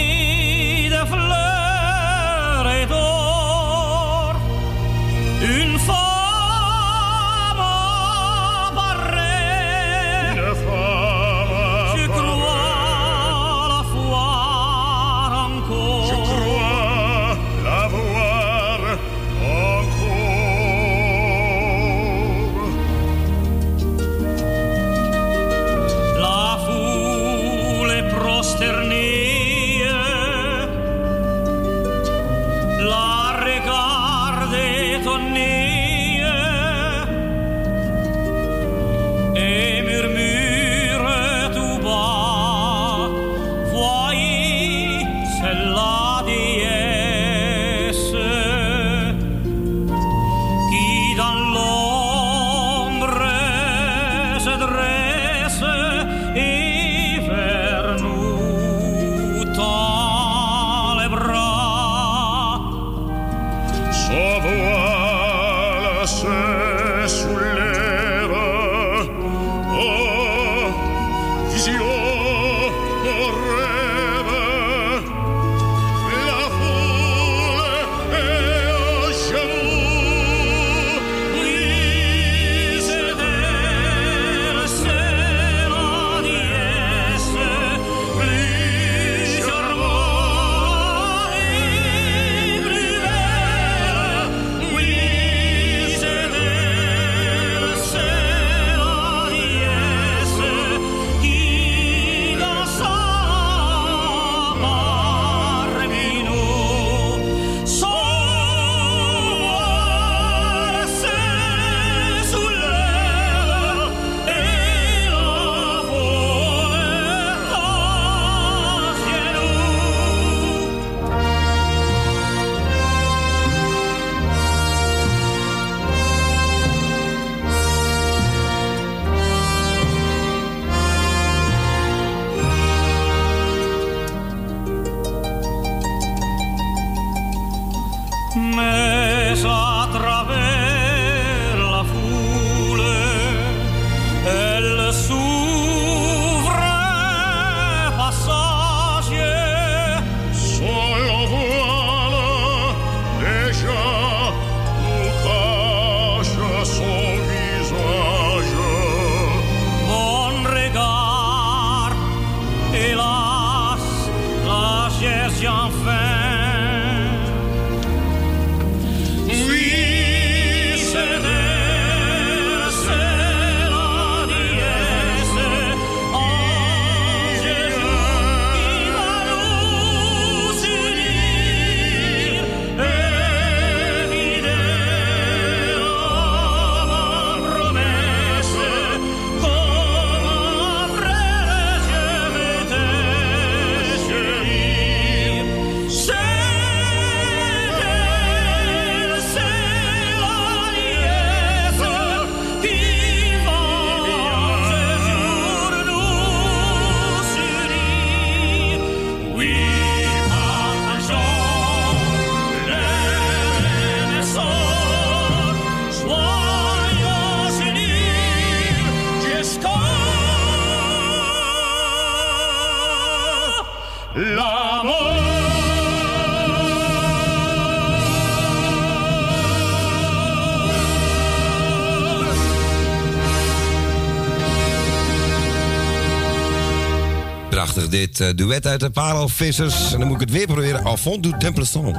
Dit eh, duet uit de Parelvissers. En dan moet ik het weer proberen. Enfant du Templeton.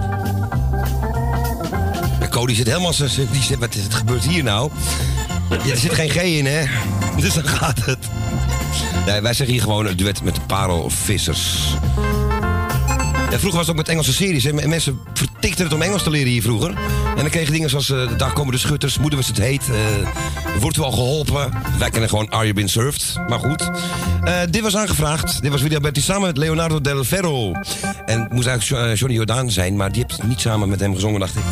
En Cody zit helemaal... zo- Die zit, wat is het gebeurt hier nou? Ja, er zit geen G in, hè? Dus dan gaat het. Nee, wij zeggen hier gewoon een duet met de Parelvissers. Vroeger was het ook met Engelse series. En Mensen vertikten het om Engels te leren hier vroeger. En dan kregen dingen zoals eh, Daar komen de schutters, Moeder was het heet. eh, wordt u al geholpen? Wij kennen gewoon Are You Been Served? Maar goed. Eh, dit was aangevraagd. Dit was Willy Alberti samen met Leonardo Del Ferro. En het moest eigenlijk eh, Johnny Jordaan zijn, maar die heeft niet samen met hem gezongen, dacht ik.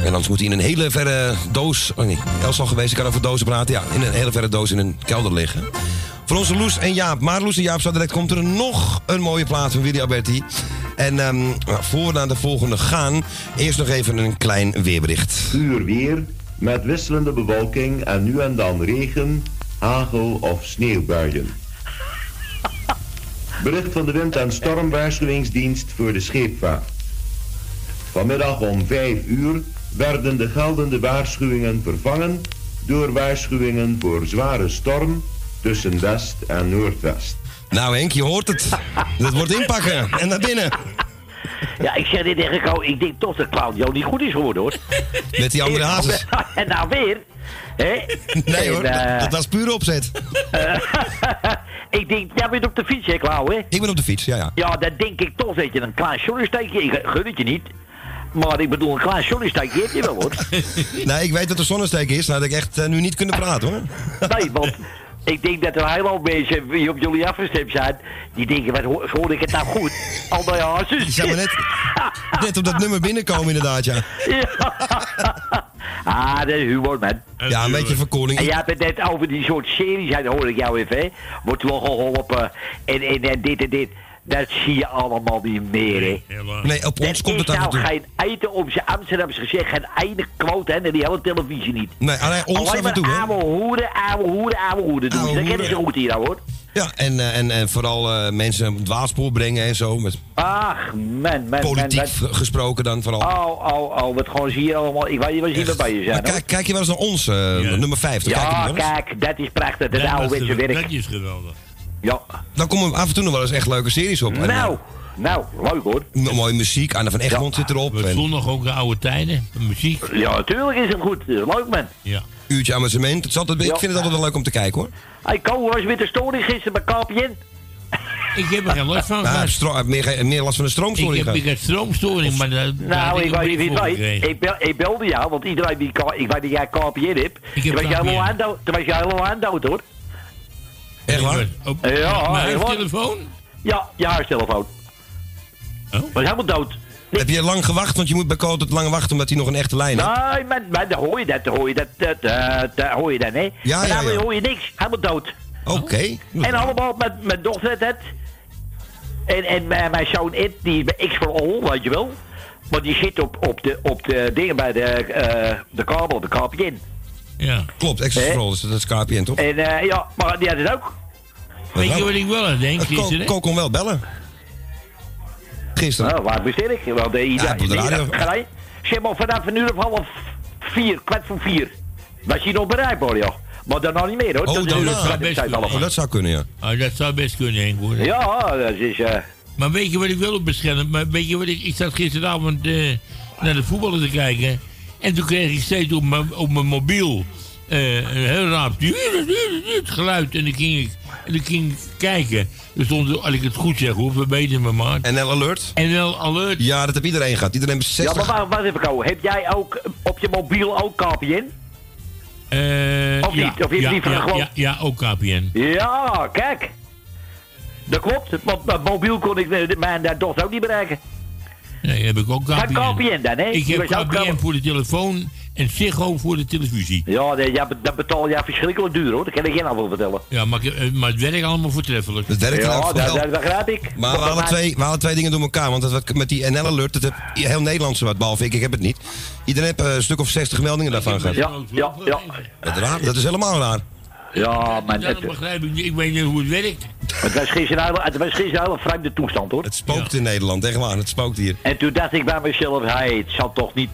En anders moet hij in een hele verre doos. Oh nee, Els al geweest, ik kan over dozen praten. Ja, in een hele verre doos in een kelder liggen. Voor onze Loes en Jaap. Maar Loes en Jaap, zo direct komt er nog een mooie plaat van Willy Alberti. En nou, voor we naar de volgende gaan, eerst nog even een klein weerbericht. Uur weer met wisselende bewolking en nu en dan regen, hagel of sneeuwbuien. Bericht van de wind- en stormwaarschuwingsdienst voor de scheepvaart. Vanmiddag om 5 uur werden de geldende waarschuwingen vervangen door waarschuwingen voor zware storm tussen west en noordwest. Nou Henk, je hoort het. Dat wordt inpakken en naar binnen. Ja, ik zeg dit tegen Kou, ik denk toch dat Claudio niet goed is geworden hoor. Met die andere hazes. en nou weer. Hè? Nee hoor, En, eh, dat, dat was puur opzet. ik denk, jij bent op de fiets hè Klauw hè? Ik ben op de fiets, ja ja. Ja, dan denk ik toch dat je een klein zonnesteekje, ik gun het je niet. Maar ik bedoel, een klein zonnesteekje heb je wel hoor. Nee, ik weet dat er zonnesteek is. Nou had ik echt eh, nu niet kunnen praten hoor. Nee, want ik denk dat er hele hoop mensen die op jullie afgestemd zijn, die denken, wat hoor, hoor ik het nou goed? Al die hazes. Je zou maar net, net op dat nummer binnenkomen inderdaad, ja. Ah, dat is humor, man. Ja, een beetje verkoeling. En jij hebt het net over die soort series, hoor ik jou even, hè. Wordt wel geholpen en, en, en dit en dit. Dat zie je allemaal niet meer, hè. Nee, op ons komt het Er af en is nou toe. geen eten op zijn Amsterdamse gezegd, geen ene quote, hè, naar die hele televisie niet. Nee, alleen ons af en maar toe, hè. ouwe hoeren, ouwe hoeren, ouwe hoeren doen. Dat kennen ze goed hier, nou, hoor. Ja, en, eh, en, en vooral eh, mensen op het dwaalspoor brengen en zo. Met Ach, man, man, politiek man. v- gesproken dan vooral. Oh, oh, oh, wat gewoon zie je allemaal. Ik weet niet ze hier bij je zijn. Maar kijk, kijk je wel eens naar ons, eh, nummer 50? kijk je Ja, kijk, dat is prachtig. Dat. Dat is geweldig. Ja. Dan komen af en toe nog wel eens echt leuke series op. En, Nou, nou, leuk hoor. eh, mooie muziek, Anne van Egmond zit erop. We en zondag ook de oude tijden, de muziek. Ja, natuurlijk is het goed. Leuk man. Ja. Uurtje amusement. Het is altijd, Ik vind het altijd wel leuk om te kijken hoor. Hey, Ko, was met de storing gisteren bij KPN? Ik heb er geen last van Nou, meer, meer last van de Ik stroomstoring heb, ik heb stroomstoring, maar Nou, ik een weet niet het weet. Ik, bel, ik belde jou, want iedereen die... Ik weet dat jij KPN hebt. Ik heb Toen was jij KPN. helemaal aan. Toen was jij helemaal aan dood, hoor. Echt waar? Op Ja, mijn huistelefoon? Ja, je huistelefoon. Oh? Was helemaal dood. Heb je lang gewacht? Want je moet bij Colt het lang wachten omdat hij nog een echte lijn heeft. Nee, maar, maar dan hoor je dat, dan hoor je dat, dat, dat, dat hoor je dan, hè? Ja, maar ja, ja. hoor je niks, helemaal dood. Oké. En allemaal met mijn dochter het. En, en mijn, mijn zoon Ed, die is bij X voor All, weet je wel. Maar die zit op, op, de, op de dingen bij de, eh, de kabel, de KPN. Ja. Klopt, scroll, dus dat is KPN toch? En eh, ja, maar die had het ook. Weet je wat ik wel denk gisteren? Ko kon wel bellen. Gisteren. Nou, waar bestel ik? Want de, Ja, de radio. Zeg maar vanaf een uur of half vier, kwart voor vier. Was hij nog bereikbaar, ja. Maar dan nog niet meer hoor. Oh, Dat dat zou best. Oh, dat zou kunnen, ja. Ah, dat zou best kunnen, Henk, hoor. Ja, dat is... eh Maar weet je wat ik wel op bescherm? Maar weet je wat ik... Ik zat gisteravond eh, naar de voetballen te kijken. En toen kreeg ik steeds op mijn, op mijn mobiel eh, een heel raar het geluid. En dan ging ik, en dan ging ik kijken. Er stond, als ik het goed zeg hoor, verbeteren me maar. NL Alert? NL Alert. Ja, dat heeft iedereen gehad. Iedereen heeft Ja, 60... maar wacht, even, Ko. Heb jij ook op je mobiel ook KPN? Eh, Of ja, niet? Of heb je ja, liever ja, gewoon- ja, ja, ook KPN. Ja, kijk. Dat klopt, want mobiel kon ik mijn dochter ook niet bereiken. Nee, heb ik ook Van KPN. KPN dan, hè? Ik heb KPN voor de telefoon en Ziggo voor de televisie. Ja, nee, ja, dat betaal je verschrikkelijk duur, hoor. Dat kan ik je nou wel vertellen. Ja, maar, eh, maar het werkt allemaal voortreffelijk. Het werkt Ja, ook dat, dat begrijp ik. Maar we halen, twee, we halen twee dingen door elkaar. Want dat, met die NL Alert, dat heb heel Nederland zo wat, behalve ik. Ik heb het niet. Iedereen heeft eh, een stuk of 60 meldingen daarvan gehad. Ja, ja, ja. Dat, is raar. dat is helemaal raar. Ja, maar Dat begrijp ik niet. Ik weet niet hoe het werkt. het was gisteren een hele- het was gisteren een hele vreemde toestand, hoor. Het spookt in Nederland, echt waar. Het spookt hier. En toen dacht ik bij mezelf, hey, het zal toch niet...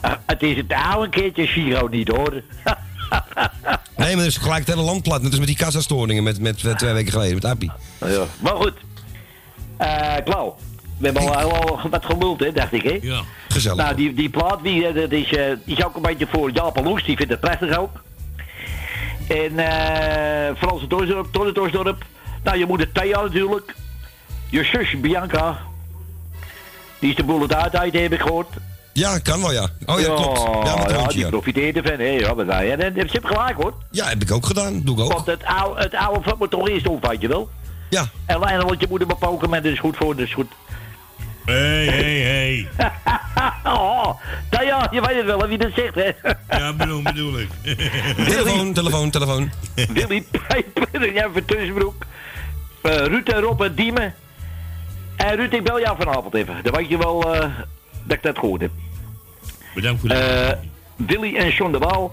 eh, het is het oude keertje Giro niet, hoor. Nee, maar is gelijk het hele land plat. Net als met die kassastoringen met, met, met twee weken geleden, met Appie. Ja. Maar goed. Eh Klauw. We hebben al, al wat gemuld, hè, dacht ik, hè? Ja. Gezellig. Nou, die, die plaat, die, eh, dat is, eh, die is ook een beetje voor Jaap Loes. Die vindt het prachtig ook. En eh Franse Torsdorp, Torre Torsdorp. Nou, je moeder Thea natuurlijk. Je zus Bianca. Die is de boel het uit, heb ik gehoord. Ja, kan wel, ja. Oh ja, klopt. Ja, met hondje, die ja. profiteert ervan, hè. Ja, maar nou, ja, en, en, ze hebben gelijk, hoor. Ja, heb ik ook gedaan. Doe ik ook. Want het oude, het oude moet toch eerst op, weet je wel? Ja. En alleen want je moeder bepoken met, dat is goed voor, dat is goed. Hé, hé, hé. oh, nou ja, je weet het wel, wie dat zegt, hè. Ja, bedoel, bedoel ik. Telefoon, telefoon, telefoon. Willy Pijper, jij van Tussenbroek. Eh, Ruud en Rob en Diemen. En Ruud, ik bel jou vanavond even. Dan weet je wel eh, dat ik dat gehoord heb. Bedankt voor de... Eh Willy en John de Waal.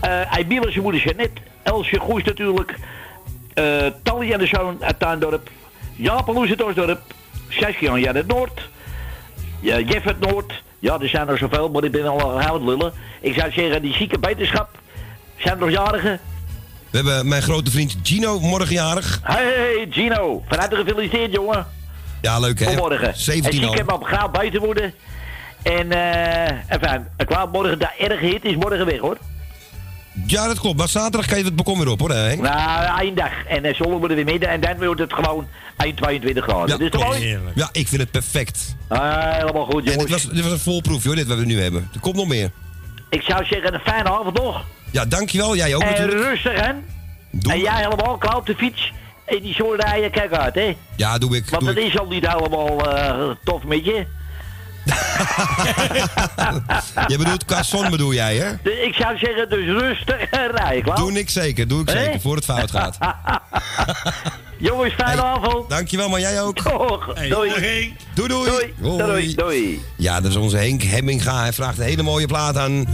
Eh Emile, zijn moeder Jeannette. Elsje Goes natuurlijk. Eh Tally en de zoon uit Tuindorp. Jaap en Loes uit Osdorp. Saskia Jan uit Noord. Ja, Jeff uit Noord. Ja, er zijn er zoveel, maar ik ben al aan het lullen. Ik zou zeggen, die zieke beterschap. Zijn er nog jarigen? We hebben mijn grote vriend Gino morgen jarig. Hey Gino, van harte gefeliciteerd jongen. Ja, leuk hè. Vanmorgen. 17 en ik heb op gauw beter worden. En eh, enfin, ik wou morgen daar erg hit is morgen weg hoor. Ja, dat klopt. Maar zaterdag kan je het balkon weer op hoor, hè, Henk? Nou, één dag. En uh, zondag worden we midden en dan wordt het gewoon 1, 22 graden. Ja, dus toch klopt. mooi? Ja, ik vind het perfect. Ah, helemaal goed En jongens. dit was, dit was een volproef, joh, dit wat we nu hebben. Er komt nog meer. Ik zou zeggen, een fijne avond nog. Ja, dankjewel. Jij ook en natuurlijk. rustig hè. en jij helemaal klaar op de fiets. En die rijden, kijk uit hè. Ja, doe ik. Want doe ik. is al niet helemaal eh, tof met je. Je bedoelt qua zon bedoel jij, hè? Dus ik zou zeggen, dus rustig rijden, klaar? Doe ik zeker, doe ik zeker, voor het fout gaat. Jongens, fijne avond. Dankjewel, maar jij ook. Doei. Doei, doei. Doei. Doei. Doei. Ja, dat is onze Henk Hemminga. Hij vraagt een hele mooie plaat aan.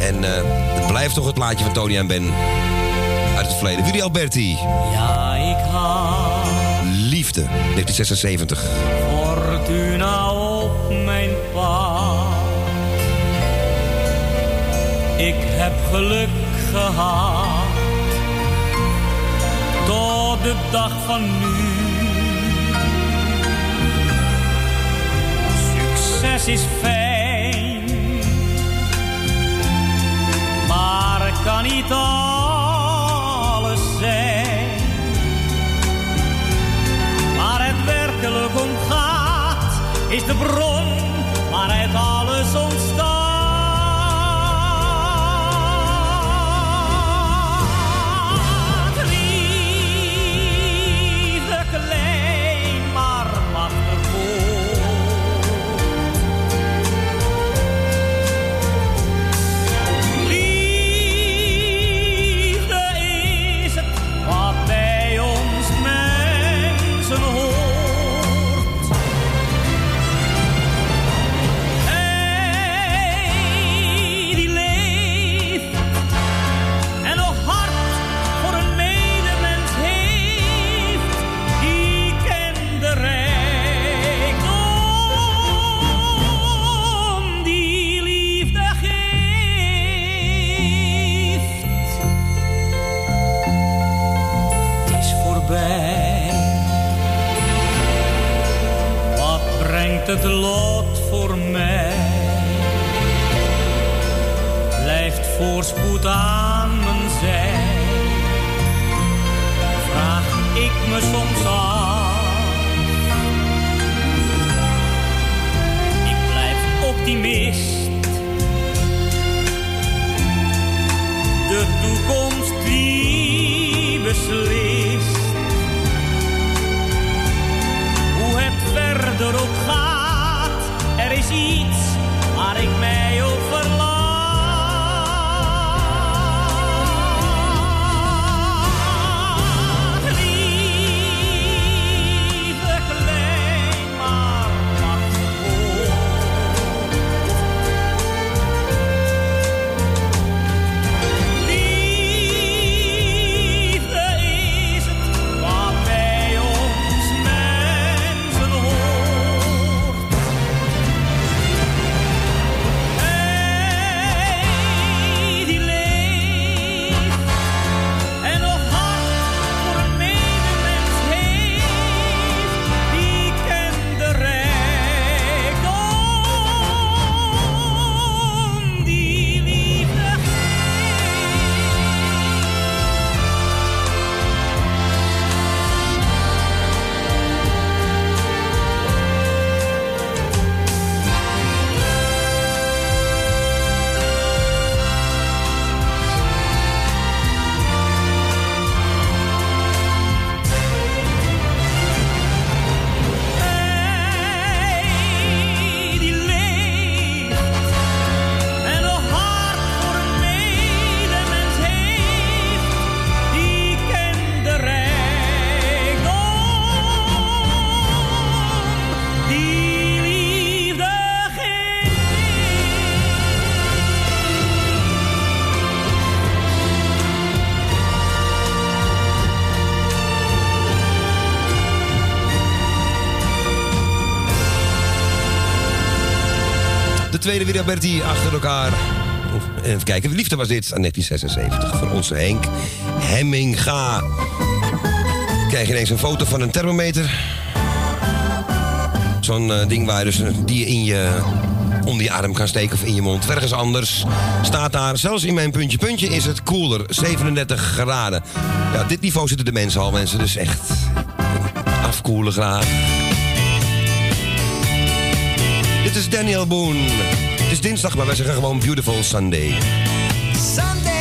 En eh, het blijft toch het plaatje van Tony en Ben. Uit het verleden. Willy Alberti. Ja, ik haal Liefde, 1976. Ik heb geluk gehad tot de dag van nu. Succes is fijn, maar kan niet alles zijn. Waar het werkelijk om gaat, is de bron waaruit alles Tweede Bertie achter elkaar. Even kijken, liefde was dit aan 1976 van onze Henk Hemminga. Krijg je ineens een foto van een thermometer. Zo'n eh, ding waar je dus, eh, die je in je, onder je arm kan steken of in je mond. Ergens anders staat daar, zelfs in mijn puntje puntje is het koeler. 37 graden. Ja, dit niveau zitten de mensen al, mensen. Dus echt afkoelen graag. Dit is Daniel Boone. Het is dinsdag, maar wij zeggen gewoon Beautiful Sunday. Sunday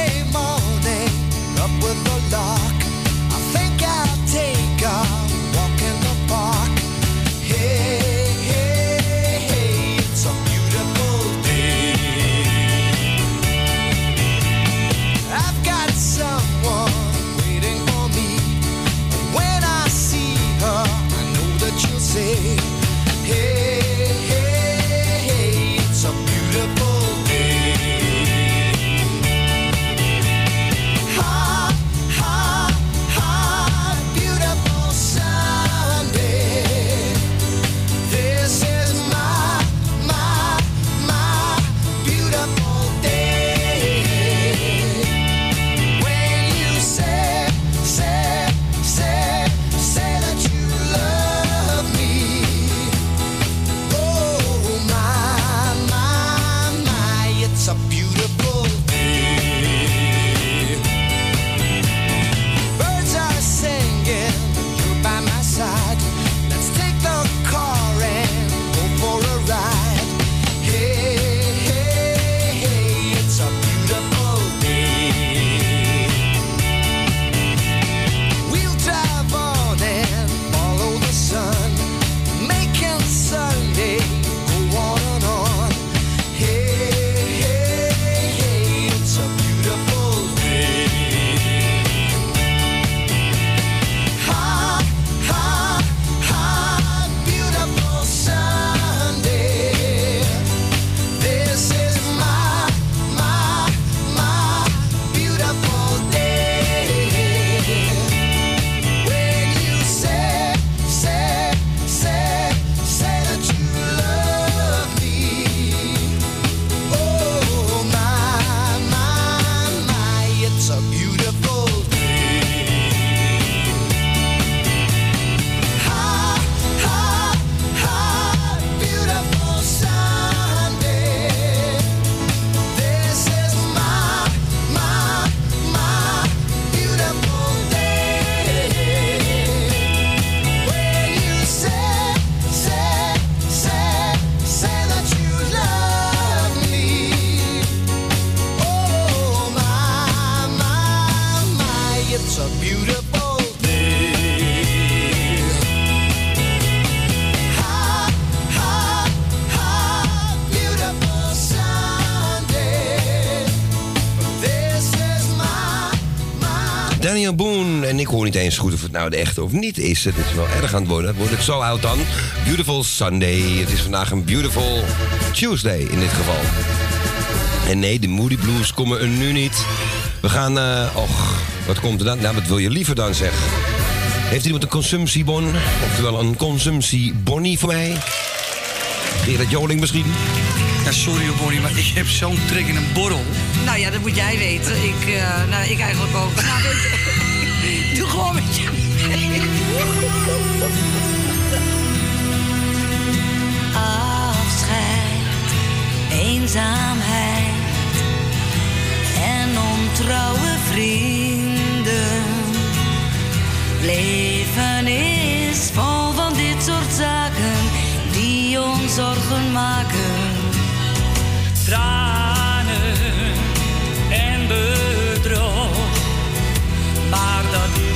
niet eens goed of het nou de echte of niet is. Het is wel erg aan het worden. Word ik zo oud dan? Beautiful Sunday. Het is vandaag een beautiful Tuesday in dit geval. En nee, de Moody Blues komen er nu niet. We gaan, eh och, wat komt er dan? Nou, wat wil je liever dan zeg? Heeft iemand een consumptiebon? Oftewel een consumptiebonnie voor mij? Gerard Joling misschien? Ja, sorry hoor, Bonnie, maar ik heb zo'n trek in een borrel. Nou ja, dat moet jij weten. Ik, eh, nou, ik eigenlijk ook. Nou, weet je, doe gewoon met je. Afscheid, eenzaamheid en ontrouwe vrienden. Leven is vol van dit soort zaken die ons zorgen maken. tranen en bedrog.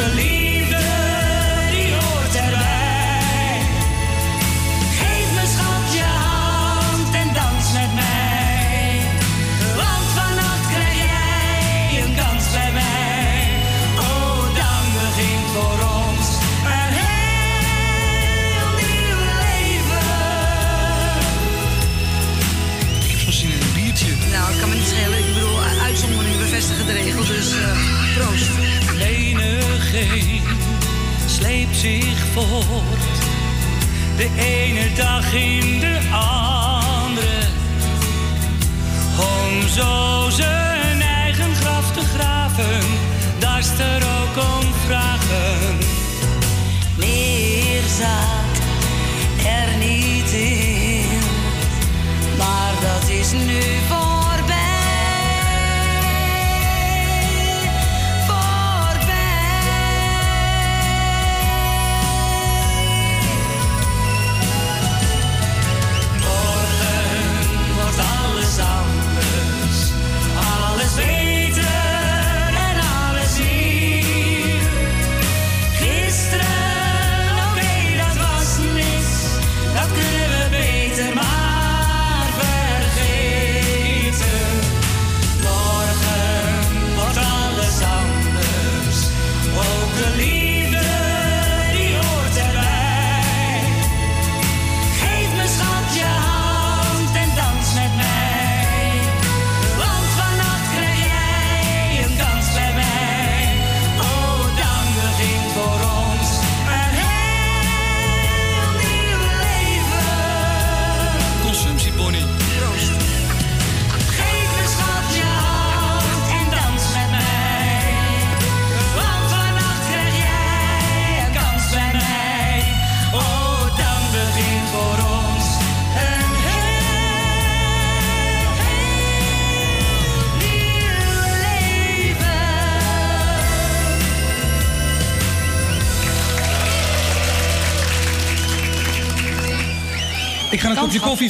De liefde, die hoort erbij. Geef me schatje hand en dans met mij. Want vannacht krijg jij een dans bij mij. O, dan begint voor ons een heel nieuw leven. Ik heb soms hier een biertje. Nou, ik kan me niet schelen, ik bedoel uitzondering bevestigen de regel, dus eh, proost sleept zich voort. De ene dag in de andere. Om zo zijn eigen graf te graven, daar is er ook om vragen. Meer zat er niet in, maar dat is nu van.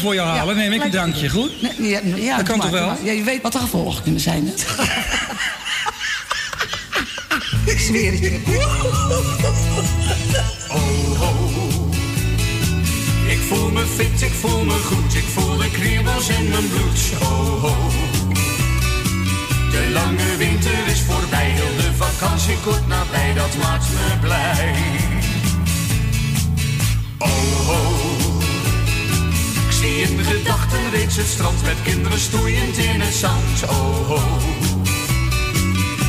Koffie voor je halen. Neem ik een drankje, goed? Nee, ja, ja, Dat kan toch wel? Ja, je weet wat de gevolgen kunnen zijn. Hè? Ik zweer het je. Oh, oh. Ik voel me fit, ik voel me goed, ik voel de kriebels in mijn bloed. Oh, oh. De lange winter is voorbij, heel de vakantie kort nabij, dat maakt me blij. Zie in gedachten reeds het strand met kinderen stoeiend in het zand. Oh, oh.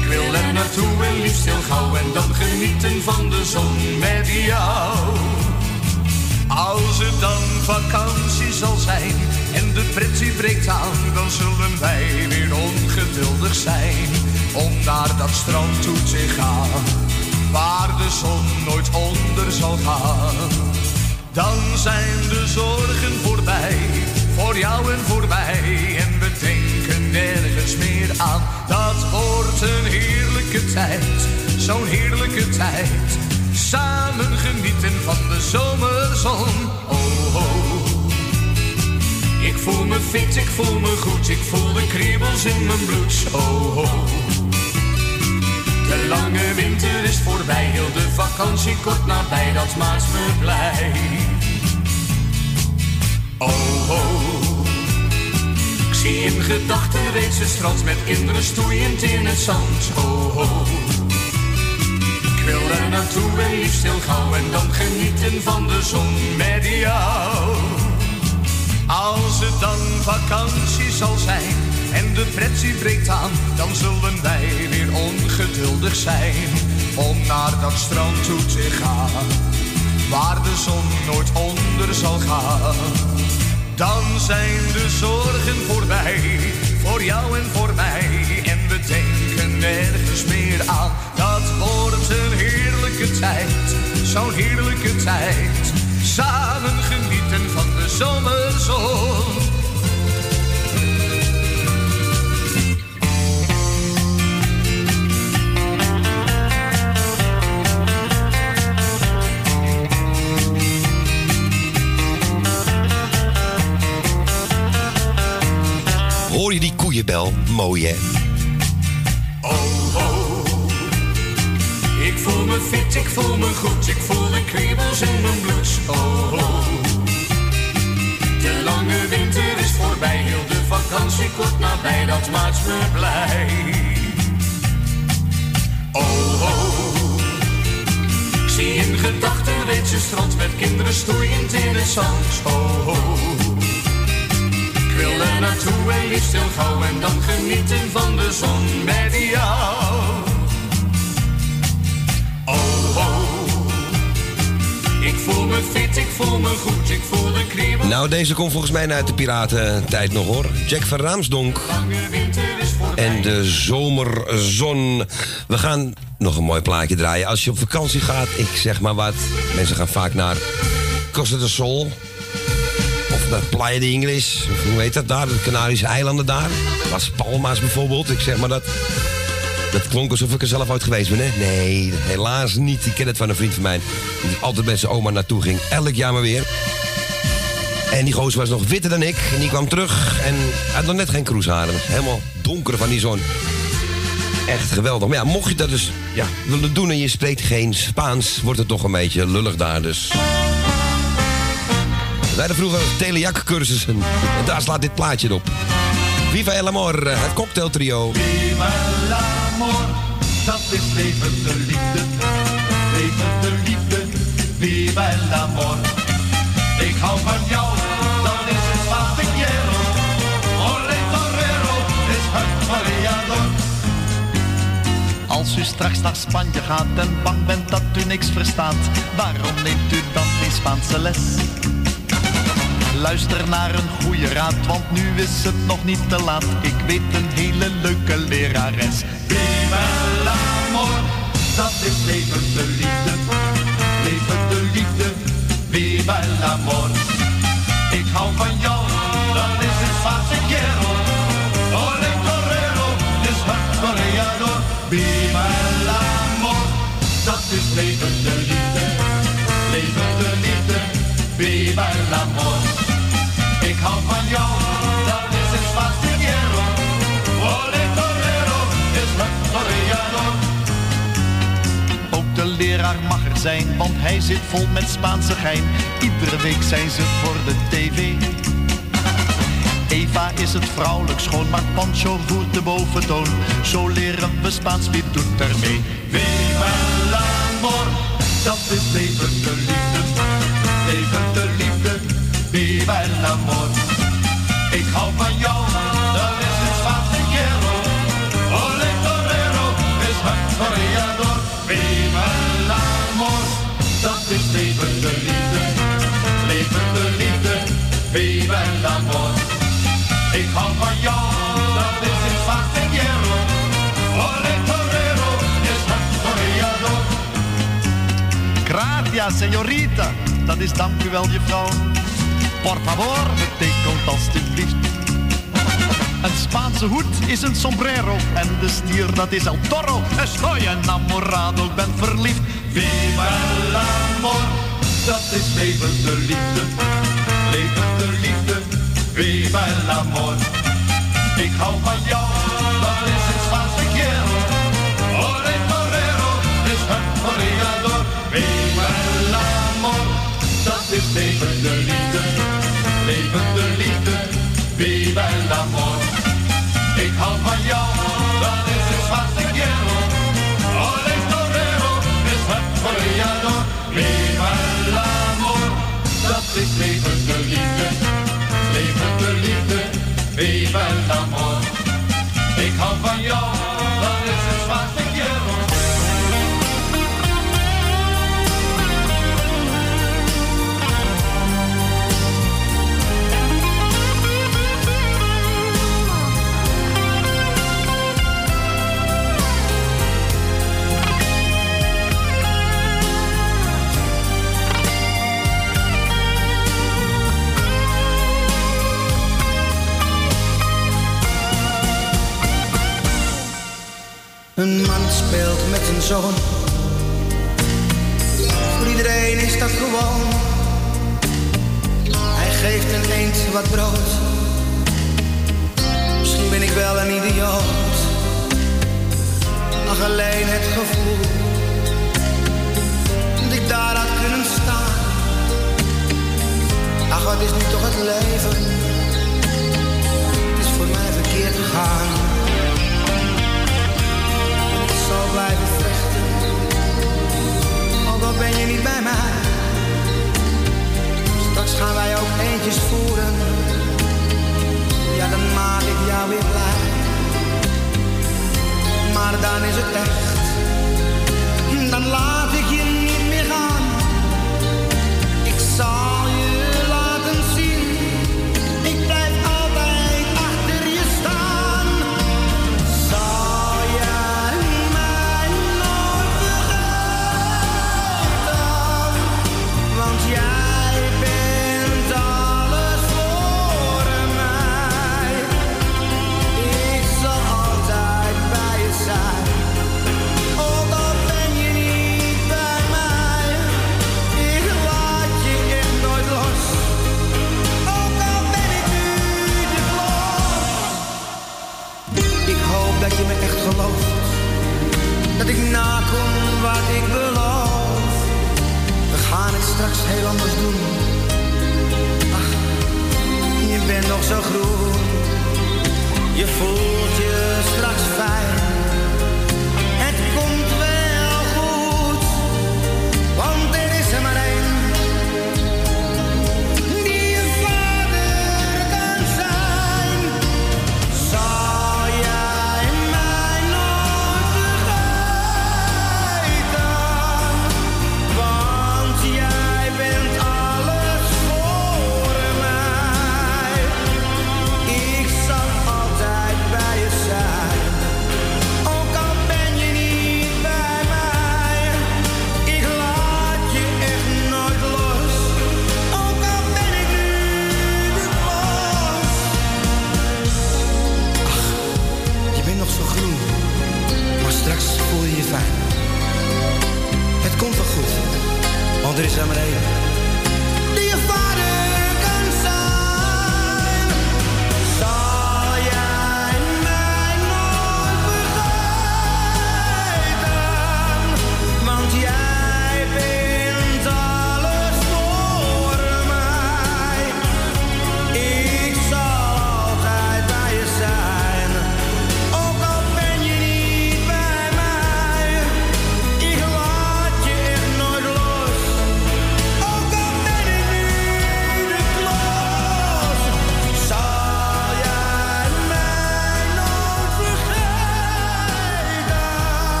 Ik wil er naartoe en liefst heel gauw en dan genieten van de zon met jou. Als het dan vakantie zal zijn en de pret die breekt aan, dan zullen wij weer ongeduldig zijn om naar dat strand toe te gaan, waar de zon nooit onder zal gaan. Dan zijn de zorgen voorbij, voor jou en voor mij. En we denken nergens meer aan. Dat wordt een heerlijke tijd, zo'n heerlijke tijd. Samen genieten van de zomerzon. Oh, oh. Ik voel me fit, ik voel me goed, ik voel de kriebels in mijn bloed. Oh, oh. De lange winter is voorbij, heel de vakantie kort nabij, dat maakt me blij. Oh, oh. Ik zie in gedachten reeds het strand met kinderen stoeiend in het zand. Oh, oh. Ik wil er naartoe en liefst heel gauw en dan genieten van de zon met jou. Als het dan vakantie zal zijn en de pret die breekt aan, dan zullen wij weer ongeduldig zijn om naar dat strand toe te gaan, waar de zon nooit onder zal gaan. Dan zijn de zorgen voorbij, voor jou en voor mij, en we denken nergens meer aan. Dat wordt een heerlijke tijd, zo'n heerlijke tijd. Samen genieten van de zomerzon. Hoor je die koeienbel? Mooi hè? Oh, oh. Ik voel me fit, ik voel me goed, ik voel de kriebels in mijn bloed. Oh, oh. De lange winter is voorbij, heel de vakantie kort nabij, dat maakt me blij. Oh, oh. Ik zie in gedachten reeds het strand met kinderen stoeiend in het zand. Oh, oh. Ik wil er naartoe en liefst heel gauw en dan genieten van de zon met jou. Oh, oh. voel me fit, ik voel me goed, ik voel de kriebel. Nou, deze komt volgens mij uit de piratentijd nog hoor. Jack van Raamsdonk. En de zomerzon. We gaan nog een mooi plaatje draaien. Als je op vakantie gaat, ik zeg maar wat. Mensen gaan vaak naar Costa del Sol. Naar Playa de Ingles. Of Hoe heet dat daar? De Canarische eilanden daar. Las Palmas bijvoorbeeld. Ik zeg maar dat. Dat klonk alsof ik er zelf ooit geweest ben, hè? Nee, helaas niet. Ik ken het van een vriend van mij. Die altijd met zijn oma naartoe ging. Elk jaar maar weer. En die gozer was nog witter dan ik. En die kwam terug en had nog net geen kroesharen. Helemaal donker van die zon. Echt geweldig. Maar ja, mocht je dat dus ja, willen doen en je spreekt geen Spaans... wordt het toch een beetje lullig daar dus. Wij hadden vroeger telejakcursussen. En daar slaat dit plaatje op. Viva el amor, het cocktailtrio. Viva el amor, dat is levende liefde. Levende liefde, viva el amor. Ik hou van jou, dat is het wat ik quiero. Torero, is het variador. Als u straks naar Spanje gaat en bang bent dat u niks verstaat, waarom neemt u dan geen Spaanse les? Luister naar een goede raad, want nu is het nog niet te laat. Ik weet een hele leuke lerares. Viva el amor, dat is levende liefde. Levende liefde, viva el amor. Ik hou van jou, dat is het wat ik quiero. Ole torero, is het variador. Viva el amor, dat is levende liefde. Levende liefde, viva el amor. Ik is. Ook de leraar mag er zijn, want hij zit vol met Spaanse gein. Iedere week zijn ze voor de tv. Eva is het vrouwelijk schoon, maar Pancho voert de boventoon. Zo leren we Spaans, wie doet er mee? Viva dat is liefde. Levende liefde, viva el amor. Ik hou van jou, dat is het ik quiero. Ole torero, is het variador. Viva el amor, dat is levende liefde. Levende liefde, viva el amor. Ik hou van jou, dat is het ik quiero. Ole torero, is het variador. Gracias, señorita. Dat is dank u wel, juffrouw. Por favor, betekent alstublieft. Een Spaanse hoed is een sombrero. En de stier, dat is El Toro. Estoy enamorado, ik ben verliefd. Viva el amor, dat is levende liefde. Voor iedereen is dat gewoon. Hij geeft een eend wat brood. Misschien ben ik wel een idioot. Ach, alleen het gevoel dat ik daar had kunnen staan. Ach, wat is nu toch het leven? Het is voor mij verkeerd gegaan. Zal blijven vechten, al ben je niet bij mij. Straks gaan wij ook eentjes voeren, ja dan maak ik jou weer blij. Maar dan is het echt, dan laat dat ik nakom wat ik beloof. We gaan het straks heel anders doen. Ach, je bent nog zo groen. Je voelt je straks fijn. some of that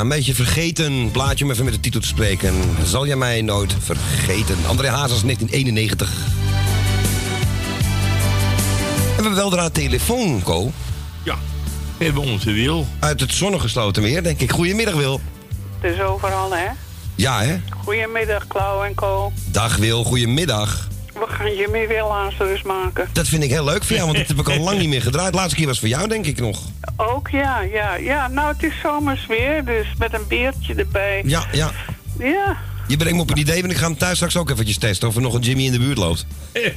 ja, een beetje vergeten. Plaatje om even met de titel te spreken. Zal jij mij nooit vergeten? André Hazes, 1991. En we hebben wel een telefoon, Ko. Ja, we hebben onze Wil. Uit het zonnegesloten weer, denk ik. Goedemiddag, Wil. Het is overal, hè? Ja, hè? Goedemiddag, Klauw en Co. Dag, Wil. Goedemiddag. We gaan Jimmy Willaas maken. Dat vind ik heel leuk voor jou, want dat heb ik al lang niet meer gedraaid. Laatste keer was voor jou, denk ik nog. Ja, ja, ja. Nou, het is zomers weer, dus met een beertje erbij. Ja, ja. Ja, Je brengt me op een idee, want ik ga hem thuis straks ook eventjes testen of er nog een Jimmy in de buurt loopt.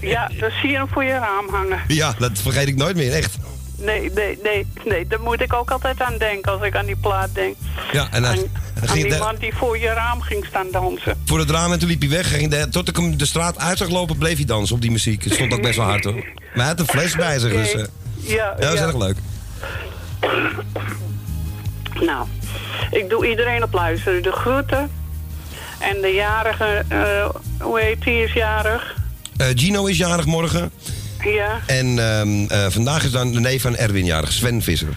ja, dan zie je hem voor je raam hangen. Ja, dat vergeet ik nooit meer, echt. Nee, nee, nee, nee. Daar moet ik ook altijd aan denken als ik aan die plaat denk. Ja, en dan, Aan die man die voor je raam ging staan dansen. voor het raam en toen liep hij weg. Ging de, tot ik hem de straat uit zag lopen, bleef hij dansen op die muziek. Het stond ook best wel hard hoor. Maar hij had een fles bij zich, dus... eh, Ja, ja, dat is ja. erg leuk. Nou, ik doe iedereen op luisteren. De groeten. En de jarige, eh, hoe heet die is jarig? Eh, Gino is jarig morgen. Ja. En ehm, eh, vandaag is dan de neef van Erwin jarig, Sven Visser.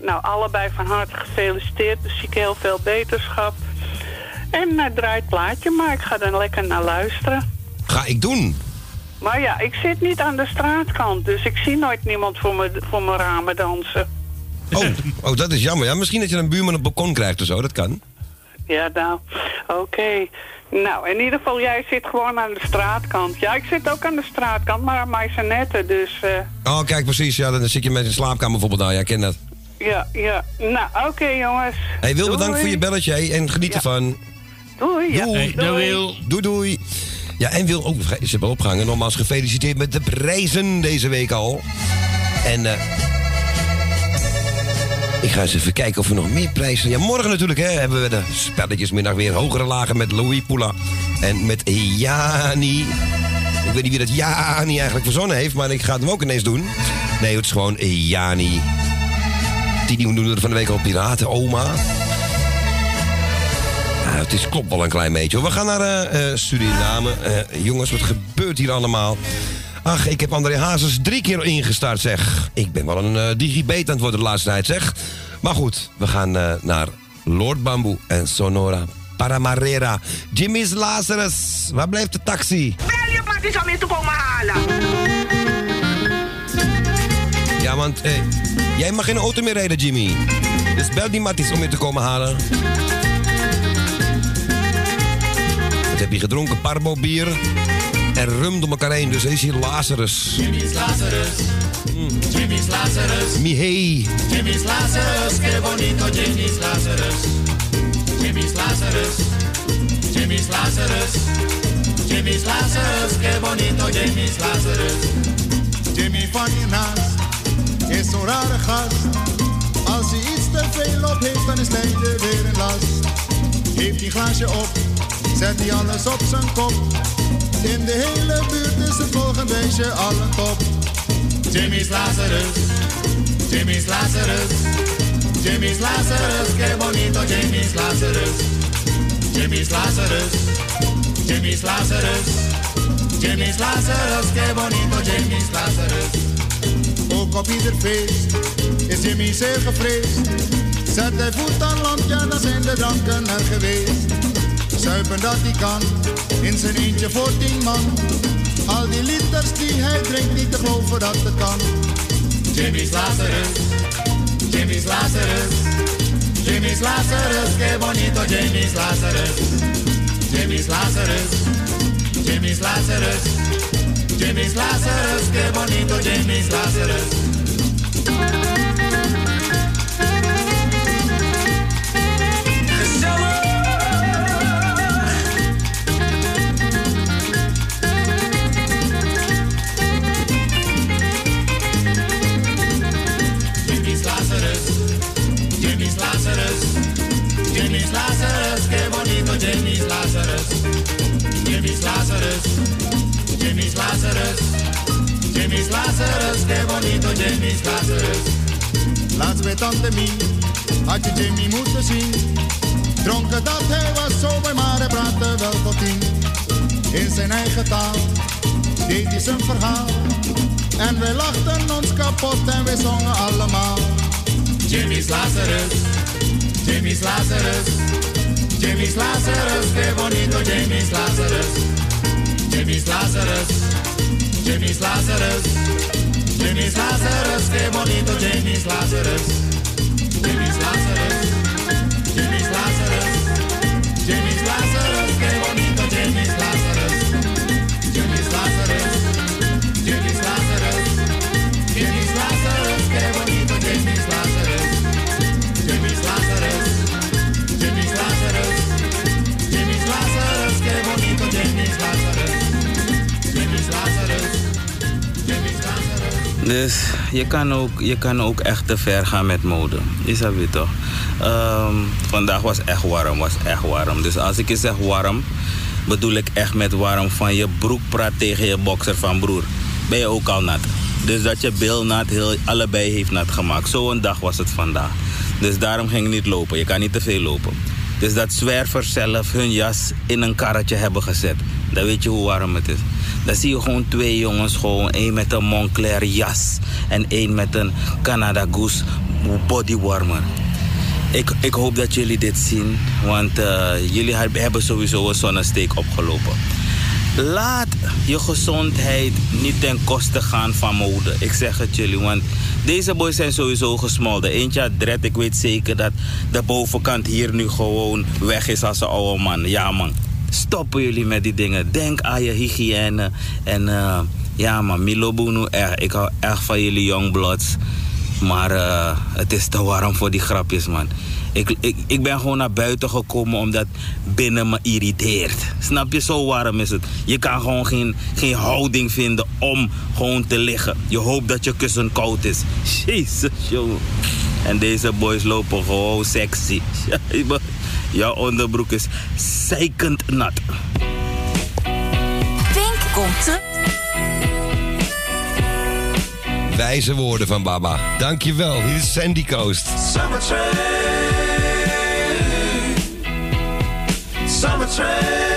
Nou, allebei van harte gefeliciteerd. Dus ik heel veel beterschap. En uh, draait plaatje, maar ik ga er lekker naar luisteren. Ga ik doen. Maar ja, ik zit niet aan de straatkant, dus ik zie nooit niemand voor, me, voor mijn ramen dansen. Oh, oh, dat is jammer. Ja, misschien dat je een buurman op het balkon krijgt of zo, dat kan. Ja, nou, oké. Nou, in ieder geval, jij zit gewoon aan de straatkant. Ja, ik zit ook aan de straatkant, maar aan mijn netten, dus... eh, Oh, kijk, precies. Ja, dan zit je met een slaapkamer bijvoorbeeld daar. Ja, ik ken dat. ja, ja. Nou, oké jongens. Hey, Wil, Doei. bedankt voor je belletje en geniet ervan. Doei. Ja. Doei. doei. Doei, doei. Ja, en Wil, ook, ze hebben wel opgehangen. Nogmaals gefeliciteerd met de prijzen deze week al. En eh, ik ga eens even kijken of we nog meer prijzen... Ja, morgen natuurlijk hè, hebben we de spelletjesmiddag weer. Hogere lagen met Louis Poula en met Jani. Ik weet niet wie dat Jani eigenlijk verzonnen heeft, maar ik ga hem ook ineens doen. Nee, het is gewoon Jani. Tini doen van de week al Piraten, oma. Het is, klopt wel een klein beetje. We gaan naar eh, eh, Suriname. Eh, jongens, wat gebeurt hier allemaal? Ach, ik heb André Hazes drie keer ingestart, zeg. Ik ben wel een eh digibet aan het worden de laatste tijd, zeg. Maar goed, we gaan eh, naar Lord Bamboe en Sonora Paramarera. Jimmy's Lazarus, waar blijft de taxi? Bel je Matties om je te komen halen. Ja, want eh, jij mag geen auto meer rijden, Jimmy. Dus bel die Matties om je te komen halen. Wat heb je gedronken? Parbo bier en rum door elkaar heen. Dus is hier Lazarus. Jimmy's Lazarus. Jimmy's Lazarus. Mihei. Jimmy's Lazarus. Que bonito Jimmy's Lazarus. Jimmy's Lazarus. Jimmy's Lazarus. Jimmy's Lazarus. Que bonito Jimmy's Lazarus. Jimmy is zo'n rare gast. Als hij iets te veel op heeft, dan is hij er weer in last. Heeft hij glaasje op, zet hij alles op zijn kop. In de hele buurt is het volgende weesje al een top. Jimmy's Lazarus. Jimmy's Lazarus. Jimmy's Lazarus. Que bonito Jimmy's Lazarus. Jimmy's Lazarus. Jimmy's Lazarus. Jimmy's Lazarus. Que bonito Jimmy's Lazarus. Ook op ieder feest is Jimmy zeer gevreesd. Zet hij voet aan land, ja dan zijn de dranken er geweest. Zuipen dat hij kan, in zijn eentje voor tien man. Al die liters die hij drinkt, niet te geloven dat het kan. Jimmy's Lazarus. Jimmy's Lazarus. Jimmy's Lazarus. Que bonito Jimmy's Lazarus. Jimmy's Lazarus. Jimmy's Lazarus. Jimmy's Lazarus. Que bonito Jimmy's Lazarus. Jimmy's Lazarus. Jimmy's Lazarus. Jimmy's Lazarus. Que bonito Jimmy's Lazarus. Laatst bij Tante Mie had je Jimmy moeten zien. Dronken dat hij was zo bij maar hij praatte wel tot tien. In zijn eigen taal deed hij zijn verhaal. En wij lachten ons kapot en wij zongen allemaal. Jimmy's Lazarus. Jamie's Lazarus, Jamie's Lazarus, qué bonito Jamie's Lazarus, Jamie's Lazarus, Jamie's Lazarus, Jamie's Lazarus, qué bonito Jamie's Lazarus, Jamie's Lazarus, Dus je kan, ook, je kan ook echt te ver gaan met mode. Je snapt het toch? Vandaag was echt warm, was echt warm. Dus als ik je zeg warm, bedoel ik echt met warm van je broek praat tegen je boxer van broer. Ben je ook al nat. Dus dat je bil nat heel, allebei heeft nat gemaakt. Zo'n dag was het vandaag. Dus daarom ging ik niet lopen. Je kan niet te veel lopen. Dus dat zwervers zelf hun jas in een karretje hebben gezet. Dan weet je hoe warm het is. Dan zie je gewoon twee jongens, gewoon één met een Moncler jas en één met een Canada Goose bodywarmer. Ik, ik hoop dat jullie dit zien, want eh, jullie heb- hebben sowieso een zonnesteek opgelopen. Laat je gezondheid niet ten koste gaan van mode. Ik zeg het jullie, want deze boys zijn sowieso gesmolten. Eentje had dread, ik weet zeker dat de bovenkant hier nu gewoon weg is als een oude man. Ja man, stoppen jullie met die dingen. Denk aan je hygiëne. En eh, ja man, Milo Bunu, echt, ik hou echt van jullie youngbloods. Maar eh, het is te warm voor die grapjes, man. Ik, ik, ik ben gewoon naar buiten gekomen omdat binnen me irriteert. Snap je, zo warm is het. Je kan gewoon geen, geen houding vinden om gewoon te liggen. Je hoopt dat je kussen koud is. Jezus, jongen. En deze boys lopen gewoon sexy. Jouw onderbroek is zeikend nat. Pink komt terug. Wijze woorden van Baba. Dankjewel. Hier is Sandy Coast. Summer train, summer train,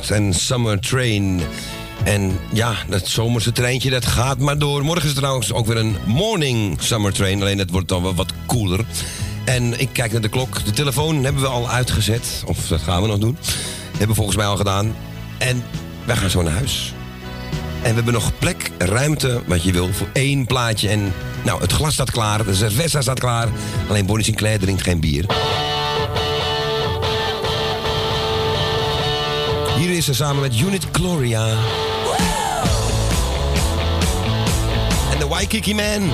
En Summer Train. En ja, dat zomerse treintje dat gaat maar door. Morgen is trouwens ook weer een morning summer train. Alleen het wordt dan wel wat koeler. En ik kijk naar de klok. De telefoon hebben we al uitgezet. Of dat gaan we nog doen. hebben we volgens mij al gedaan. En wij gaan zo naar huis. En we hebben nog plek, ruimte, wat je wil, voor één plaatje. En nou, het glas staat klaar, de cerveza staat klaar. Alleen Bonnie Sinclair drinkt geen bier. Hier is ze samen met Unit Gloria. En de Waikiki Man.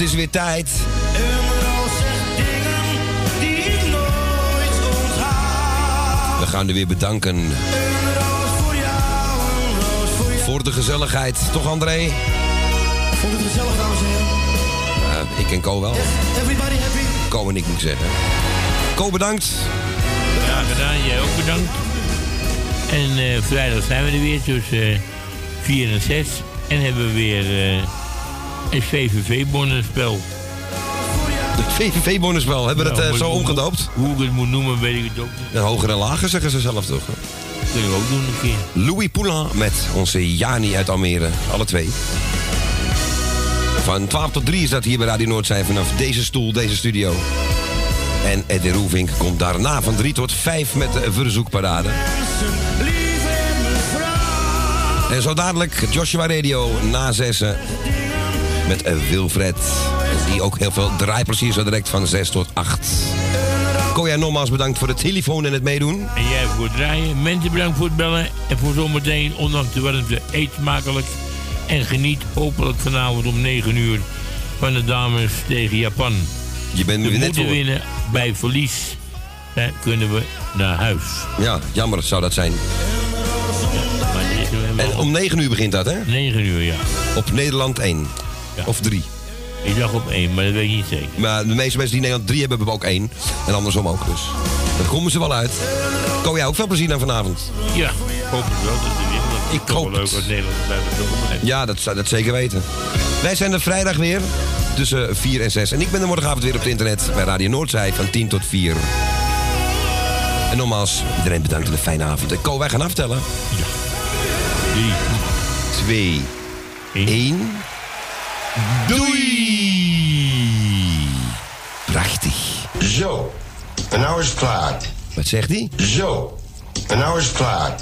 Het is weer tijd. We gaan u weer bedanken voor voor voor de gezelligheid. Toch André? Vond het gezellig, dames en heren? Ja, ik en Co wel. Everybody happy? komen, ik moet zeggen. Ko, bedankt. Graag gedaan, jij ook bedankt. En eh, vrijdag zijn we er weer tussen 4 en 6. En hebben we weer een VVV-bonnenspel. Het VVV-bonusspel, hebben we dat Ja, eh, zo omgedoopt? Hoe ik het moet noemen, weet ik het ook niet. Ja, hoger en lager zeggen ze zelf toch? Dat kunnen we ook doen een keer. Louis Poulain met onze Jani uit Almere. Alle twee. Van 12 tot 3 is dat hier bij Radio Noordzij vanaf deze stoel, deze studio. En Eddie Roevink komt daarna van 3 tot 5 met de verzoekparade. En zo dadelijk Joshua Radio na zessen met eh, Wilfred. Die ook heel veel draaiplezier zo direct van 6 tot 8. Koja, nogmaals bedankt voor de telefoon en het meedoen. En jij voor het draaien. Mensen bedankt voor het bellen. En voor zometeen, ondanks de warmte, eet smakelijk. En geniet hopelijk vanavond om 9 uur van de dames tegen Japan. Je bent We nu net moeten voor. winnen. Bij verlies kunnen we naar huis. Ja, jammer zou dat zijn. En om 9 uur begint dat, hè? 9 uur, ja. Op Nederland 1. Of 3. Ik dacht op 1, maar dat weet ik niet zeker. Maar de meeste mensen die Nederland 3 hebben, hebben ook 1. En andersom ook, dus. Daar komen ze wel uit. Ko jij ook veel plezier aan vanavond? Ja, ik hoop het wel dat is Ik hoop wel leuk het. als Nederland bij de. Ja, dat zou dat zeker weten. Wij zijn er vrijdag weer. Tussen 4 en 6. En ik ben er morgenavond weer op het internet bij Radio Noordzij van 10 tot 4. En nogmaals, iedereen bedankt en een fijne avond. En Ko, wij gaan aftellen. Ja. 3, 2, 1. Doei! Prachtig. Zo, en nou is het klaar. Wat zegt hij? Zo, en nou is het klaar.